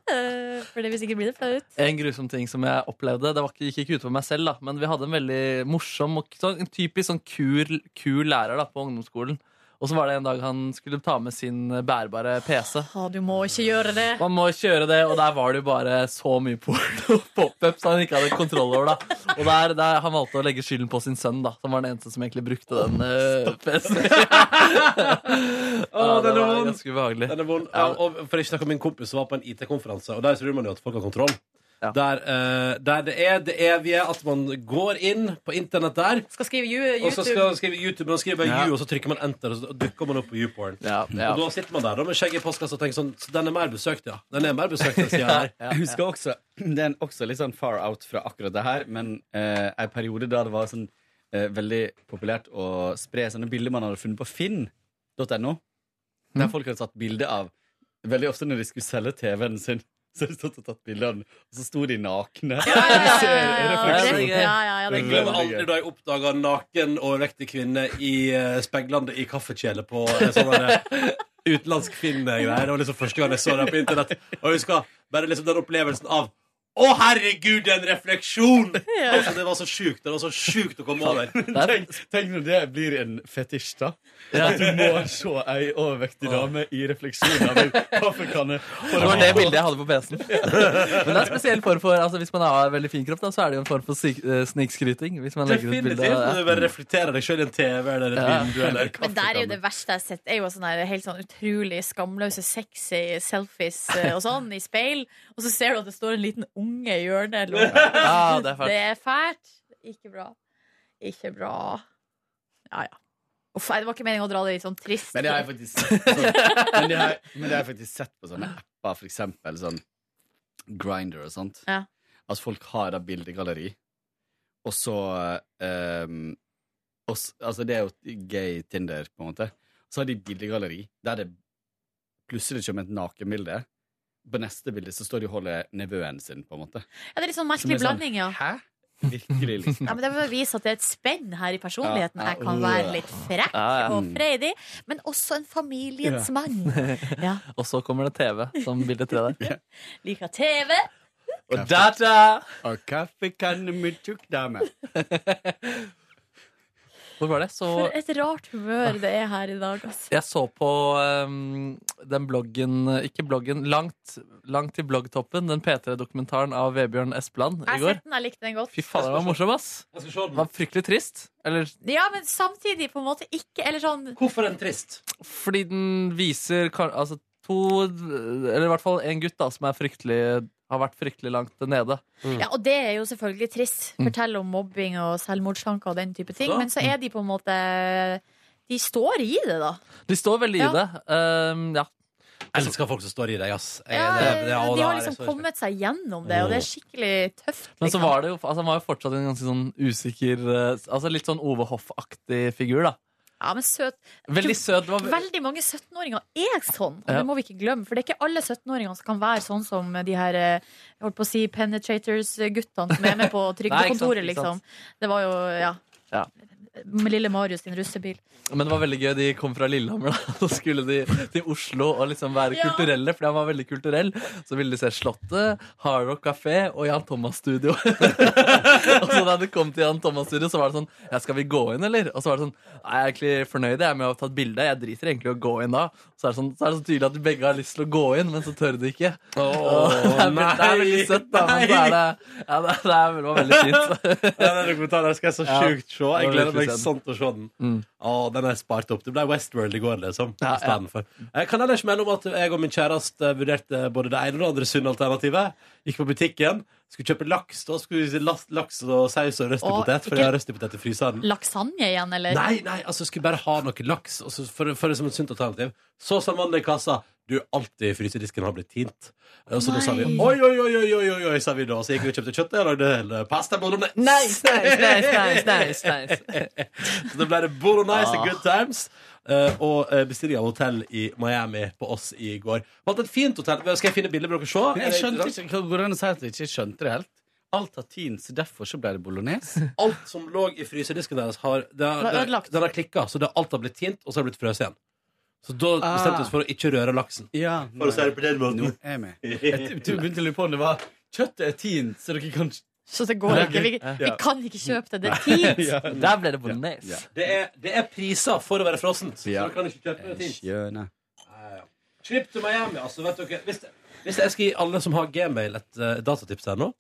Speaker 3: For det hvis ikke blir det flaut.
Speaker 4: En grusom ting som jeg opplevde Det var ikke, gikk ikke ut på meg selv, da men vi hadde en veldig morsom og sånn, en typisk sånn kul, kul lærer da på ungdomsskolen. Og så var det en dag han skulle ta med sin bærbare PC.
Speaker 3: Å, du må ikke gjøre det.
Speaker 4: Man må ikke gjøre det, og der var det jo bare så mye porno pop-up som han ikke hadde kontroll over. da Og der, der Han valgte å legge skylden på sin sønn, da som var den eneste som egentlig brukte den uh, PC-en.
Speaker 2: Å,
Speaker 4: Ja,
Speaker 2: er. Den er vond. Ja, og for ikke snakke om min kompis som var på en IT-konferanse, og der tror man jo at folk har kontroll.
Speaker 4: Ja.
Speaker 2: Der, eh, der det er det evige at man går inn på internett der,
Speaker 3: Skal skrive you-
Speaker 2: og så
Speaker 3: YouTube.
Speaker 2: skal man skrive YouTube, man skriver
Speaker 4: Ja.
Speaker 2: you, og så trykker man enter, og så dukker man opp på YouPorn.
Speaker 4: Ja, ja.
Speaker 2: Og da sitter man der da, med skjegget i postkassa og tenker sånn Så den er mer besøkt, ja. Den er mer besøkt, enn sida her.
Speaker 9: Jeg husker også, Det er også litt sånn far out fra akkurat det her, men eh, en periode da det var sånn eh, veldig populært å spre sånne bilder man hadde funnet på finn.no, der folk hadde satt bilde av Veldig ofte når de skulle selge TV-en sin, så har de stått og tatt bilder av den, og så sto de nakne.
Speaker 3: Ja, ja, ja, ja, ja, det er gøy.
Speaker 2: aldri da jeg oppdaga naken overvektig kvinne i uh, i kaffekjele på uh, sånne der utenlandsk Finn-greier. Det var liksom første gang jeg så det på internett. Og jeg husker bare liksom den opplevelsen av å, herregud, en refleksjon! Altså, det var så sjukt. Det var så sjukt å komme over.
Speaker 9: Tenk, tenk når det blir en fetisj, da. At du må se ei overvektig dame i refleksjon av en kaffekanne.
Speaker 4: Det var det bildet jeg hadde på PC-en. Men det er en spesiell form for altså Hvis man har veldig fin kropp, da, så er det jo en form for eh, snikskryting. Hvis man legger ut bilde av
Speaker 2: Når du bare reflekterer deg sjøl i en TV eller et
Speaker 4: Ja.
Speaker 2: vindu eller
Speaker 3: Men der er jo det verste jeg har sett, er jo sånne helt sånn utrolig skamløse, sexy selfies eh, og sånn i speil, og så ser du at det står en liten unge hjørnet.
Speaker 4: Ja, det er
Speaker 3: det er fælt. Ikke bra. Ikke bra. Ja, ja. Uff, det var ikke meningen å dra det litt sånn trist.
Speaker 9: Men det har jeg faktisk sånn, men det har, men det har jeg faktisk sett på sånne apper, for eksempel sånn Grinder og sånt.
Speaker 3: Ja.
Speaker 9: Altså folk har da bildegalleri, og så um, og, Altså det er jo gay Tinder, på en måte. Så har de bildegalleri der det plutselig kommer et nakenbilde. På neste bilde så står de og holder nevøen sin, på en måte.
Speaker 3: Ja, det er litt sånn merkelig
Speaker 9: er sånn,
Speaker 3: blanding, ja.
Speaker 9: Hæ? Virkelig, liksom.
Speaker 3: Ja, men Det vil vise at det er et spenn her i personligheten. Jeg kan være litt frekk og freidig, men også en familiens mann. Ja.
Speaker 4: Og så kommer det TV som bilde tre der.
Speaker 3: Liker TV.
Speaker 4: Og data!
Speaker 9: Og kaffekanne med tjukk dame.
Speaker 4: Hvor var det? Så
Speaker 3: For et rart humør det er her i dag. Altså.
Speaker 4: Jeg så på um, den bloggen Ikke bloggen, langt, langt til bloggtoppen. Den P3-dokumentaren av Vebjørn Espeland i går.
Speaker 3: Jeg, den, jeg likte den godt.
Speaker 4: Fy faen, den var morsom, ass.
Speaker 2: Jeg skal se
Speaker 4: Den var fryktelig trist. Eller
Speaker 3: Ja, men samtidig på en måte ikke Eller sånn
Speaker 2: Hvorfor er den trist?
Speaker 4: fordi den viser altså, to Eller i hvert fall en gutt da som er fryktelig har vært fryktelig langt nede.
Speaker 3: Ja, og det er jo selvfølgelig trist. Fortell om mobbing og selvmordstanker og den type ting.
Speaker 2: Så.
Speaker 3: Men så er de på en måte De står i det, da.
Speaker 4: De står veldig
Speaker 3: Ja.
Speaker 4: i det. Um, ja.
Speaker 2: Jeg elsker folk som står i deg, ass. Jeg,
Speaker 3: Ja,
Speaker 2: det, det,
Speaker 3: de har liksom kommet seg gjennom det, og det er skikkelig tøft.
Speaker 4: Men så
Speaker 3: Liksom.
Speaker 4: var det jo altså, Han var jo fortsatt en ganske sånn usikker eh, Altså Litt sånn Ove Hoff-aktig figur, da.
Speaker 3: Ja, men søt.
Speaker 4: Veldig søt. Var
Speaker 3: Veldig mange 17-åringer er sånn, og
Speaker 4: Ja.
Speaker 3: det må vi ikke glemme. For det er ikke alle 17-åringer som kan være sånn som de her eh, jeg holdt på å si Penetrators-guttene som er med på trygdekontoret, liksom. Det var jo, ja.
Speaker 4: Ja.
Speaker 3: Med lille Marius sin russebil.
Speaker 4: Men det var veldig gøy. De kom fra Lillehammer, da. Så skulle de til Oslo og liksom være
Speaker 3: Ja.
Speaker 4: kulturelle, fordi han var veldig kulturell. Så ville de se Slottet, Hard Rock Café og Jan Thomas Studio. og så da de kom til Jan Thomas Studio, så var det sånn Ja, skal vi gå inn, eller? Og så var det sånn Jeg er egentlig fornøyd jeg, med å ha tatt bilde. Jeg driter egentlig i å gå inn da. Så er, det sånn, så er det så tydelig at de begge har lyst til å gå inn, men så tør de ikke. Oh, det, er, veldig- det er veldig søtt, da, men så er det Ja, det, det, er, det var veldig fint.
Speaker 2: Den dokumentaren skal jeg så sjukt se. Jeg gleder meg til å se den.
Speaker 4: Mm.
Speaker 2: Å, den er spart opp. Det ble Westworld i går, liksom.
Speaker 4: Ja,
Speaker 2: ja. Jeg kan ellers melde om at jeg og min kjæreste vurderte både det ene og det andre sunne alternativet. Gikk på butikken, skulle kjøpe laks. Da skulle vi si laks, og saus og røstepotet. For jeg har røstipotet i fryseren.
Speaker 3: Laksanje igjen, eller?
Speaker 2: Nei, nei, altså skulle bare ha noe laks for, for det som et sunt alternativ. Så sa mannen i kassa Du, alt i frysedisken har blitt tint. Og så da sa vi oi, oi, oi, oi, oi, oi, oi, sa vi da. Så gikk vi og kjøpte kjøtt og lagde hele pasta bolognese.
Speaker 4: Nice, nice, nice, nice, nice.
Speaker 2: Så da ble det bolognese
Speaker 4: Ah.
Speaker 2: good times. eh, og uh, bestilling av hotell i Miami på oss i går. Valgte et fint hotell. Skal jeg finne bilder med dere å se?
Speaker 9: Jeg skjønte ikke, Går det an å si at jeg ikke skjønte det helt? Alt har tint, så derfor så ble det bolognese?
Speaker 2: Alt som lå i frysedisken deres, har, det har, det, den har klikka. Så det, alt har blitt tint, og så har det blitt frøst igjen. Så da bestemte vi oss for å ikke røre laksen.
Speaker 9: Ja,
Speaker 2: For å si det på den måten.
Speaker 9: Nå er jeg med. Jeg t- begynte å lure på om det var Kjøttet er tint, så dere kan
Speaker 3: Så det går ikke. Vi, vi kan ikke kjøpe det. Det er.
Speaker 9: Ja.
Speaker 4: Der ble det bolognese.
Speaker 9: Ja.
Speaker 2: Det er, det er priser for å være frossent. Så
Speaker 9: Ja.
Speaker 2: dere kan ikke kjøpe det fint.
Speaker 9: Skjønne.
Speaker 2: Trip to Miami, altså. Vet dere, hvis, hvis jeg skal gi alle som har Gmail, et uh, datatips her nå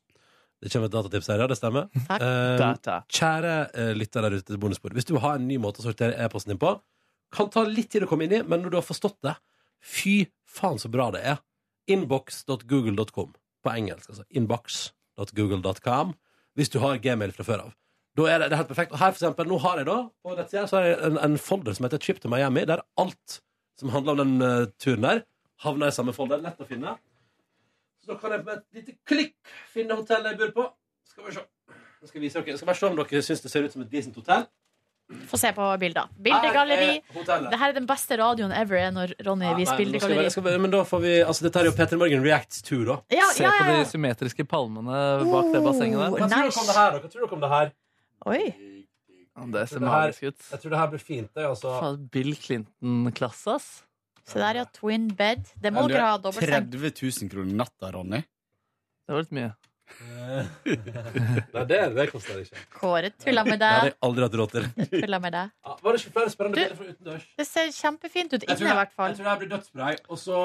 Speaker 2: Det kommer et datatips her, ja. Det stemmer.
Speaker 3: Takk.
Speaker 2: Eh,
Speaker 4: Data.
Speaker 2: kjære uh, lytter der ute til bonusbord. Hvis du har en ny måte å sortere e-posten din på, kan ta litt tid å komme inn i, men når du har forstått det, fy faen så bra det er. Inbox.google.com på engelsk. Altså inbox.google.com hvis du har Gmail fra før av. Da er det, det er helt perfekt. Og her for eksempel, nå har jeg da på nettsida så har jeg en, en folder som heter Trip to Miami, der alt som handler om den uh, turen der, havner i samme folder. Lett å finne. Så da kan jeg med et lite klikk finne hotellet jeg bor på. Skal vi se. Jeg skal, vise dere. jeg skal bare se om dere syns det ser ut som et decent hotell.
Speaker 3: Få se på bilder. Bildegalleri.
Speaker 2: Er.
Speaker 3: Det her er den beste radioen ever er når Ronny
Speaker 2: Ja,
Speaker 3: viser bildegalleri.
Speaker 2: Vi, men da får vi Altså, dette er jo Peter Morgan Reacts Tour da.
Speaker 3: Ja,
Speaker 4: Se
Speaker 3: ja,
Speaker 4: på
Speaker 3: ja,
Speaker 4: de symmetriske palmene bak det bassenget der.
Speaker 2: Hva tror dere om det her? dere om det her?
Speaker 3: Oi.
Speaker 4: Det ser magisk ut.
Speaker 2: Jeg tror det her blir fint. Det, altså.
Speaker 4: Bill Clinton-klasse, ass.
Speaker 3: Se der, ja. Twin bed. Det må dere
Speaker 9: er
Speaker 3: ha dobbeltseng.
Speaker 9: 30 000 kroner natta, Ronny.
Speaker 4: Det var litt mye.
Speaker 2: Nei, det, det koster det ikke.
Speaker 3: Kåre tulla med
Speaker 2: Det har
Speaker 3: deg.
Speaker 2: jeg aldri hatt råd til.
Speaker 3: Tulla med deg.
Speaker 2: Ja, var det ikke flere spennende
Speaker 3: Du-
Speaker 2: bilder fra utendørs?
Speaker 3: Det ser kjempefint ut inne, i hvert
Speaker 2: det,
Speaker 3: fall.
Speaker 2: jeg tror det her blir dødsbra. Og så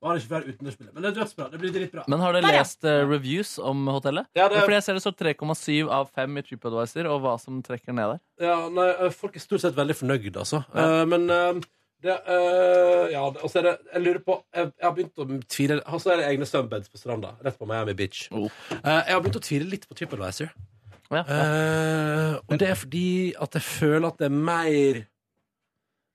Speaker 2: var det ikke flere utendørsbilder. Men det er dødsbra. Det blir dritbra.
Speaker 4: Men har dere
Speaker 3: Der, ja.
Speaker 4: lest eh, reviews om hotellet?
Speaker 2: Ja, det,
Speaker 4: Fordi jeg ser det står 3,7 av 5 i TripAdvisor, og hva som trekker ned der.
Speaker 2: ja, nei, eh, folk er stort sett veldig fornøyd, altså.
Speaker 4: Ja.
Speaker 2: Eh, men eh, det eh, Ja, og så er det Jeg lurer på Jeg, jeg har begynt å tvile Og så er det egne sunbeds på stranda. Rett på Miami Beach.
Speaker 4: Oh.
Speaker 2: Eh, jeg har begynt å tvile litt på TripAdvisor.
Speaker 4: Ja.
Speaker 2: Eh, og det er fordi at jeg føler at det er mer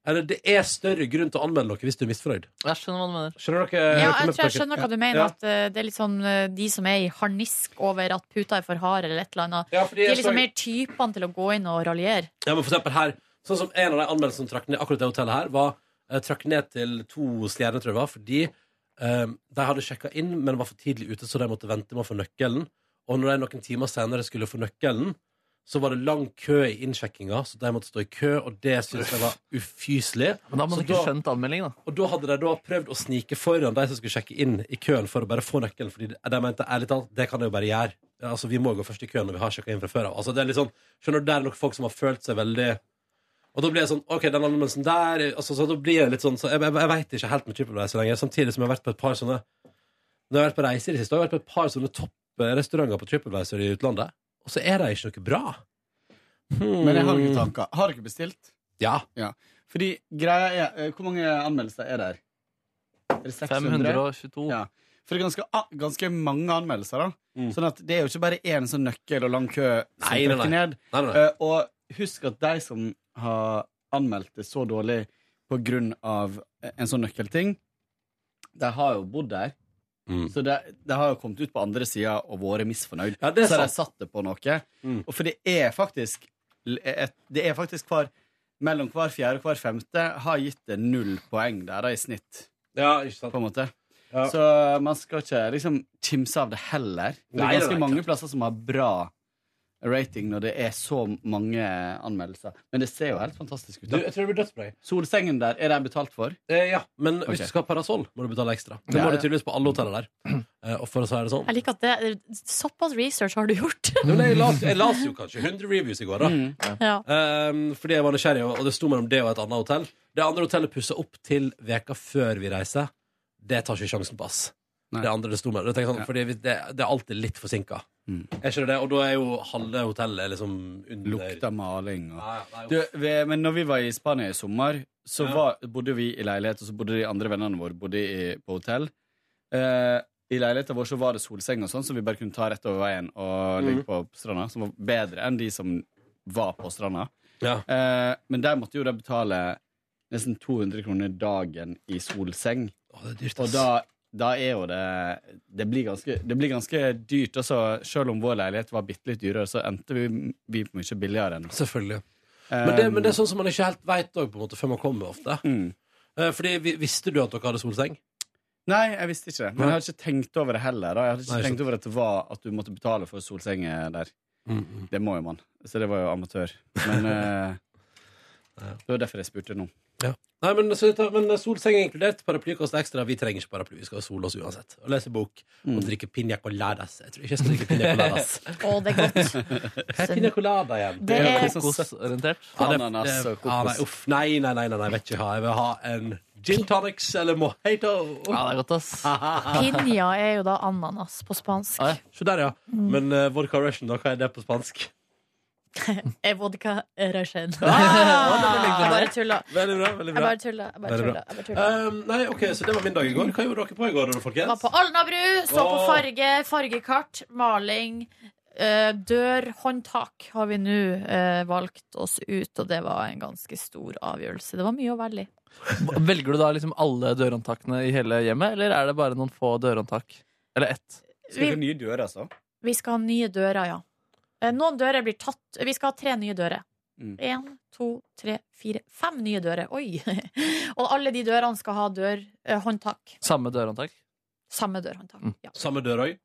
Speaker 2: Eller det er større grunn til å anmelde noe hvis du er misfornøyd.
Speaker 4: Jeg skjønner hva du mener.
Speaker 2: Skjønner dere?
Speaker 3: Ja, jeg tror jeg skjønner hva du mener.
Speaker 2: Ja.
Speaker 3: At uh, det er litt sånn uh, de som er i harnisk over at puta er for hard, eller et eller annet.
Speaker 2: Ja,
Speaker 3: De er liksom
Speaker 2: så-
Speaker 3: mer typene til å gå inn og raljere.
Speaker 2: Ja, men for eksempel her Sånn som en av de anmeldelsene som trakk ned akkurat det hotellet her Var eh, trakk ned til to stjerner, tror jeg det var Fordi eh, de hadde sjekket inn Men var for tidlig ute, så de måtte vente med å få nøkkelen. Og når de noen timer senere skulle få nøkkelen Så var det lang kø i innsjekkinga Så de måtte stå i kø, og det synes jeg var ufyselig.
Speaker 4: Men da
Speaker 2: hadde
Speaker 4: man ikke skjønt anmeldingen, da.
Speaker 2: Og da hadde de da prøvd å snike foran de som skulle sjekke inn i køen For å bare få nøkkelen Fordi de, de mente ærlig talt, det kan jeg jo bare gjøre. Altså, vi må gå først i køen når vi har sjekka inn fra før av. Altså, det er litt sånn Skjønner du, der er nok folk som har følt seg veldig og da blir jeg sånn, ok, den anmeldelsen der altså, så Da blir jeg litt sånn så Jeg, jeg, jeg vet ikke helt med TripAdvisor lenger Samtidig som jeg har vært på et par sånne Når jeg har vært på reise i det siste Har jeg vært på et par sånne topprestauranter på TripAdvisor i utlandet Og så er det ikke noe bra hmm.
Speaker 9: Men jeg har ikke tanker. Har dere bestilt?
Speaker 2: Ja
Speaker 9: Fordi greia er eh, Hvor mange anmeldelser er der? Er det 600?
Speaker 4: 522.
Speaker 9: Ja. For det er ganske, ganske mange anmeldelser, da.
Speaker 2: Mm.
Speaker 9: Sånn at det er jo ikke bare én sånn nøkkel og lang kø som trekker ned.
Speaker 2: Nei, nei, nei.
Speaker 9: Eh, og husk at de som har anmeldt det så dårlig på grunn av en sånn nøkkelting, de har jo bodd der.
Speaker 2: Mm.
Speaker 9: Så det, det, har jo kommet ut på andre sida og vært misfornøyd.
Speaker 2: Ja, det
Speaker 9: så har de satt det på noe.
Speaker 2: Mm.
Speaker 9: Og for det er faktisk Det er faktisk hver Mellom hver fjerde og hver femte har gitt det null poeng der, da, i snitt.
Speaker 2: Ja, ikke sant
Speaker 9: På en måte.
Speaker 2: Ja.
Speaker 9: Så man skal ikke liksom kimse av det heller. Det
Speaker 2: er
Speaker 9: er
Speaker 2: nei,
Speaker 9: ganske
Speaker 2: er
Speaker 9: mange plasser som har bra rating når det er så mange anmeldelser. Men det ser jo helt fantastisk ut.
Speaker 2: Du, jeg tror det blir dødsbra.
Speaker 9: Solsengen der, er den betalt for?
Speaker 2: Eh, ja, men
Speaker 9: okay.
Speaker 2: hvis du skal ha parasoll, må du betale ekstra. Det
Speaker 9: Ja,
Speaker 2: må
Speaker 9: ja.
Speaker 2: du tydeligvis på alle hotellene der. Eh, og for å si det sånn
Speaker 3: Jeg liker at det Såpass research har du gjort.
Speaker 2: Jeg, las, jeg las jo kanskje 100 reviews i går, da.
Speaker 9: Mm.
Speaker 3: Ja.
Speaker 2: Um, fordi jeg var nysgjerrig, og og det sto mellom det og et annet hotell. Det andre hotellet pussa opp til veka før vi reiser. Det tar ikke sjansen på, ass.
Speaker 9: Nei.
Speaker 2: Det andre det sto mellom. Det, Sånn,
Speaker 9: Ja.
Speaker 2: fordi vi- det, det er alltid litt forsinka.
Speaker 9: Mm.
Speaker 2: Er ikke det det? Og da er jo halve hotellet liksom under
Speaker 9: Lukta maling og
Speaker 2: ja, nei,
Speaker 9: du, vi, Men når vi var i Spania i sommer, så
Speaker 2: Ja.
Speaker 9: var, bodde vi i leilighet, og så bodde de andre vennene våre bodde i, på hotell. Eh, I leiligheten vår så var det solseng og sånn, så vi bare kunne ta rett over veien og ligge
Speaker 2: Mhm.
Speaker 9: på stranda, som var bedre enn de som var på stranda.
Speaker 2: Ja.
Speaker 9: Eh, men der måtte jo de betale nesten 200 kroner dagen i solseng.
Speaker 2: Å, det er dyrt,
Speaker 9: Og
Speaker 2: ass.
Speaker 9: da, da er jo det Det blir ganske, det blir ganske dyrt. Også, selv om vår leilighet var bitte litt dyrere, så endte vi, vi på mye billigere enn
Speaker 2: Selvfølgelig. Men det, men det er sånn som man ikke helt veit òg, før man kommer ofte.
Speaker 9: mm.
Speaker 2: Eh, fordi Visste du at dere hadde solseng?
Speaker 9: Nei, jeg visste ikke det. Men jeg hadde ikke tenkt over det heller. Da. Jeg hadde ikke
Speaker 2: Nei,
Speaker 9: tenkt over at det var at du måtte betale for solsenger der. Det må jo man. Så det var jo amatør. Men uh, det var derfor jeg spurte nå.
Speaker 2: Nei, men, så, men solseng er inkludert. Paraply koster ekstra. Vi trenger ikke paraply. Vi skal sole oss uansett. Og lese bok. Og drikke piña coladas. Jeg tror ikke jeg skal drikke piña coladas.
Speaker 3: Å, det er godt.
Speaker 2: Hva er piña colada igjen?
Speaker 3: Det er
Speaker 4: Kokosorientert.
Speaker 2: Ja,
Speaker 9: Ananas og
Speaker 2: ja, nei,
Speaker 9: kokos.
Speaker 2: uff, nei, nei, nei, nei, nei, vet ikke hva. Jeg vil ha en gin tonics eller mojito.
Speaker 4: Ja, det er godt, ass.
Speaker 3: Piña er jo da ananas på spansk.
Speaker 4: Ah, ja.
Speaker 2: Se der, ja. Men uh, vodka Russian, da, hva er det på spansk?
Speaker 3: Er vodka russian.
Speaker 2: Ah,
Speaker 3: Jeg bare tulla.
Speaker 2: Veldig bra. veldig
Speaker 3: Jeg
Speaker 2: bra.
Speaker 3: bare tulla. Jeg bare
Speaker 2: Veldig
Speaker 3: tulla.
Speaker 2: bra.
Speaker 3: Jeg bare tulla.
Speaker 2: Um, nei, ok, Så det var min dag i går. Hva gjorde dere på i går? da, folkens?
Speaker 3: Var på Alnabru, så på
Speaker 2: Åh.
Speaker 3: farge, fargekart, maling. eh, dørhåndtak har vi nå eh, valgt oss ut, og det var en ganske stor avgjørelse. Det var mye å velge i.
Speaker 4: Velger du da liksom alle dørhåndtakene i hele hjemmet, eller er det bare noen få dørhåndtak? Eller ett?
Speaker 9: Skal vi ha nye dører, altså?
Speaker 3: Vi skal ha nye dører, ja. Eh, Noen dører blir tatt Vi skal ha tre nye dører.
Speaker 9: Mm.
Speaker 3: To, tre, fire, fem nye dører. Oi! og alle de dørene skal ha dørhåndtak.
Speaker 4: Samme dørhåndtak?
Speaker 3: Samme dørhåndtak.
Speaker 4: Mm.
Speaker 3: Ja.
Speaker 2: Samme dør òg?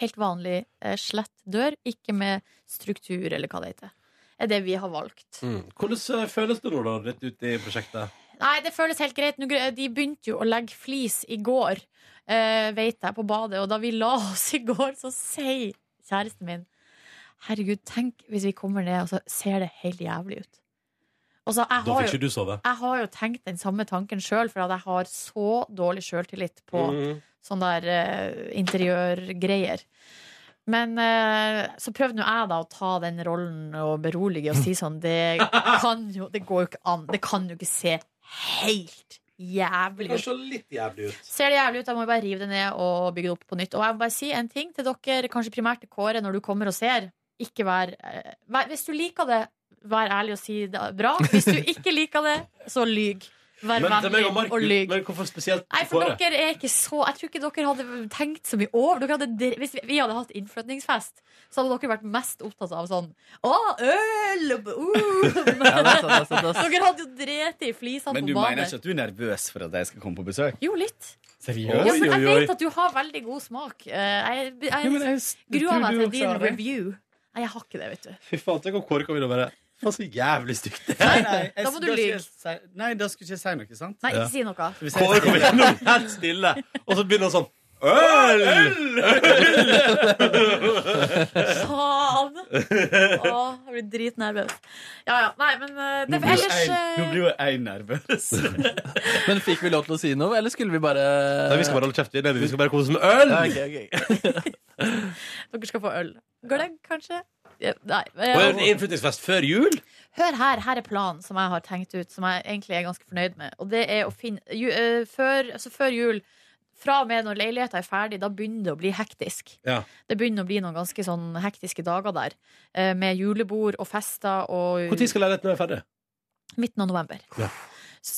Speaker 3: Helt vanlig eh, slett dør, ikke med struktur, eller hva det heter. er det vi har valgt.
Speaker 2: Mm. Hvordan eh, føles det nå, da, rett ut i prosjektet?
Speaker 3: Nei, det føles helt greit. Nå, de begynte jo å legge flis i går, eh, vet jeg, på badet. Og da vi la oss i går, så sier kjæresten min Herregud, tenk hvis vi kommer ned, og så ser det helt jævlig ut. Så, jeg,
Speaker 2: Da
Speaker 3: har
Speaker 2: fikk ikke du sove.
Speaker 3: jeg har jo tenkt den samme tanken sjøl, for at jeg har så dårlig sjøltillit på
Speaker 2: Mm.
Speaker 3: sånne der uh, interiørgreier. Men uh, så prøvde nå jeg da å ta den rollen og berolige og si sånn Det kan jo Det går jo ikke an. Det kan jo ikke se helt jævlig ut.
Speaker 2: se litt jævlig ut.
Speaker 3: Ser det jævlig ut, da må vi bare rive det ned og bygge det opp på nytt. Og jeg må bare si en ting til dere, kanskje primært til Kåre, når du kommer og ser. Ikke vær, eh, vær Hvis du liker det, vær ærlig og si det bra. Hvis du ikke liker det, så lyg. Vær vennlig og lyg.
Speaker 2: men hvorfor spesielt
Speaker 3: Nei, for
Speaker 2: Kåre?
Speaker 3: dere er ikke så Jeg tror ikke dere hadde tenkt så mye over dere hadde, Hvis vi- vi hadde hatt innflytningsfest, så hadde dere vært mest opptatt av sånn Å, øl! Uh.
Speaker 4: Ja, det er sant, det er sant, ass.
Speaker 3: Dere hadde jo drept i flisene
Speaker 9: Men du mener ikke at du er nervøs for at jeg skal komme på besøk?
Speaker 3: Jo, litt.
Speaker 9: Seriøst?
Speaker 3: Ja, jeg vet at du har veldig god smak. Jeg, Jeg,
Speaker 9: jeg, jeg
Speaker 3: gruer meg til din review. Nei, jeg har ikke det, vet du.
Speaker 2: Fy faen, tenk om Kåre kan inn og bare Faen, så jævlig stygt det.
Speaker 9: Nei, nei, jeg-
Speaker 3: Da må du
Speaker 9: lyve. si- Nei, da skulle ikke jeg si noe, sant?
Speaker 3: Nei, ikke si noe.
Speaker 9: Hvis jeg-
Speaker 2: Kåre kommer gjennom helt stille, og så begynner han sånn Øl! Øl!
Speaker 3: Faen! Åh, jeg blir dritnervøs. Ja, ja. Nei, men det,
Speaker 9: Nå blir jo
Speaker 3: ellers
Speaker 9: jeg-
Speaker 3: eh,
Speaker 9: Nå blir jo jeg nervøs.
Speaker 4: Men fikk vi lov til å si noe, eller skulle vi bare
Speaker 2: Nei, vi skal bare holde kjeft. Vi skal bare kose oss med øl!
Speaker 4: Ja, okay. ok.
Speaker 3: Dere skal få øl. Gløgg, kanskje? Ja, Nei.
Speaker 2: Og en innflyttingsfest før jul?
Speaker 3: Hør her, her er planen som jeg har tenkt ut, som jeg egentlig er ganske fornøyd med. Og det er å finne ju, uh, før, altså før jul, fra og med når leiligheten er ferdig, da begynner det å bli hektisk.
Speaker 2: Ja.
Speaker 3: Det begynner å bli noen ganske sånn hektiske dager der. uh, Med julebord og fester og
Speaker 2: Når skal leiligheten være ferdig?
Speaker 3: midten av november.
Speaker 2: Ja.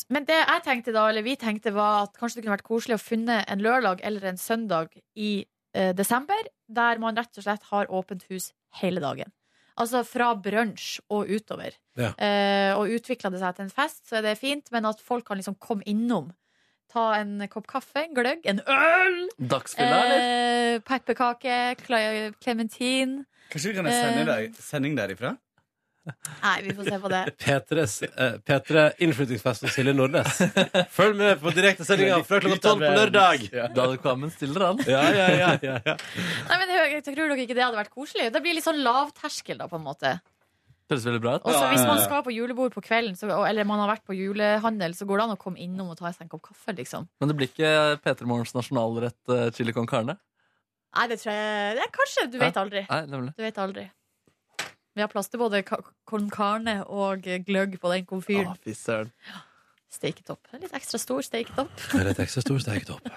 Speaker 3: Men det jeg tenkte da, eller vi tenkte var at kanskje det kunne vært koselig å finne en lørdag eller en søndag i eh, desember, der man rett og slett har åpent hus hele dagen. Altså fra brunsj og utover.
Speaker 2: Ja.
Speaker 3: Eh, og utvikla det seg til en fest, så er det fint, men at folk kan liksom komme innom. ta en kopp kaffe, en gløgg, en øl.
Speaker 4: Dagsfylla, eller?
Speaker 3: Eh, pepperkake, kle- klementin.
Speaker 9: Kanskje vi kan ha sending,
Speaker 3: Eh.
Speaker 9: der, sending derifra?
Speaker 3: Nei, vi får se på det.
Speaker 2: P3s, eh, P3 innflyttingsfest hos Silje Nordnes. Følg med på direktesendinga fra klokka tolv på lørdag!
Speaker 4: David Kvammen stiller han.
Speaker 2: Ja, ja, ja, ja, ja.
Speaker 3: Nei, men jeg tror dere ikke det hadde vært koselig. Det blir litt sånn lavterskel, da, på en måte.
Speaker 4: Høres veldig bra ut.
Speaker 3: Og så hvis man skal på julebord på kvelden, så, eller man har vært på julehandel, så går det an å komme innom og ta seg en kopp kaffe, liksom.
Speaker 4: Men det blir ikke P3 Morgens nasjonalrett uh, chili con carne?
Speaker 3: Nei, det tror jeg det er Kanskje. Du vet aldri.
Speaker 4: Nei, nemlig.
Speaker 3: Du vet aldri. Vi har plass til både con carne og gløgg på den komfyren.
Speaker 4: Ah, fy søren.
Speaker 3: Steiketopp. En Litt ekstra stor steiketopp.
Speaker 2: Litt ekstra stor steiketopp.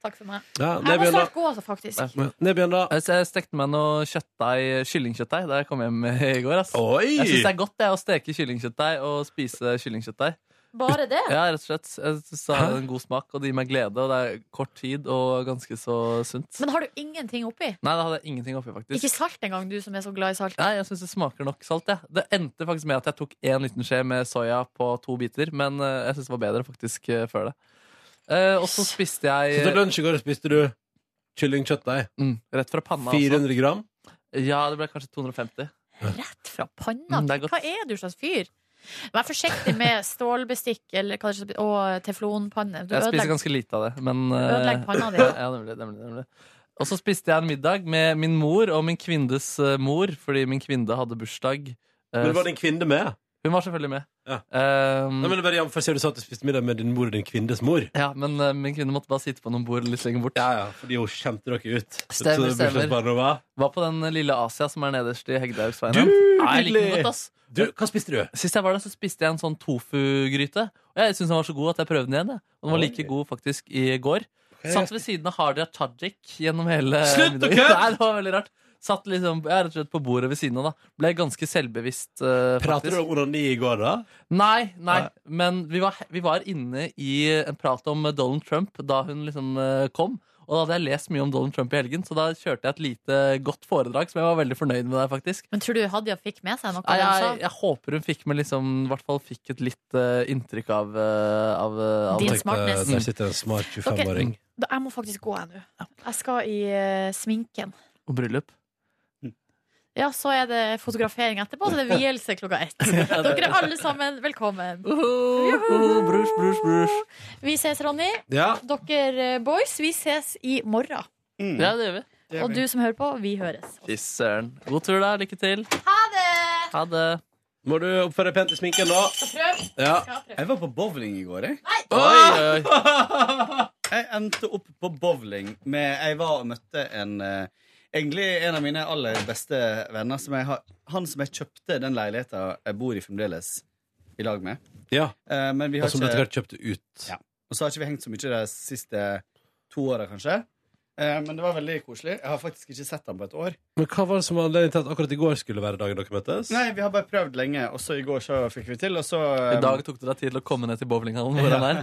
Speaker 3: Takk for meg.
Speaker 2: Ja,
Speaker 3: Jeg må snart gå, altså, faktisk.
Speaker 2: Nebjørn, da.
Speaker 4: Jeg, jeg stekte meg noe kjøttdeig, kyllingkjøttdeig da jeg kom hjem i går. Ass.
Speaker 2: Oi!
Speaker 4: Jeg syns det er godt det, å steke kyllingkjøttdeig og spise kyllingkjøttdeig.
Speaker 3: Bare det?
Speaker 4: Ja, rett og slett. Jeg har en god smak, og det gir meg glede. Og det er kort tid og ganske så sunt.
Speaker 3: Men har du ingenting oppi?
Speaker 4: Nei, det hadde jeg ingenting oppi, faktisk.
Speaker 3: Ikke salt engang, du som er så glad i salt.
Speaker 4: Nei, jeg syns det smaker nok salt. Ja. Det endte faktisk med at jeg tok én liten skje med soya på to biter, men eh, jeg syns det var bedre faktisk eh, før det. Eh, og så spiste jeg
Speaker 2: Så til lunsj i går spiste du kyllingkjøttdeig.
Speaker 4: mm, rett fra panna.
Speaker 2: 400 gram.
Speaker 4: Ja, det ble kanskje 250.
Speaker 3: Rett fra panna.
Speaker 4: Mm, er.
Speaker 3: Hva er du slags fyr? Vær forsiktig med stålbestikk eller er, og teflonpanne. Du
Speaker 4: Jeg spiser ganske lite av det. Men, eh,
Speaker 3: Ødelegg panna di.
Speaker 4: ja, nemlig, nemlig, nemlig. Og så spiste jeg en middag med min mor og min kvinnes eh, mor, fordi min kvinne hadde bursdag. Eh,
Speaker 2: Men var din kvinne med?
Speaker 4: Hun var selvfølgelig med.
Speaker 2: Ja.
Speaker 4: Um,
Speaker 2: Nei, men bare, ja, for ser du sa at du spiste middag med din mor og din kvinnes mor.
Speaker 4: ja, men uh, min kvinne måtte bare sitte på noen bord litt lenger bort.
Speaker 2: Ja, ja, fordi hun kjente dere ut.
Speaker 4: Stemmer,
Speaker 2: Så
Speaker 4: stemmer.
Speaker 2: var.
Speaker 4: På den lille Asia som er nederst i Hegdehaugsveien.
Speaker 2: Du,
Speaker 4: ass.
Speaker 2: Du, hva spiste du?
Speaker 4: Sist jeg var der, så spiste jeg en sånn tofu-gryte. Og jeg syntes den var så god at jeg prøvde den igjen. det Og den var like god faktisk i går. Satt ved siden av Hadia Tajik gjennom hele
Speaker 2: Slutt å kødde!
Speaker 4: Det var veldig rart. Satt liksom, jeg er rett og slett på bordet ved siden av. da Ble ganske selvbevisst. Uh,
Speaker 2: Prater
Speaker 4: faktisk.
Speaker 2: du om onani i går, da?
Speaker 4: Nei, nei,
Speaker 2: Nei.
Speaker 4: men vi var, vi var inne i en prat om Donald Trump da hun liksom uh, kom. Og da hadde jeg lest mye om Donald Trump i helgen, så da kjørte jeg et lite godt foredrag som jeg var veldig fornøyd med der, faktisk.
Speaker 3: Men tror du Hadia fikk med seg noe?
Speaker 4: Nei, jeg, jeg håper hun fikk med liksom, i hvert fall fikk et litt uh, inntrykk av, eh, av, eh, av
Speaker 3: Din
Speaker 2: Tenkte,
Speaker 3: smartness.
Speaker 2: Der sitter en smart 25-åring.
Speaker 3: Okay, jeg må faktisk gå, jeg nå. Jeg skal i eh, sminken.
Speaker 4: og bryllup.
Speaker 3: Ja, så er det fotografering etterpå, så det er vielse klokka ett. Dere er alle sammen velkommen.
Speaker 4: Brusj, brusj, brusj.
Speaker 3: Vi ses, Ronny.
Speaker 2: Ja.
Speaker 3: Dere eh, boys, vi ses i morgen.
Speaker 4: Ja, det gjør vi.
Speaker 3: Og du som hører på, vi høres.
Speaker 4: Fy søren. God tur, da. Lykke til.
Speaker 3: Ha det!
Speaker 4: Ha det.
Speaker 2: Må du oppføre deg pent i sminken, da?
Speaker 3: Prøv.
Speaker 2: Ja.
Speaker 9: Jeg var på bowling i går, jeg.
Speaker 4: Oi, oi, oi.
Speaker 9: Jeg endte opp på bowling med Jeg var og møtte en eh, Egentlig en av mine aller beste venner. Som jeg har, han som jeg kjøpte den leiligheten jeg bor i fremdeles, i lag med.
Speaker 2: ja.
Speaker 9: Eh, men vi
Speaker 2: Og som du etter hvert kjøpte ut.
Speaker 9: Ja. Og så har ikke vi hengt så mye de siste to åra, kanskje. Eh, men det var veldig koselig. Jeg har faktisk ikke sett han på et år.
Speaker 2: Men hva var det som var anledningen til at akkurat i går skulle være dagen dere møttes?
Speaker 9: Nei, vi har bare prøvd lenge, og så i går så fikk vi til, og så eh,
Speaker 4: I dag tok det deg tid til å komme ned til bowlinghallen hvor han er.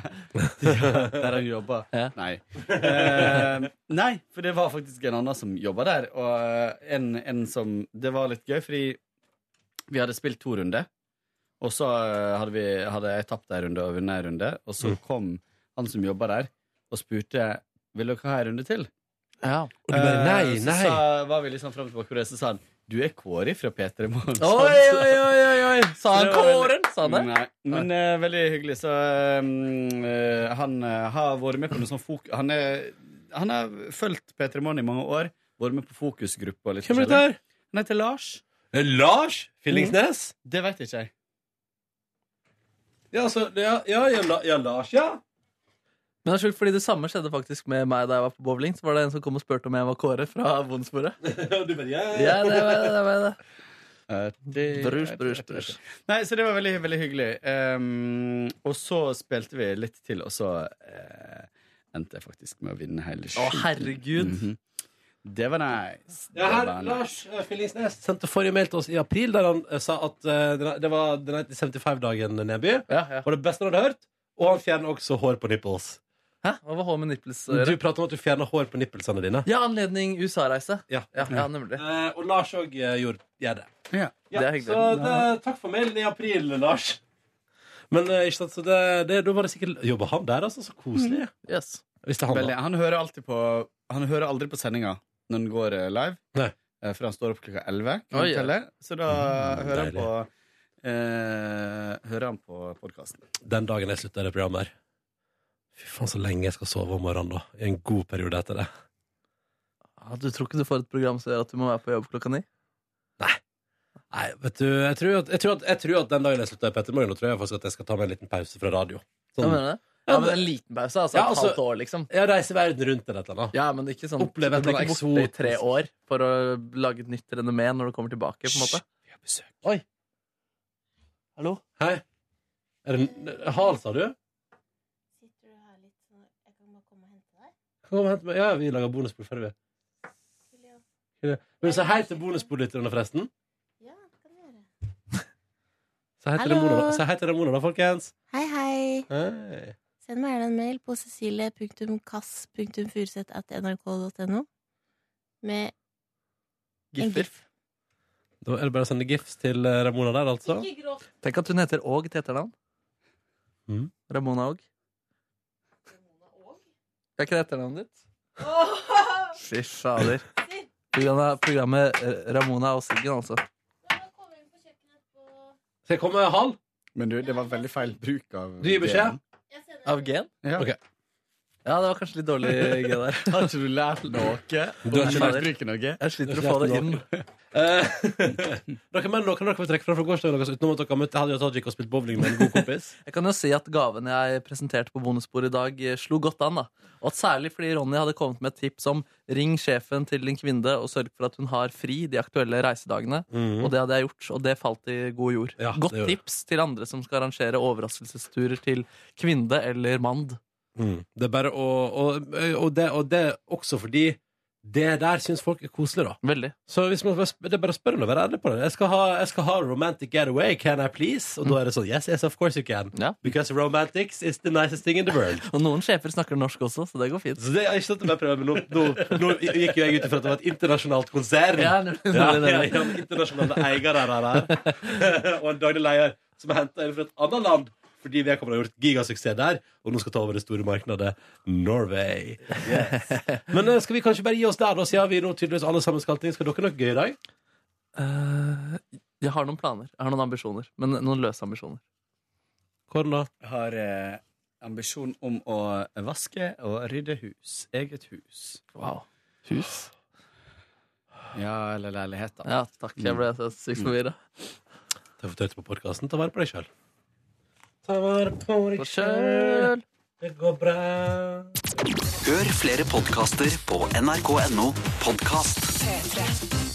Speaker 9: Der har vi jobba.
Speaker 4: Ja.
Speaker 9: Nei. Eh, nei, for det var faktisk en annen som jobba der. Og eh, en, en som Det var litt gøy, fordi vi hadde spilt to runder. Og så eh, hadde, vi, hadde jeg tapt en runde og vunnet en runde. Og så kom han som jobba der, og spurte Vil dere ha en runde til.
Speaker 4: Ja.
Speaker 2: Og du bare nei,
Speaker 9: Eh,
Speaker 2: nei.
Speaker 9: Så sa, var vi liksom frem og tilbake, det, så sa han Du er Kåri fra P3 Morgen.
Speaker 4: Oi, oi, oi, oi, oi. Sa han Kåren? Sa han det?
Speaker 9: Nei, men uh, veldig hyggelig. Så um, eh, han uh, har vært med på noe sånn fokus... Han, er, han har fulgt P3 Morgen i mange år. Vært med på fokusgruppa.
Speaker 2: Hvem er det der?
Speaker 9: Han heter Lars.
Speaker 2: Lars Fillingsnes?
Speaker 9: Det vet ikke jeg.
Speaker 2: Ja, altså, ja, ja, ja, ja, Lars, ja.
Speaker 4: Men det er sjukt, fordi det samme skjedde faktisk med meg da jeg var på bowling. Så var det en som kom og spurte om jeg var Kåre fra bondesporet.
Speaker 2: Du bare, ja, ja.
Speaker 4: Ja, det var det. det, var det.
Speaker 9: Brus, brus,
Speaker 4: brusj.
Speaker 9: Nei, så det var veldig, veldig hyggelig. Um, og så spilte vi litt til, og så uh, endte jeg faktisk med å vinne hele
Speaker 4: Å, herregud.
Speaker 9: Mhm. Det var nice. Det
Speaker 2: Ja, her,
Speaker 9: var nice.
Speaker 2: Lars Fyllingsnes Fillingsnes sendte forrige mail til oss i april, der han eh, sa at uh, det var den 75-dagen Neby.
Speaker 4: Ja, ja.
Speaker 2: var det beste han hadde hørt. Og han fjerner også hår på nipples.
Speaker 4: Hæ? Hva var hår med nipples å
Speaker 2: Du
Speaker 4: gjøre?
Speaker 2: prater om at du fjerner hår på nippelsene dine.
Speaker 4: Ja, anledning USA-reise.
Speaker 2: Ja.
Speaker 4: Ja, ja, nemlig.
Speaker 2: Eh, og Lars òg gjør, gjør det.
Speaker 9: Ja.
Speaker 2: Ja,
Speaker 4: Det er hyggelig.
Speaker 2: Så det, takk for mailen i april, Lars. Men eh, ikke sant, så det, det, da var det sikkert Jobber han der, altså? Så koselig.
Speaker 4: Yes.
Speaker 2: Hvis det er han,
Speaker 9: Veldig.
Speaker 2: da.
Speaker 9: Han hører alltid på Han hører aldri på sendinga når den går eh, live.
Speaker 2: Nei.
Speaker 9: Eh, For han står opp klokka 11, kan
Speaker 4: Oi,
Speaker 9: jeg fortelle. Så da
Speaker 2: Mm,
Speaker 9: hører han
Speaker 2: deilig.
Speaker 9: på eh, Hører han på podkasten.
Speaker 2: Den dagen jeg slutter i det programmet her. Fy faen, så lenge jeg skal sove om morgenen, da. I en god periode etter det.
Speaker 4: Ja, du tror ikke du får et program som gjør at du må være på jobb klokka ni?
Speaker 2: Nei, vet du, jeg tror at, jeg tror at, jeg tror at den dagen jeg slutter i Petter Morgen, tror jeg faktisk at jeg skal ta meg en liten pause fra radio. Sånn,
Speaker 4: mener det? Ja, men En liten pause? Altså
Speaker 2: Ja,
Speaker 4: et
Speaker 2: altså-
Speaker 4: halvt år, liksom?
Speaker 2: jeg reiser verden rundt eller et eller annet.
Speaker 4: Ja, men ikke sånn
Speaker 2: Oppleve et eller annet
Speaker 4: borte i tre år for å lage et nytt renommé når du kommer tilbake? på en måte
Speaker 2: Vi har besøk.
Speaker 4: Oi. Hallo?
Speaker 2: Hei. Er det Hal, sa du
Speaker 3: her litt sånn Jeg kan bare komme og hente deg?
Speaker 2: Kom og hent meg. Ja, vi lager bonusbord før vi Vil du si hei til bonusbordlytterne, forresten?
Speaker 3: Ja, det kan du gjøre.
Speaker 2: Si hei til Ramona, da. Folkens.
Speaker 3: Hei, hei.
Speaker 2: Hei.
Speaker 3: Send meg gjerne en mail på cecilie.kass.furseth.nrk.no med en gif.
Speaker 2: Da er det bare å sende gifs til eh, Ramona der, altså.
Speaker 3: Ikke gråt.
Speaker 4: Tenk at hun heter Åg til etternavn.
Speaker 2: Mm.
Speaker 4: Ramona Åg. Er ikke det etternavnet ditt? Fy fader. Programmet, programmet eh, Ramona og Siggen, altså.
Speaker 2: Skal jeg komme, halv?
Speaker 9: Men du, det var veldig feil bruk av
Speaker 2: Du gir beskjed?
Speaker 4: Av gen?
Speaker 9: Ja.
Speaker 2: Ok.
Speaker 4: Ja, det var kanskje litt dårlig G der.
Speaker 9: Har ikke du lært noe?
Speaker 2: Du har ikke
Speaker 9: lært bruke noe?
Speaker 4: Jeg sliter å få det inn.
Speaker 2: Eh, dere menn, kan dere få trekke fram fra gårsdagen deres utenom at dere har møtt Hadia Tajik og spilt bowling med en god kompis?
Speaker 4: Jeg kan jo si at gaven jeg presenterte på bonusbord i dag, eh, slo godt an. da Og at Særlig fordi Ronny hadde kommet med et tips om ring sjefen til din kvinne og sørg for at hun har fri de aktuelle reisedagene.
Speaker 2: Mhm.
Speaker 4: Og det hadde jeg gjort, og det falt i god jord.
Speaker 2: Ja,
Speaker 4: godt tips til andre som skal arrangere overraskelsesturer til kvinne eller mand.
Speaker 2: Mm. Det er bare å og, og, det, og det er også fordi det der syns folk er koselig, da.
Speaker 4: Veldig.
Speaker 2: Så hvis man, det er bare å spørre om å være ærlig på det. Jeg skal, ha, jeg skal ha romantic getaway, can I please? Og da er det sånn yes, yes, of course you can.
Speaker 4: Ja.
Speaker 2: Because romantics is the nicest thing in the world.
Speaker 4: Og noen sjefer snakker norsk også, så det går fint.
Speaker 2: Så det er ikke sånn at jeg prøver, men nå, nå, nå gikk jo jeg ut ifra at det var et internasjonalt konsern.
Speaker 4: Ja, nemlig, nemlig,
Speaker 2: ja, ja, internasjonale eiere her, her. og en daglig leder som er henta inn fra et annet land fordi vedkommende har gjort gigasuksess der, og nå skal ta over det store markedet Norway. Men eh, skal vi kanskje bare gi oss der, da, siden vi nå tydeligvis alle sammen skal til Skal dere noe gøy i dag?
Speaker 4: Eh, jeg har noen planer. Jeg har noen ambisjoner. Men noen løse ambisjoner.
Speaker 2: Hvordan da?
Speaker 9: Jeg har eh, ambisjon om å vaske og rydde hus. Eget hus.
Speaker 4: Wow. Hus?
Speaker 9: Ja, eller leiligheter.
Speaker 4: Ja, takk. Jeg ble så sykt forvirra.
Speaker 2: Ta for tøyt på podkasten. Ta vare på deg sjøl. Ta vare på deg
Speaker 4: På sjøl.
Speaker 2: Det går bra.
Speaker 10: Hør flere podkaster på nrk.no podkast.
Speaker 5: P3.